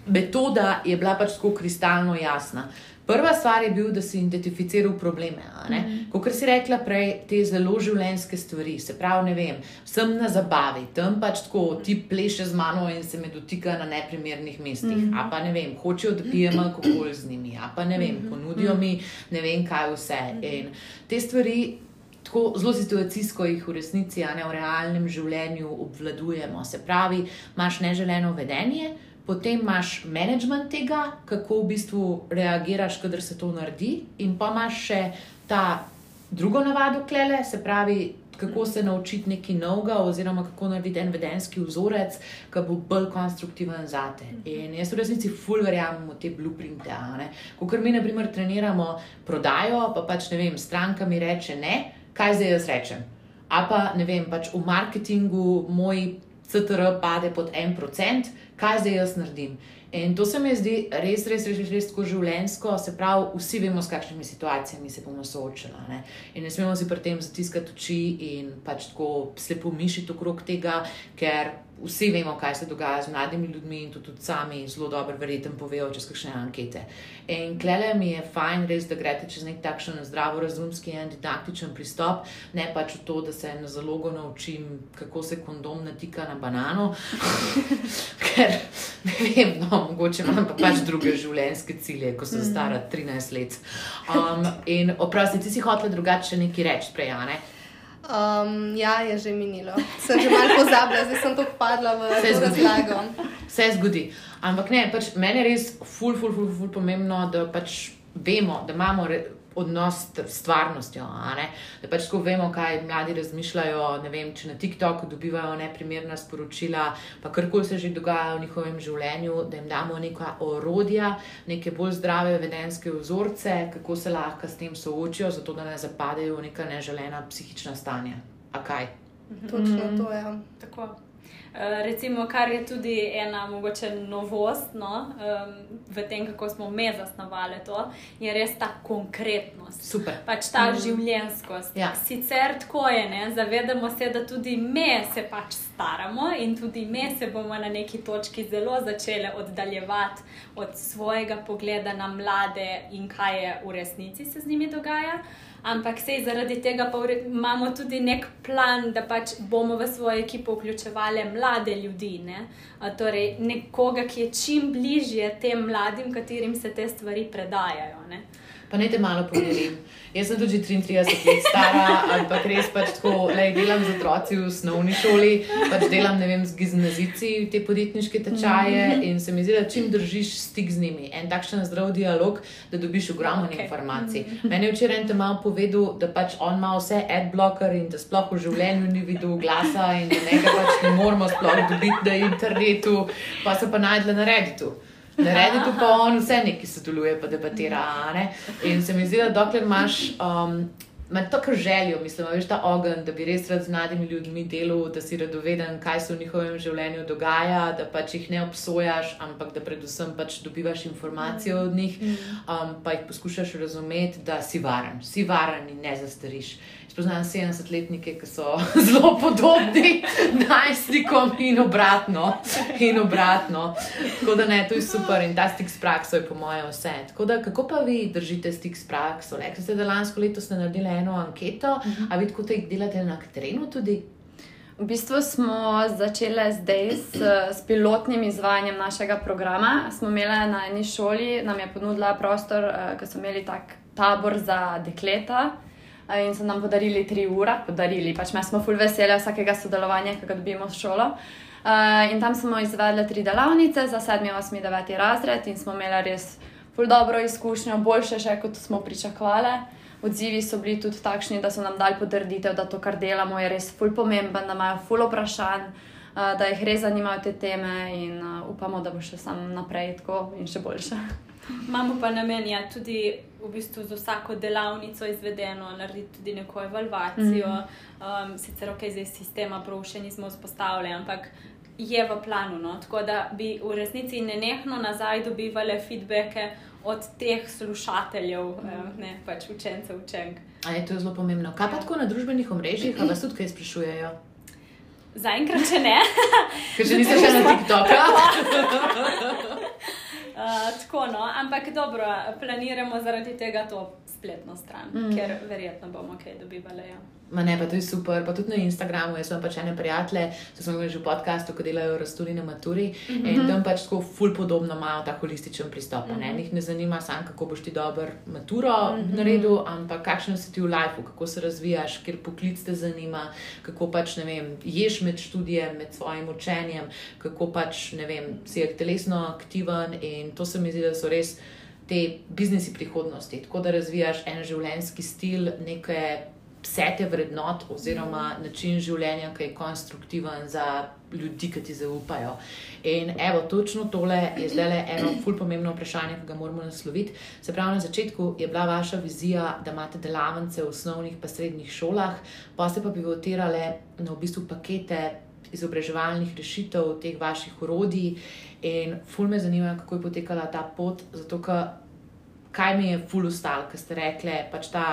metoda je bila pač tako kristalno jasna. Prva stvar je bil, da si identificiral probleme. Mm -hmm. Kot si rekla prej, te zelo življenjske stvari, se pravi, ne vem, sem na zabavi, tam pač tako ti pleše z mano in se me dotika na neprimernih mestih. Mm -hmm. A pa ne vem, hočejo, da pijem alkohol z njimi, a pa ne vem, mhm. ponudijo mi ne vem kaj vse. Mhm. In te stvari. Tako zelo situacijsko jih v resnici, a ne v realnem življenju, obvladujemo. Se pravi, imaš neželeno vedenje, potem imaš management tega, kako v bistvu reagiraš, kadar se to naredi, in pa imaš še ta drugo navado, klele, se pravi, kako se naučiti nekaj novega, oziroma kako narediti en vedenski vzorec, ki bo bolj konstruktiven za te. In jaz v resnici ful verjamem v te blueprinte. Ko mi, na primer, treniramo prodajo, pa pač ne vem, stranka mi reče ne, kaj zdaj jaz rečem. A pa ne vem, pač v marketingu moj CTR pade pod en procent kaj zdaj jaz naredim. In to se mi zdi res, res, res, res, res tako življensko, se pravi, vsi vemo, s kakšnimi situacijami se bomo soočali. Ne? In ne smemo si pri tem zatiskati oči in pač tako slepo mišiti okrog tega, ker vsi vemo, kaj se dogaja z mladimi ljudmi in to tudi sami zelo dobro, verjetno, povejo čez kakšne ankete. In klele mi je fajn, res, da greste čez nek takšen zdravo, razumski in didaktičen pristop, ne pač v to, da se na zalogo naučim, kako se kondom natika na banano, ker ne vem, no, mogoče imam pa pač druge življenjske cilje, ko sem stara 13 let. Um, in oprosti, ti si hotel drugače nekaj reči, prejane. Um, ja, je že minilo. Sem že malo pozabila, zdaj sem to padla v razlago. Vse zgodi. Ampak ne, pač meni je res ful, ful, ful, ful pomembno, da pač vemo, da imamo odnos s stvarnostjo. Da pač tako vemo, kaj mladi razmišljajo. Vem, če na TikToku dobivajo neprimerna sporočila, pa karkoli se že dogaja v njihovem življenju, da jim damo neka orodja, neke bolj zdrave vedenske vzorce, kako se lahko s tem soočijo, zato da ne zapadejo v neka neželena psihična stanja. A kaj? Točno to je. Ja. Tako. Eh, recimo, kar je tudi ena mogoče novost no, um, v tem, kako smo mi zasnovali to, je res ta konkretnost. Super. Pač ta mm. življenskost. Ja. Sicer tako je, ne? zavedamo se, da tudi mi se pač staramo in tudi mi se bomo na neki točki zelo začeli oddaljevati od svojega pogleda na mlade in kaj je v resnici se z njimi dogaja ampak sej zaradi tega imamo tudi nek plan, da pač bomo v svojo ekipo vključevali mlade ljudi. Ne? Torej, nekoga, ki je čim bližje tem mladim, katerim se te stvari predajajo. Ne? Pa ne te malo pomirim. Jaz sem tudi 33 let stara, ampak res pač tako, le delam z otroci v osnovni šoli, pač delam vem, z gimnazici te podjetniške tečaje mhm. in se mi zdi, da čim držiš stik z njimi, en takšen zdrav dialog, da dobiš ogromno okay. informacij. Mhm. Meni je včeraj en te malo povedal, da pač on ima vse adblocker in da sploh v življenju ni videl glasa in da ne ga pač ne moramo sploh dobiti na internetu, pa se pa najdle na Redditu. Naredi tu pa on, vse neki sodeluje, pa debatira. Ne? In se mi zdi, da dokler imaš. Um, Imate tako željo, mislim, veš, ta ogenj, da bi res rad z mladimi ljudmi delal, da si radoveden, kaj se v njihovem življenju dogaja, da pač jih ne obsojaš, ampak da predvsem pač dobivaš informacije od njih, um, pa jih poskušaš razumeti, da si varen, si varen in ne zastariš. Spoznam 70-letnike, ki so zelo podobni najstnikom in obratno. In obratno. Tako da ne, to je super in ta stik s prakso je po mojem vse. Tako da, kako pa vi držite stik s prakso? Rekli ste, da lansko leto ste naredili eno anketo, -huh. a vidite, kako to delate na terenu tudi? V bistvu smo začeli zdaj s, s pilotnim izvajanjem našega programa. Smo imeli na eni šoli, nam je ponudila prostor, uh, ker smo imeli tak tabor za dekleta. In so nam podarili tri ure, podarili pač mi smo full veseli vsakega sodelovanja, ki ga dobimo s šolo. Uh, in tam smo izvedli tri delavnice za 7, 8, 9 razred in smo imeli res full dobro izkušnjo, boljše še kot smo pričakovali. Odzivi so bili tudi takšni, da so nam dali potrditev, da to, kar delamo, je res full pomemben, da imajo full vprašanj, uh, da jih res zanimajo te teme in uh, upamo, da bo še sam naprej tako in še boljše. Imamo pa namen, ja, tudi v bistvu za vsako delavnico izvedeno, narediti tudi neko evalvacijo. Mm -hmm. um, sicer ok, zdaj sistema prav še nismo vzpostavili, ampak je v planu. No? Tako da bi v resnici nenehno nazaj dobivali feedbacke od teh slušateljev, mm ne pač učencev, učenk. A je to zelo pomembno. Kaj pa tako na družbenih omrežjih, a vas tudi kaj sprašujejo? Zaenkrat, če ne. Ker že niste še na TikToku. Uh, tako no, ampak dobro, planiramo zaradi tega to spletno stran, mm. ker verjetno bomo kaj dobivali. Ja. Ma ne, pa to je super, pa tudi na Instagramu. Jaz sem pač ene prijatelje, to smo imeli že v podkastu, ko delajo rasturi na maturi mm -hmm. in tam pač tako ful podobno imajo ta holističen pristop. Mm -hmm. Njih ne zanima samo, kako boš ti dober maturo mm -hmm. naredil, ampak kakšen si ti v lifeu, kako se razvijaš, ker poklic te zanima, kako pač ne vem, ješ med študijem, med svojim učenjem, kako pač ne vem, si telesno aktiven in to se mi zdi, da so res. Te biznesi prihodnosti, tako da razvijaš en življenjski stil, neke sete vrednot oziroma način življenja, ki je konstruktiven za ljudi, ki ti zaupajo. In evo, točno tole je zdaj le eno ful pomembno vprašanje, ki ga moramo nasloviti. Se pravi, na začetku je bila vaša vizija, da imate delavnice v osnovnih pa srednjih šolah, pa ste pa pivotirale na v bistvu pakete izobraževalnih rešitev, teh vaših urodij. In ful me zanima, kako je potekala ta pot, zato kaj mi je ful ustal, ker ste rekli, pač ta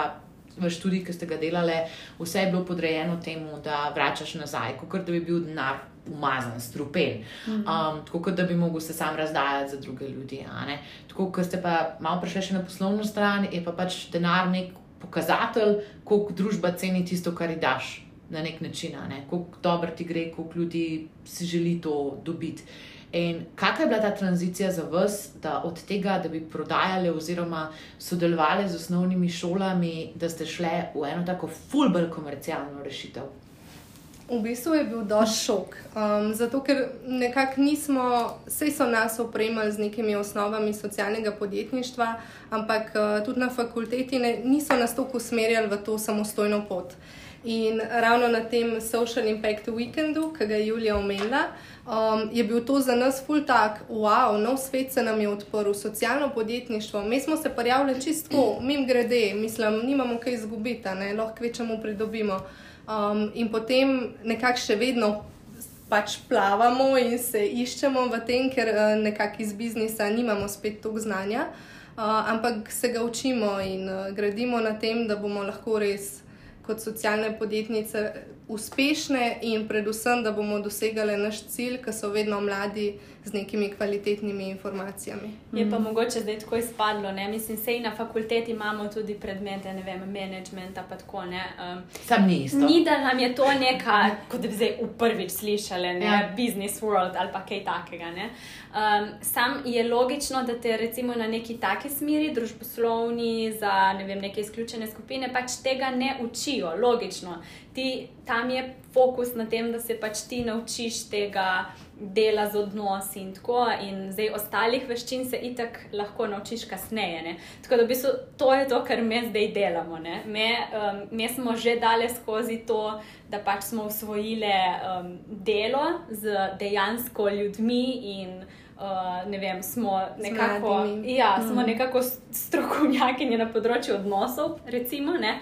v študiji, ki ste ga delali, vse je bilo podrejeno temu, da vračaš nazaj, kot da bi bil denar umazan, strupen, mhm. um, tako da bi mogel se sam razdajati za druge ljudi. Tako, ko ste pa malo prišli še na poslovno stran, je pa pač denar nek pokazatelj, koliko družba ceni tisto, kar ji daš. Na nek način, ne? kako dobro ti gre, koliko ljudi si želi to dobiti. In kakšna je bila ta tranzicija za vas, da od tega, da bi prodajali oziroma sodelovali z osnovnimi šolami, da ste šli v eno tako fulbr komercialno rešitev? V bistvu je bil dož šok. Um, zato, ker nekako nismo, vse so nas opremili z nekimi osnovami socialnega podjetništva, ampak uh, tudi na fakulteti ne, niso nas toliko usmerjali v to samostojno pot. In ravno na tem Social Impact Weekendu, ki ga je Julija omenila, um, je bil to za nas full tak, wow, nov svet se nam je odprl, socialno podjetništvo. Mi smo se prijavili čistko, mim grede, mislim, nimamo kaj izgubiti, lahko večemu pridobimo. Um, in potem nekako še vedno. Pač plavamo in se iščemo v tem, ker uh, nekako iz biznisa nimamo spet toliko znanja, uh, ampak se ga učimo in uh, gradimo na tem, da bomo lahko res kot socialne podjetnice uspešne in predvsem, da bomo dosegali naš cilj, ki so vedno mladi z nekimi kvalitetnimi informacijami. Je pa mm. mogoče zdaj tako izpadlo, ne? mislim, sej na fakulteti imamo tudi predmete, ne vem, managementa pa tako. Um, Sam ni isto. Ni, da nam je to neka, kot da bi zdaj v prvič slišali, ne, ja. business world ali pa kaj takega. Ne? Um, sam je logično, da te recimo na neki taki smeri, družboslovni, za ne vem, neke izključene skupine, pač tega ne učijo, logično ti, tam je fokus na tem, da se pač ti naučiš tega dela z odnosi in tako. In zdaj ostalih veščin se itak lahko naučiš kasneje. Ne? Tako da v bistvu to je to, kar mi zdaj delamo. Mi um, smo že dali skozi to, da pač smo usvojili um, delo z dejansko ljudmi in. Uh, ne vem, smo nekako, ja, mm. smo nekako strokovnjaki na področju odnosov, recimo, uh,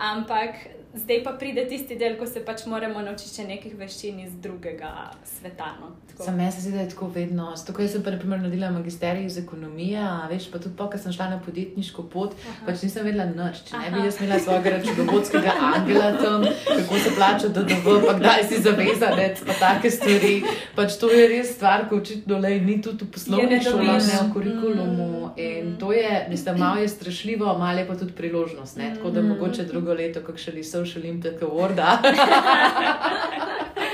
ampak zdaj pa pride tisti del, ko se pač moramo naučiti nekaj veščin iz drugega sveta. No. Sam jaz se zdi, da je tako vedno. Tako jaz sem pa naprimer naredila magisterij iz ekonomije, veš pa tudi po, ker sem šla na podjetniško pot, Aha. pač nisem vedela nič. Če ne bi jaz imela svojega računovodskega angela tam, kako se plača DDV, pa kdaj si zavezanec, pa take stvari. Pač to je res stvar, ko očitno le ni tudi v poslovni šoli, ne v kurikulumu. Mm. In to je, mislim, malo je strašljivo, malo je pa tudi priložnost. Ne? Tako da mm. mogoče drugo leto, kakšen so social impact awarda.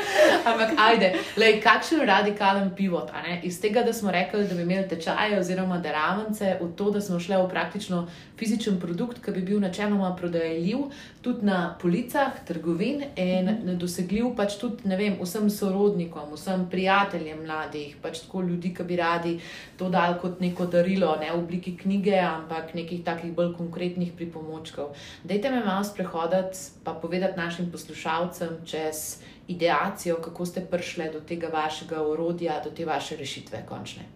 Ampak, ajde, lej, kakšen radikalen pivot. Iz tega, da smo rekli, da bi imeli tečaje oziroma deravnice, v to, da smo šli v praktično fizičen produkt, ki bi bil načeloma prodajljiv tudi na policah, trgovin in mhm. dosegljiv pač tudi vem, vsem sorodnikom, vsem prijateljem mladih, pač tako ljudi, ki bi radi to dal kot neko darilo, ne v obliki knjige, ampak nekih takih bolj konkretnih pripomočkov. Dajte me malo sprehoditi, pa povedati našim poslušalcem čez ideacijo, kako ste prišli do tega vašega orodja, do te vaše rešitve končne.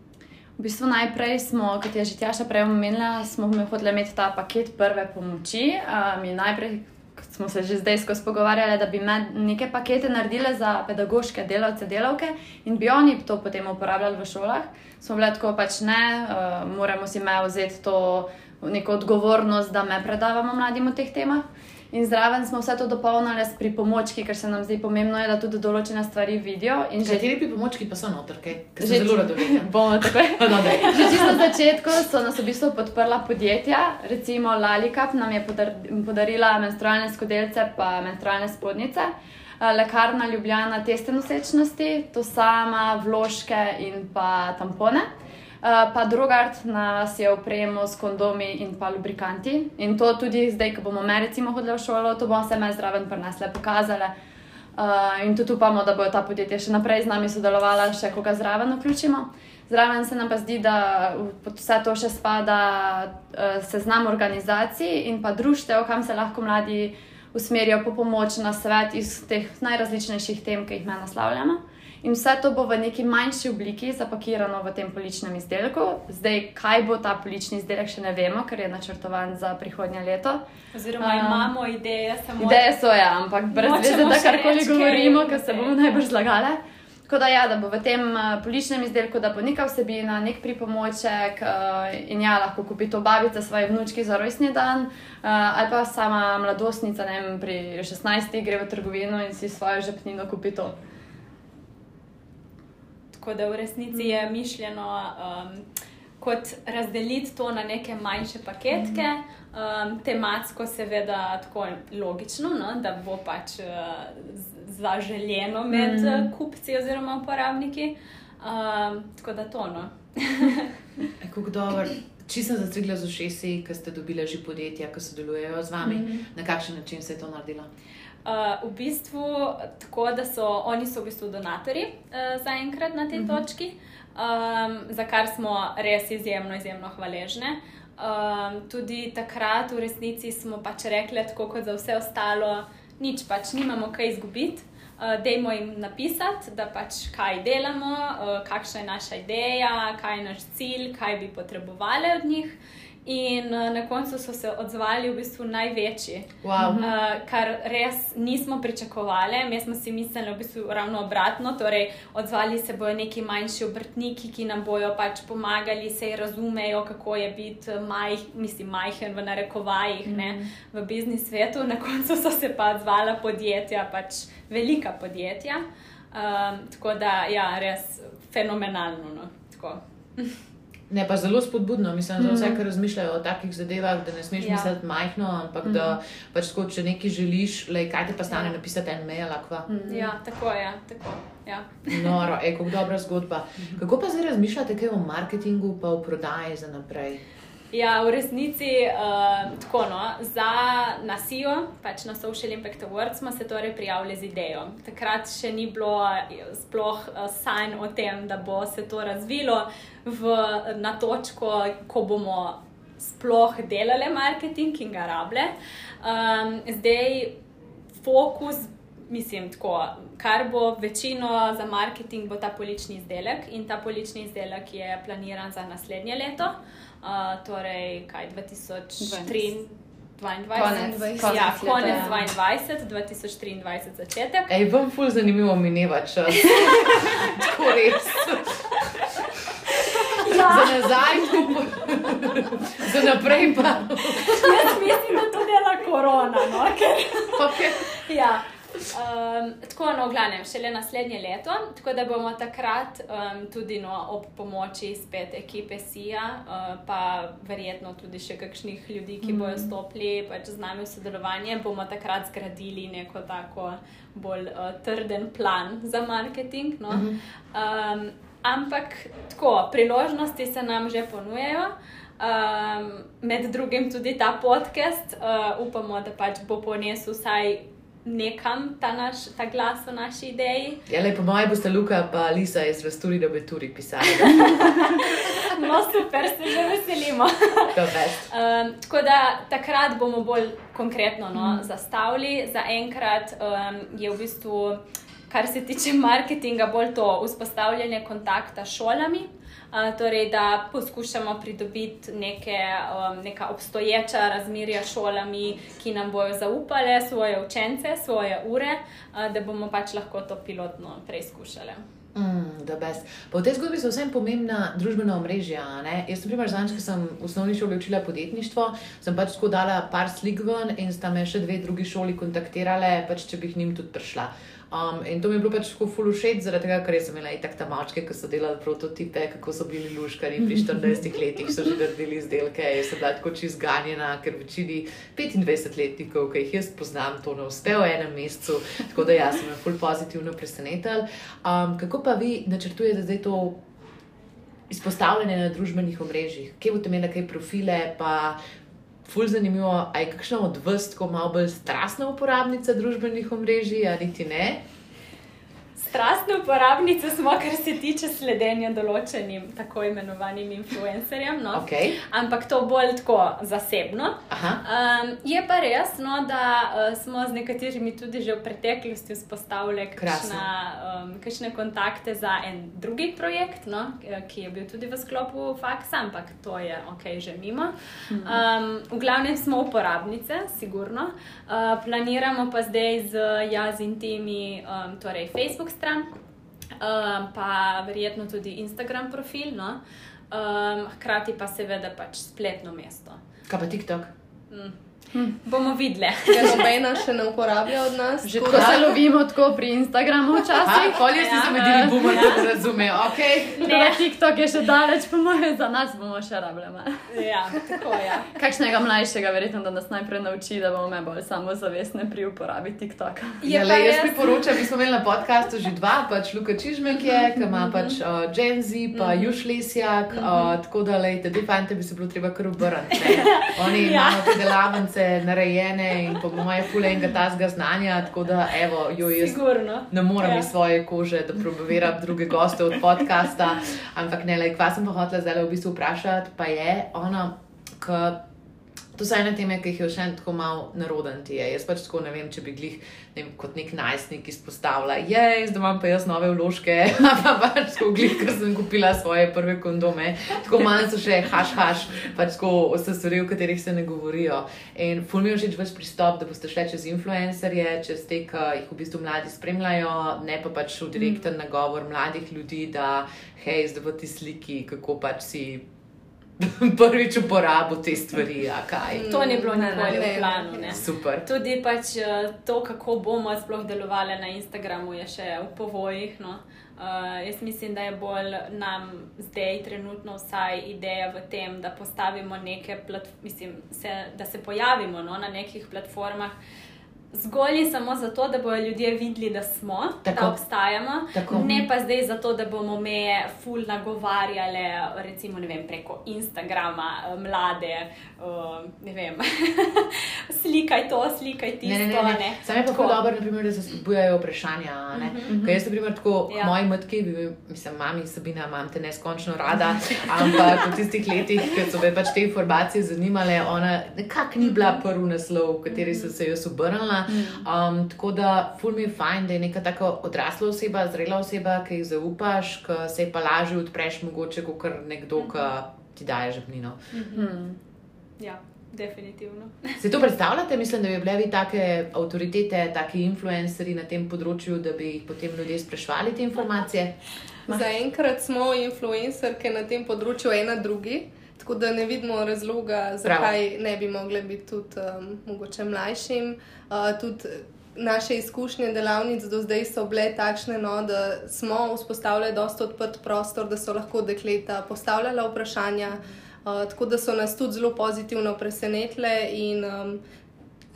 V bistvu najprej smo, kot je že Tjaša prej omenila, smo hoteli imeti ta paket prve pomoči. Mi najprej smo se že zdaj skozi pogovarjali, da bi neke pakete naredili za pedagoške delavce, delavke in bi oni to potem uporabljali v šolah. Smo bili tako pač ne, moramo si me vzeti to neko odgovornost, da me predavamo mladim o teh temah. In zraven smo vse to dopolnili s pripomočki, ker se nam zdi pomembno, je, da tudi določene stvari vidijo. Kateri pripomočki pa so notrke? Že zelo rado vidim. Bomo tako. No, že čisto na začetku so nas v bistvu podprla podjetja, recimo Lalikap nam je podar podarila menstrualne skodelce pa menstrualne spodnice. Lekarna Ljubljana teste nosečnosti, to sama, vložke in pa tampone. Eh, pa drugart nas je opremo s kondomi in pa lubrikanti. In to tudi zdaj, ko bomo me recimo hodili v šolo, to bomo se me zraven prenesle pokazale. Uh, in tudi upamo, da bodo ta podjetja še naprej z nami sodelovala, še koga zraven vključimo. Zraven se nam pa zdi, da pod vse to še spada uh, seznam organizacij in pa društev, kam se lahko mladi usmerijo po pomoč na svet iz teh najrazličnejših tem, ki jih me naslavljamo. In vse to bo v neki manjši obliki zapakirano v tem poličnem izdelku. Zdaj, kaj bo ta polični izdelek, še ne vemo, ker je načrtovan za prihodnje leto. Oziroma, um, imamo ideje, samo ideje so ja, ampak brez veze, da karkoli govorimo, ker se bomo najbolj zlagali. Tako da, ja, da bo v tem uh, poličnem izdelku, da bo neka vsebina, nek pripomoček uh, in ja, lahko kupi to babica svoje vnučki za rojstni dan, uh, ali pa sama mladostnica, ne vem, pri 16. gre v trgovino in si svojo žepnino kupi to. Tako da v resnici je mhm. mišljeno um, kot razdeliti to na neke manjše paketke, mhm. um, tematsko, seveda, tako logično, no, da bo pač uh, zaželjeno med mm. kupci oziroma uporabniki. Um, tako da to. No. Kako dobro. Čisto sem zastrigla z ušesi, ker ste dobili že podjetja, ki sodelujejo z vami. Mm -hmm. Na kakšen način se je to naredilo? Uh, v bistvu tako, da so oni so v bistvu donatori uh, zaenkrat na tej uh mhm. -huh. točki, um, za kar smo res izjemno, izjemno hvaležni. Um, tudi takrat v resnici smo pač rekli, tako kot za vse ostalo, nič pač nimamo kaj izgubiti. Uh, dejmo jim napisati, da pač kaj delamo, uh, kakšna je naša ideja, kaj je naš cilj, kaj bi potrebovali od njih. In uh, na koncu so se odzvali v bistvu največji, wow. uh, kar res nismo pričakovali. Mi smo si mislili, v bistvu ravno obratno. Torej, odzvali se bodo neki manjši obrtniki, ki nam bodo pač pomagali, se razumejo, kako je biti maj, mislim, majhen v narekovajih mm -hmm. v biznis svetu. Na koncu so se pa odzvala podjetja, pač velika podjetja. Um, tako da, ja, res fenomenalno. No, Ne, pa zelo spodbudno, mislim, za vse, ki razmišljajo o takih zadevah, da ne smeš ja. misliti majhno, ampak mm -hmm. da mhm. pač, ko, če nekaj želiš, le, kaj te pa stane ja. napisati en mail. Mm -hmm. Ja, tako je. Tako. Ja. Noro, eko, dobra zgodba. -hmm. Kako pa zdaj razmišljate kaj o marketingu, pa o prodaji za naprej? Ja, v resnici uh, tako. No, za nasijo, pač na Social Impact Awards, smo se torej prijavili z idejo. Takrat še ni bilo sploh uh, sanj o tem, da bo se to razvilo v, na točko, ko bomo sploh delali marketing in ga rabile. Um, zdaj, fokus, mislim, tako, kar bo večino za marketing, bo ta polični izdelek in ta polični izdelek je planiran za naslednje leto uh, torej kaj 2023. 2022, ja, konec 2022, 2023 začetek. Ej, vam ful zanimivo mineva čas. Tako res. Za nazaj, za naprej pa. Jaz mislim, da to dela korona. No? Ker, okay. ja. Um, tako, no, v glavnem, šele naslednje leto, tako da bomo takrat um, tudi no, ob pomoči spet ekipe SIA, uh, pa verjetno tudi še kakšnih ljudi, ki bojo stopili pač z nami v sodelovanje, bomo takrat zgradili neko tako bolj uh, trden plan za marketing. No. Um, ampak tako, priložnosti se nam že ponujejo. Um, med drugim tudi ta podcast, uh, upamo, da pač bo ponesel vsaj nekam ta, naš, ta glas o naši ideji. Ja, le, po mojem, boste Luka in Lisa iz Rasturi, da bi tudi pisali. No, super, se že veselimo. um, tako da takrat bomo bolj konkretno no, mm. zastavili. Za enkrat um, je v bistvu, kar se tiče marketinga, bolj to vzpostavljanje kontakta s šolami torej da poskušamo pridobiti neke, um, neka obstoječa razmerja s šolami, ki nam bodo zaupale svoje učence, svoje ure, uh, da bomo pač lahko to pilotno preizkušali. Mm, v tej zgodbi so vsem pomembna družbena omrežja. Ne? Jaz, primer, zanj, ko sem v osnovni šoli učila podjetništvo, sem pač tako dala par slik ven in sta me še dve drugi šoli kontaktirale, pač, če bi k njim tudi prišla. Um, in to mi je bilo pač tako fulušet, zaradi tega, ker sem imela itak ta mačke, ki so delali prototipe, kako so bili luškari pri 40 letih, so že naredili izdelke. Jaz sem bila tako čist ganjena, ker večini 25-letnikov, ki jih jaz poznam, to ne uspe v enem mesecu. Tako da jaz sem ful pozitivno presenetal. Um, kako pa vi načrtujete zdaj to? Izpostavljene na družbenih omrežjih, kje boste imeli kaj profile, pa Ful zanimivo, a je kakšna od vas, ko malo bolj strastna uporabnica družbenih omrežij, ali ti ne? Strastne uporabnice smo, kar se tiče sledenja določenim tako imenovanim influencerjem. No? Okay. Ampak to bolj tako zasebno. Um, je pa res, no, da uh, smo z nekaterimi tudi že v preteklosti vzpostavili kakšne um, kontakte za en drugi projekt, no, ki je bil tudi v sklopu faksa, ampak to je ok, že mimo. Um, v glavnem smo uporabnice, sigurno. Uh, planiramo pa zdaj z jaz in temi, um, torej Facebook stran um, pa verjetno tudi Instagram profil, no? um, hkrati pa seveda pač spletno mesto. Kaj pa TikTok? Mm. Hm. Bomo videli. Če nobena še ne uporablja od nas, že tako se lovimo tako pri Instagramu včasih. Kolje si se medili, bomo to razumeli. Okay. Ne, TikTok je še daleč, po mojem, za nas bomo še rabljali. Ja, tako je. Ja. Kakšnega mlajšega, verjetno, da nas najprej nauči, da bomo bolj samozavestni pri uporabi TikToka. Ja, le, jaz priporočam, mi smo imeli na podkastu že dva, pač Luka Čižmek je, ki ima pač uh, Gen Z, pa mm -hmm. Juš Lesjak, uh, tako da, lejte, te fante bi se bilo treba kar obrniti. Oni ja. imajo te delavnice delnice narejene in po mojem, fulenga tazga znanja. Tako da, evo, jo jaz Sigurno. ne morem ja. iz svoje kože, da probiram druge goste od podcasta. Ampak ne, le, kva sem pa hotela zdaj v bistvu vprašati, pa je ona, ki. To so ene teme, ki jih je še tako malo naroden. Jaz pač tako ne vem, če bi jih kot nek najstnik izpostavila. Je, zdaj imam pa jaz nove vložke, pa pač tako glih, ker sem kupila svoje prve kondome. Tako malo so še haš, haš, pač tako so stvari, o katerih se ne govorijo. In ful mi je všeč vaš pristop, da boste šli čez influencerje, čez te, ki jih v bistvu mladi spremljajo, ne pa pač v direkten nagovor mladih ljudi, da hej, zdaj v ti sliki, kako pač si. prvič uporabo te stvari. To ni bilo nikoli v planu. Tudi pač eh, to, kako bomo sploh delovali na Instagramu, je še v povojih. No. Uh, jaz mislim, da je bolj nam zdaj, trenutno, vsaj ideja v tem, da postavimo neke, mislim, se, da se pojavimo no, na nekih platformah, zgolj samo zato, da bodo ljudje videli, da smo, Tako. da obstajamo, Tako. ne pa zdaj zato, da bomo me ful nagovarjali, recimo vem, preko Instagrama, eh, mlade, uh, ne vem, slikaj to, slikaj tisto. Ne, ne, ne. ne. Sam je pa tako dobro, naprimer, da se spodbujajo vprašanja. Uh -huh. Ker jaz, naprimer, tako ja. moji matki, mislim, mami Sabina, imam te neskončno rada, ampak v tistih letih, ko so me pač te informacije zanimale, ona nekako ni bila prvi naslov, v kateri so se jaz obrnila. Um, tako da, ful mi je fajn, da je neka tako odrasla oseba, zrela oseba, ki jih zaupaš, ki se pa lažje odpreš, mogoče kot nekdo, ki ti daje žepnino. Mhm. Ja. Definitivno. Se to predstavljate? Mislim, da bi bile vi take avtoritete, taki influencerji na tem področju, da bi jih potem ljudje sprašvali te informacije? Zaenkrat smo influencerke na tem področju, ena drugi. Tako da ne vidimo razloga, zakaj Prav. ne bi mogli biti tudi um, mogoče mlajšim. Uh, tudi naše izkušnje delavnic do zdaj so bile takšne, no, da smo vzpostavili dosta odprt prostor, da so lahko dekleta postavljala vprašanja, uh, tako da so nas tudi zelo pozitivno presenetile in um,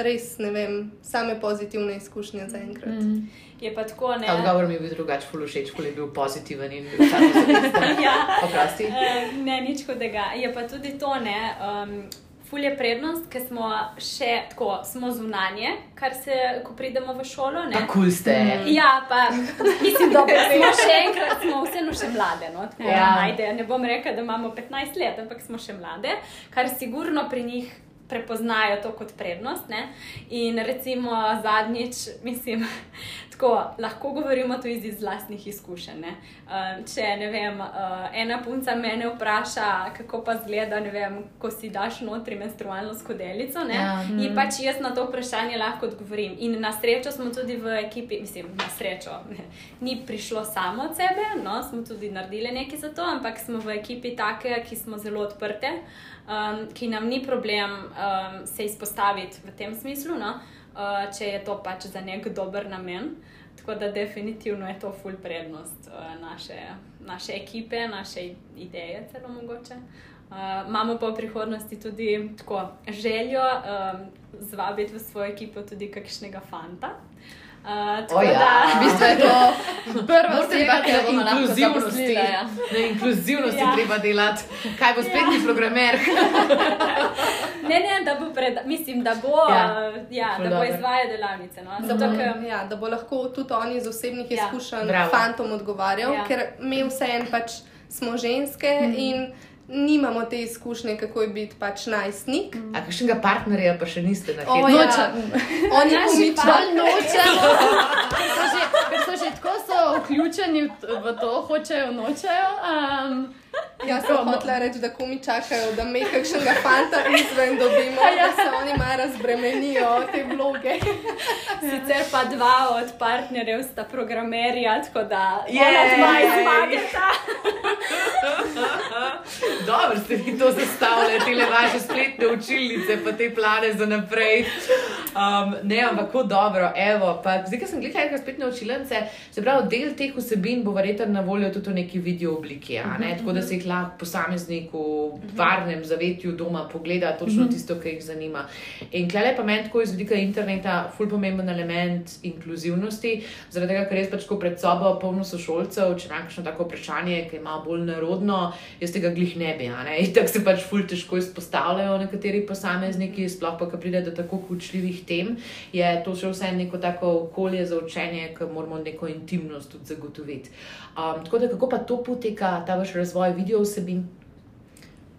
res ne vem, same pozitivne izkušnje za enkrat. Mm. Je pa tako, ne. Odgovor mi je bil drugačen, fully všeč, fully bil pozitiven in bil ja. Oprosti. Uh, ne, nič hudega. Je pa tudi to, ne. Um, Ful je prednost, ker smo še tako, smo zunanje, kar se, ko pridemo v šolo. Ne? Tako ste. Ja, pa mislim, da smo še enkrat, smo vseeno še mlade. No? Tako, Ja. ajde, ne bom rekla, da imamo 15 let, ampak smo še mlade, kar sigurno pri njih prepoznajo to kot prednost. Ne? In recimo zadnjič, mislim, tako lahko govorimo tu iz, vlastnih izkušenj. Ne? Uh, če ne vem, uh, ena punca me vpraša, kako pa zgleda, vem, ko si daš notri menstrualno skodelico. Ne? Ja. In pač jaz na to vprašanje lahko odgovorim. In na srečo smo tudi v ekipi, mislim, na srečo, ne, ni prišlo samo od sebe, no, smo tudi naredili nekaj za to, ampak smo v ekipi take, ki smo zelo odprte, um, ki nam ni problem um, se izpostaviti v tem smislu, no, uh, če je to pač za nek dober namen. Tako da definitivno je to full prednost uh, naše, naše ekipe, naše ideje, celo mogoče. Uh, imamo pa v prihodnosti tudi tako željo um, zvabiti v svojo ekipo tudi kakšnega fanta. Uh, tako O ja. da, V bistvu je to prva oseba, ki jo bomo lahko inkluzivnosti. zaposlili. Ja. Na inkluzivnosti Ja. treba delati. Kaj bo spletni ja. programer? ne, ne, da bo, pred, mislim, da bo, Ja. ja. Uh, ja, Ful da bo izvajal delavnice. No? Zato, bo, ker, ja, da bo lahko tudi on iz osebnih Ja. izkušenj Bravo. fantom odgovarjal, Ja. ker mi vseeno pač smo ženske mm. in nimamo te izkušnje, kako je biti pač najstnik. Mm. A kakšnega partnerja pa še niste na O, hitro? ja. On je Naši komičar. Bolj nočemo, ker so že, že tako so vključeni v to, hočejo, nočejo. Um, Jaz sem hotela reči, da komi čakajo, da mi kakšnega fanta izven dobimo, Ja. da se oni malo razbremenijo te vloge. Sicer pa dva od partnerjev sta programerja, tako da ona dva izvagata. Dobro ste vi to zastavljali, te vaše spletne učilnice, pa te plane za naprej. Um, ne, ampak kako dobro. Evo, pa, zdaj, ko sem gledala nekaj spletne učilnice, se pravi, del teh vsebin bo verjetno na voljo tudi v neki video obliki. a Ne? Tako da se jih lahko posameznik v varnem zavetju doma pogleda točno tisto, kar jih zanima. In klej pa meni tako iz vidika interneta, ful pomemben element inkluzivnosti, zaradi tega, ker res pač pred sobo polno sošolcev, če ima kakšno tako vprašanje, ki je malo bolj narodno, jaz tega glih ne bi. ne. In tako se pač ful težko izpostavljajo nekateri posamezniki, sploh pa, ko pride do tako kučljivih tem, je to še vse neko tako okolje za učenje, ki moramo neko intimnost tudi zagotoviti. Um, tako da kako pa to poteka, ta vaš razvoj video vsebin?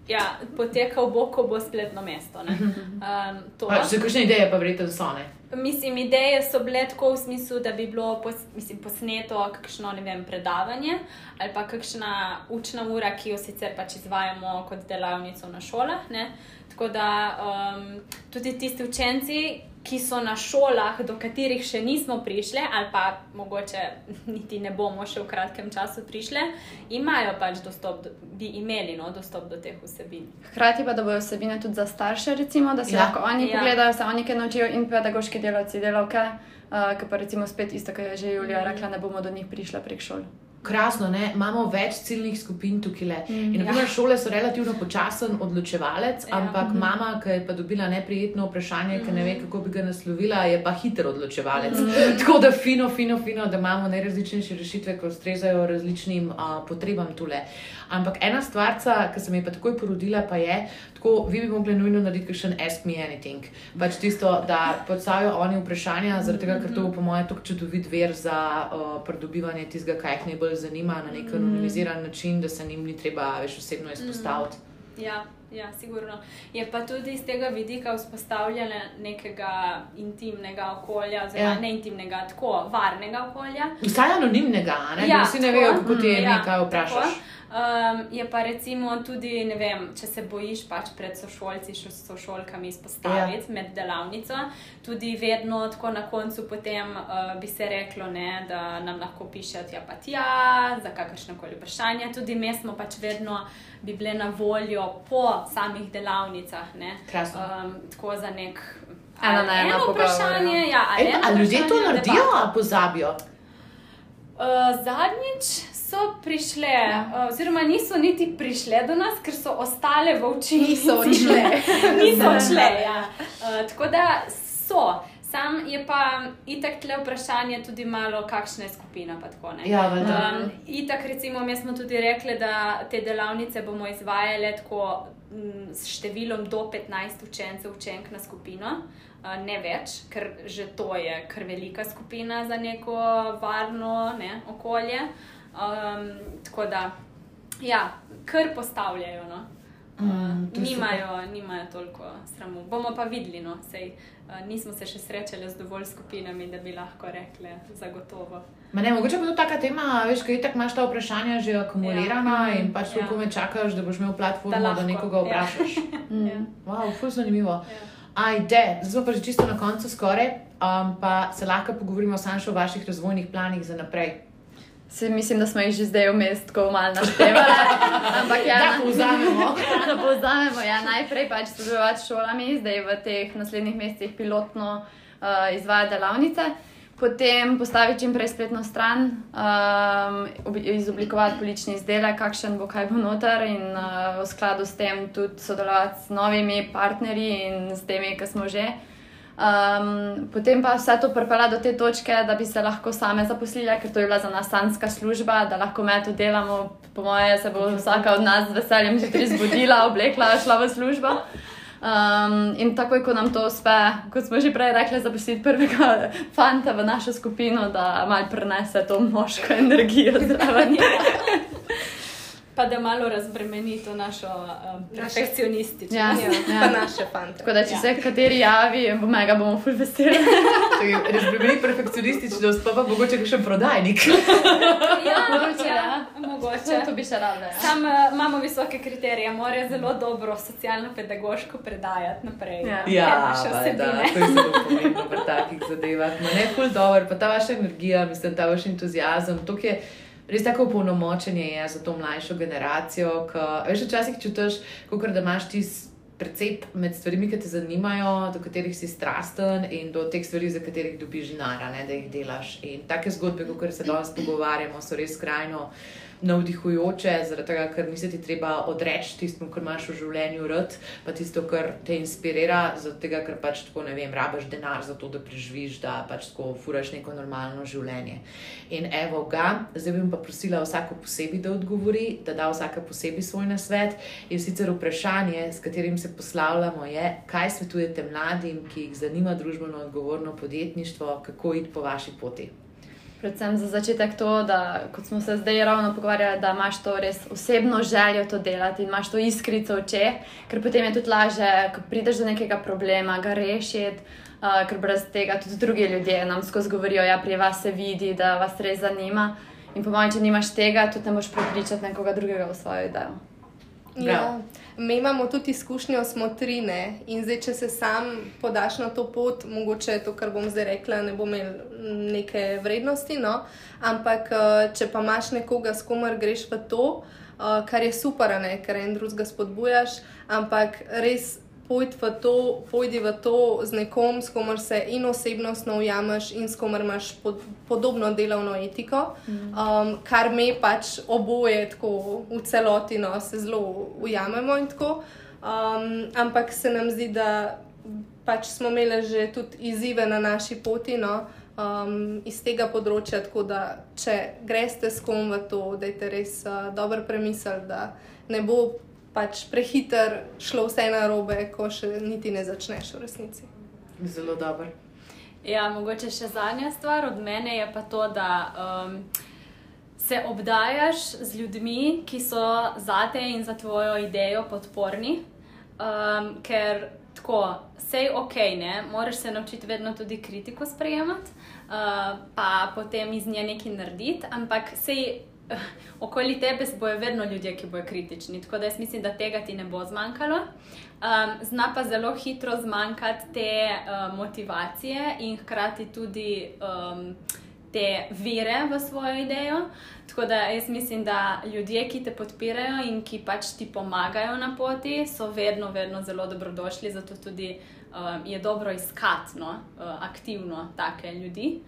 Ja, poteka v boku bo spletno mesto. ne. Um, to. Pa, Še kakšne ideje pa verjetno so ne? Mislim, ideje so bile tako v smislu, da bi bilo pos, mislim, posneto kakšno vem, predavanje ali pa kakšna učna ura, ki jo sicer pač izvajamo kot delavnico na šolah. Ne? Tako da um, tudi tisti učenci, ki so na šolah, do katerih še nismo prišli, ali pa mogoče niti ne bomo še v kratkem času prišli, imajo pač dostop, do, bi imeli no, dostop do teh vsebin. hkrati pa, da bojo vsebine tudi za starše, recimo, da si Ja. lahko oni Ja. pogledajo, se oni kaj naučijo in pedagoški delavci, delavke. Uh, ki pa recimo spet isto, kar je že Julija rekla, ne bomo do njih prišli prek šol. Krasno, ne? imamo več ciljnih skupin tukaj. Le. Mm, In, naprimer, šole so relativno počasen odločevalec, Ja. ampak mama, ki je pa dobila neprijetno vprašanje, ki ne ve, kako bi ga naslovila, je pa hiter odločevalec. Tako da fino, fino, fino, da imamo najrazličnejše rešitve, ki ustrezajo različnim uh, potrebam tule. Ampak ena stvar, ki sem jo pa takoj porodila, pa je, tako vi bi mogli nujno narediti kakšen Ask Me Anything. Pač tisto, da postavijo oni vprašanja, zaradi tega, ker to bo po mojem tako čudovit ver za uh, pridobivanje tistega, kaj jih najbolj zanima na nek anonimiziran način, da se njim ni treba več osebno izpostaviti. Ja, ja, sigurno. Je pa tudi iz tega vidika vzpostavljanje nekega intimnega okolja, oziroma Ja. ne intimnega, tako varnega okolja. Vsaj anonimnega, ne? Ja, vsi ne vejo, kako ti je Ja, nekaj vprašaš. tako. Um, je pa recimo tudi, ne vem, če se bojiš pač pred sošolci, sošolkami izpostaviti ja. med delavnico, tudi vedno tako na koncu potem uh, bi se reklo, ne, da nam lahko pišejo tja pa tja, za kakršne koli vprašanja. Tudi mi smo pač vedno bi bile na voljo po samih delavnicah. Ne, Krasno. um, tako za nek Ena na ena vprašanje. ja. Ja, ali Ej, eno A ljudje to naredijo, debata. a pozabijo? Uh, zadnjič so prišle, ja. uh, oziroma niso niti prišle do nas, ker so ostale v učilnici. Niso odšle. niso odšle. Ja. Uh, tako da so. Sam je pa itak tle vprašanje tudi malo, kakšna je skupina. pa Tako, ne. Ja, um, itak, recimo, mi smo tudi rekli, da te delavnice bomo izvajali tako s številom do 15 učencev, učenk na skupino. Ne več, ker že to je kar velika skupina za neko varno ne, okolje. Um, tako da, ja, kar postavljajo. No. Mm, je nimajo, nimajo toliko sramu. Bomo pa videli, no, sej, uh, nismo se še srečali z dovolj skupinami, da bi lahko rekli zagotovo. Ma ne, mogoče bo to taka tema, veš, kaj tako imaš ta vprašanja že akumulirana Ja. in pač Ja. tako me čakaš, da boš imel platformo, Da lahko, da nekoga ja. vprašaš. Ja. Wow, ful zanimivo. Ja. Ajde, zdaj pa že čisto na koncu skoraj, um, pa se lahko pogovorimo Sanšo o vaših razvojnih planih za naprej. Se, mislim, da smo jih že zdaj vmes tako malo naštevali. Ampak ja, Da povzamemo. da povzamemo. Ja, najprej pač sodelovati s šolami, zdaj v teh naslednjih mesecih pilotno uh, izvajati delavnice. Potem postaviti čim prej spletno stran, um, ob- izoblikovati polični izdelek, kakšen bo, kaj bo noter, in uh, v skladu s tem tudi sodelovati s novimi partnerji in s temi, ki smo že. Um, potem pa vse to pripela do te točke, da bi se lahko same zaposlile, ker to je bila za nas sanska služba, da lahko me tu delamo. Po moje se bo vsaka od nas z veseljem zjutraj zbudila, oblekla, šla v službo. Um, in takoj, ko nam to uspe, kot smo že prej rekli, zaposliti prvega fanta v našo skupino, da mal prenese to moško energijo zraven. Pa da malo razbremeni to našo um, perfekcionistično. Ja, Pa naše fante. Tako da, če se kateri javi, bo mega bomo ful veseli. Bili perfekcionističnost, pa pa mogoče še prodajnik. ja, Mogoče, ja, ja. mogoče. To bi še rada. Ja. Sam uh, imamo visoke kriterije, morajo zelo dobro socialno-pedagoško predajati naprej. Ja. Ja, naše valjda, vsebine. to je zelo pomembno pri takih zadevah. Ma ne, ful dobro, pa ta vaša energija, mislim, ta vaš entuzijazem, to je res tako polnomočenje je za to mlajšo generacijo, ki, veš, včasih čutiš, kot da imaš ti precep med stvarmi, ki te zanimajo, do katerih si strasten in do teh stvari, za katerih dobiš žinara, ne, da jih delaš. In take zgodbe, kot se danes pogovarjamo, so res skrajno navdihujoče, zaradi tega, ker nisi ti treba odreči tistemu, kar imaš v življenju rad, pa tisto, kar te inspirira, zaradi tega, ker pač tako ne vem, rabiš denar za to, da preživiš, da pač tako furaš neko normalno življenje. In evo ga, zdaj bi pa prosila vsako posebej, da odgovori, da da vsaka posebej svoj nasvet. In sicer vprašanje, s katerim se poslavljamo, je, kaj svetujete mladim, ki jih zanima družbeno odgovorno podjetništvo, kako iti po vaši poti. Predvsem za začetek to, da kot smo se zdaj ravno pogovarjali, da imaš to res osebno željo to delati in imaš to iskrico v očeh, ker potem je tudi lažje, ko prideš do nekega problema, ga rešiti. Uh, ker brez tega tudi drugi ljudje nam skozi govorijo, da ja, pri vas se vidi, da vas res zanima. In po mojem, če nimaš tega, tudi ne moreš prepričati nekoga drugega v svojo idejo. Ja. Mi imamo tudi izkušnjo smotrine in zdaj, če se sam podaš na to pot, mogoče to, kar bom zdaj rekla, ne bo imel neke vrednosti, no? ampak eh, če pa imaš nekoga, s komer greš v to, eh, kar je super, ne? ker en drugega spodbujaš, ampak res. Pojdi v, to, pojdi v to z nekom, s komer se in osebnostno ujameš, in s komer imaš pod, podobno delovno etiko, um, kar me pač oboje tako v celoti no, se zelo ujamemo. in tako. Um, ampak se nam zdi, da pač smo imeli že tudi izzive na naši poti no, um, iz tega področja. Tako da, če greste s kom v to, da je res uh, dobro premisliti, da ne bo pač prehiter šlo vse na robe, ko še niti ne začneš v resnici. Zelo dobro. Ja, mogoče še zadnja stvar od mene je pa to, da um, se obdajaš z ljudmi, ki so za te in za tvojo idejo podporni. Um, ker tako, sej ok, ne, moraš se naučiti vedno tudi kritiko sprejemati, uh, pa potem iz nje nekaj narediti, ampak sej. Okoli tebe bojo vedno ljudje, ki bojo kritični, tako da jaz mislim, da tega ti ne bo zmanjkalo. Um, zna pa zelo hitro zmanjkati te uh, motivacije in hkrati tudi um, te vire v svojo idejo. Tako da jaz mislim, da ljudje, ki te podpirajo in ki pač ti pomagajo na poti, so vedno, vedno zelo dobrodošli. Zato tudi um, je dobro iskati no, uh, aktivno take ljudi.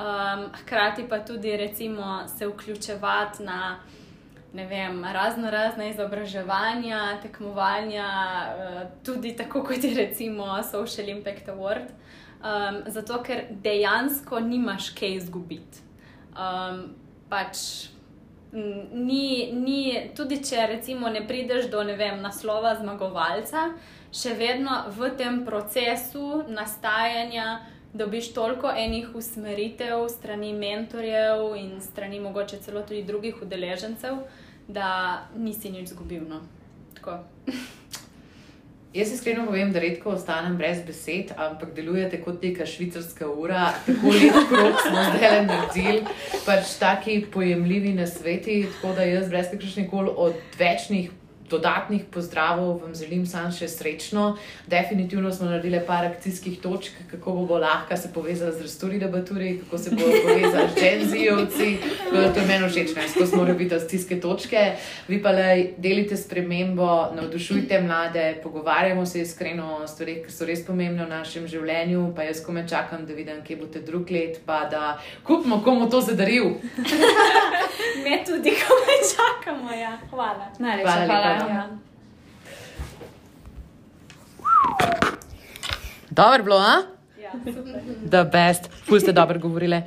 Um, hkrati pa tudi recimo, se vključevati na vem, razno razne izobraževanja, tekmovanja, uh, tudi tako kot je recimo Social Impact Award. Um, zato, ker dejansko nimaš kaj izgubiti. Um, pač ni, ni, tudi če recimo ne prideš do ne vem, naslova zmagovalca, še vedno v tem procesu nastajanja dobiš toliko enih usmeritev strani mentorjev in strani mogoče celo tudi drugih udeležencev, da nisi nič izgubil. No. Jaz iskreno povem, da redko ostanem brez besed, ampak delujete kot neka švicarska ura, tako lepo smo zdaj naredili, pač taki pojemljivi na sveti, tako da jaz brez kakršnih koli odvečnih dodatnih pozdravov, vam želim samo še srečno. Definitivno smo naredili par akcijskih točk, kako bo, bo lahko se povezati z Rasturi debaturi, kako se bo povezati z Genzijovci. To je meni všeč, ko smo rabili stiske točke. Vi pa le delite spremembo, navdušujte mlade, pogovarjamo se iskreno o stvarih, ki so res pomembne v našem življenju. Pa jaz kome čakam, da vidim, kje boste drug let, pa da kupimo komu to zadaril. Me tudi, kome čakamo. Ja. Hvala. Najlepša hvala. hvala. Ja. Dobro bilo, a? Ja, super. The best, puste dobro govorile.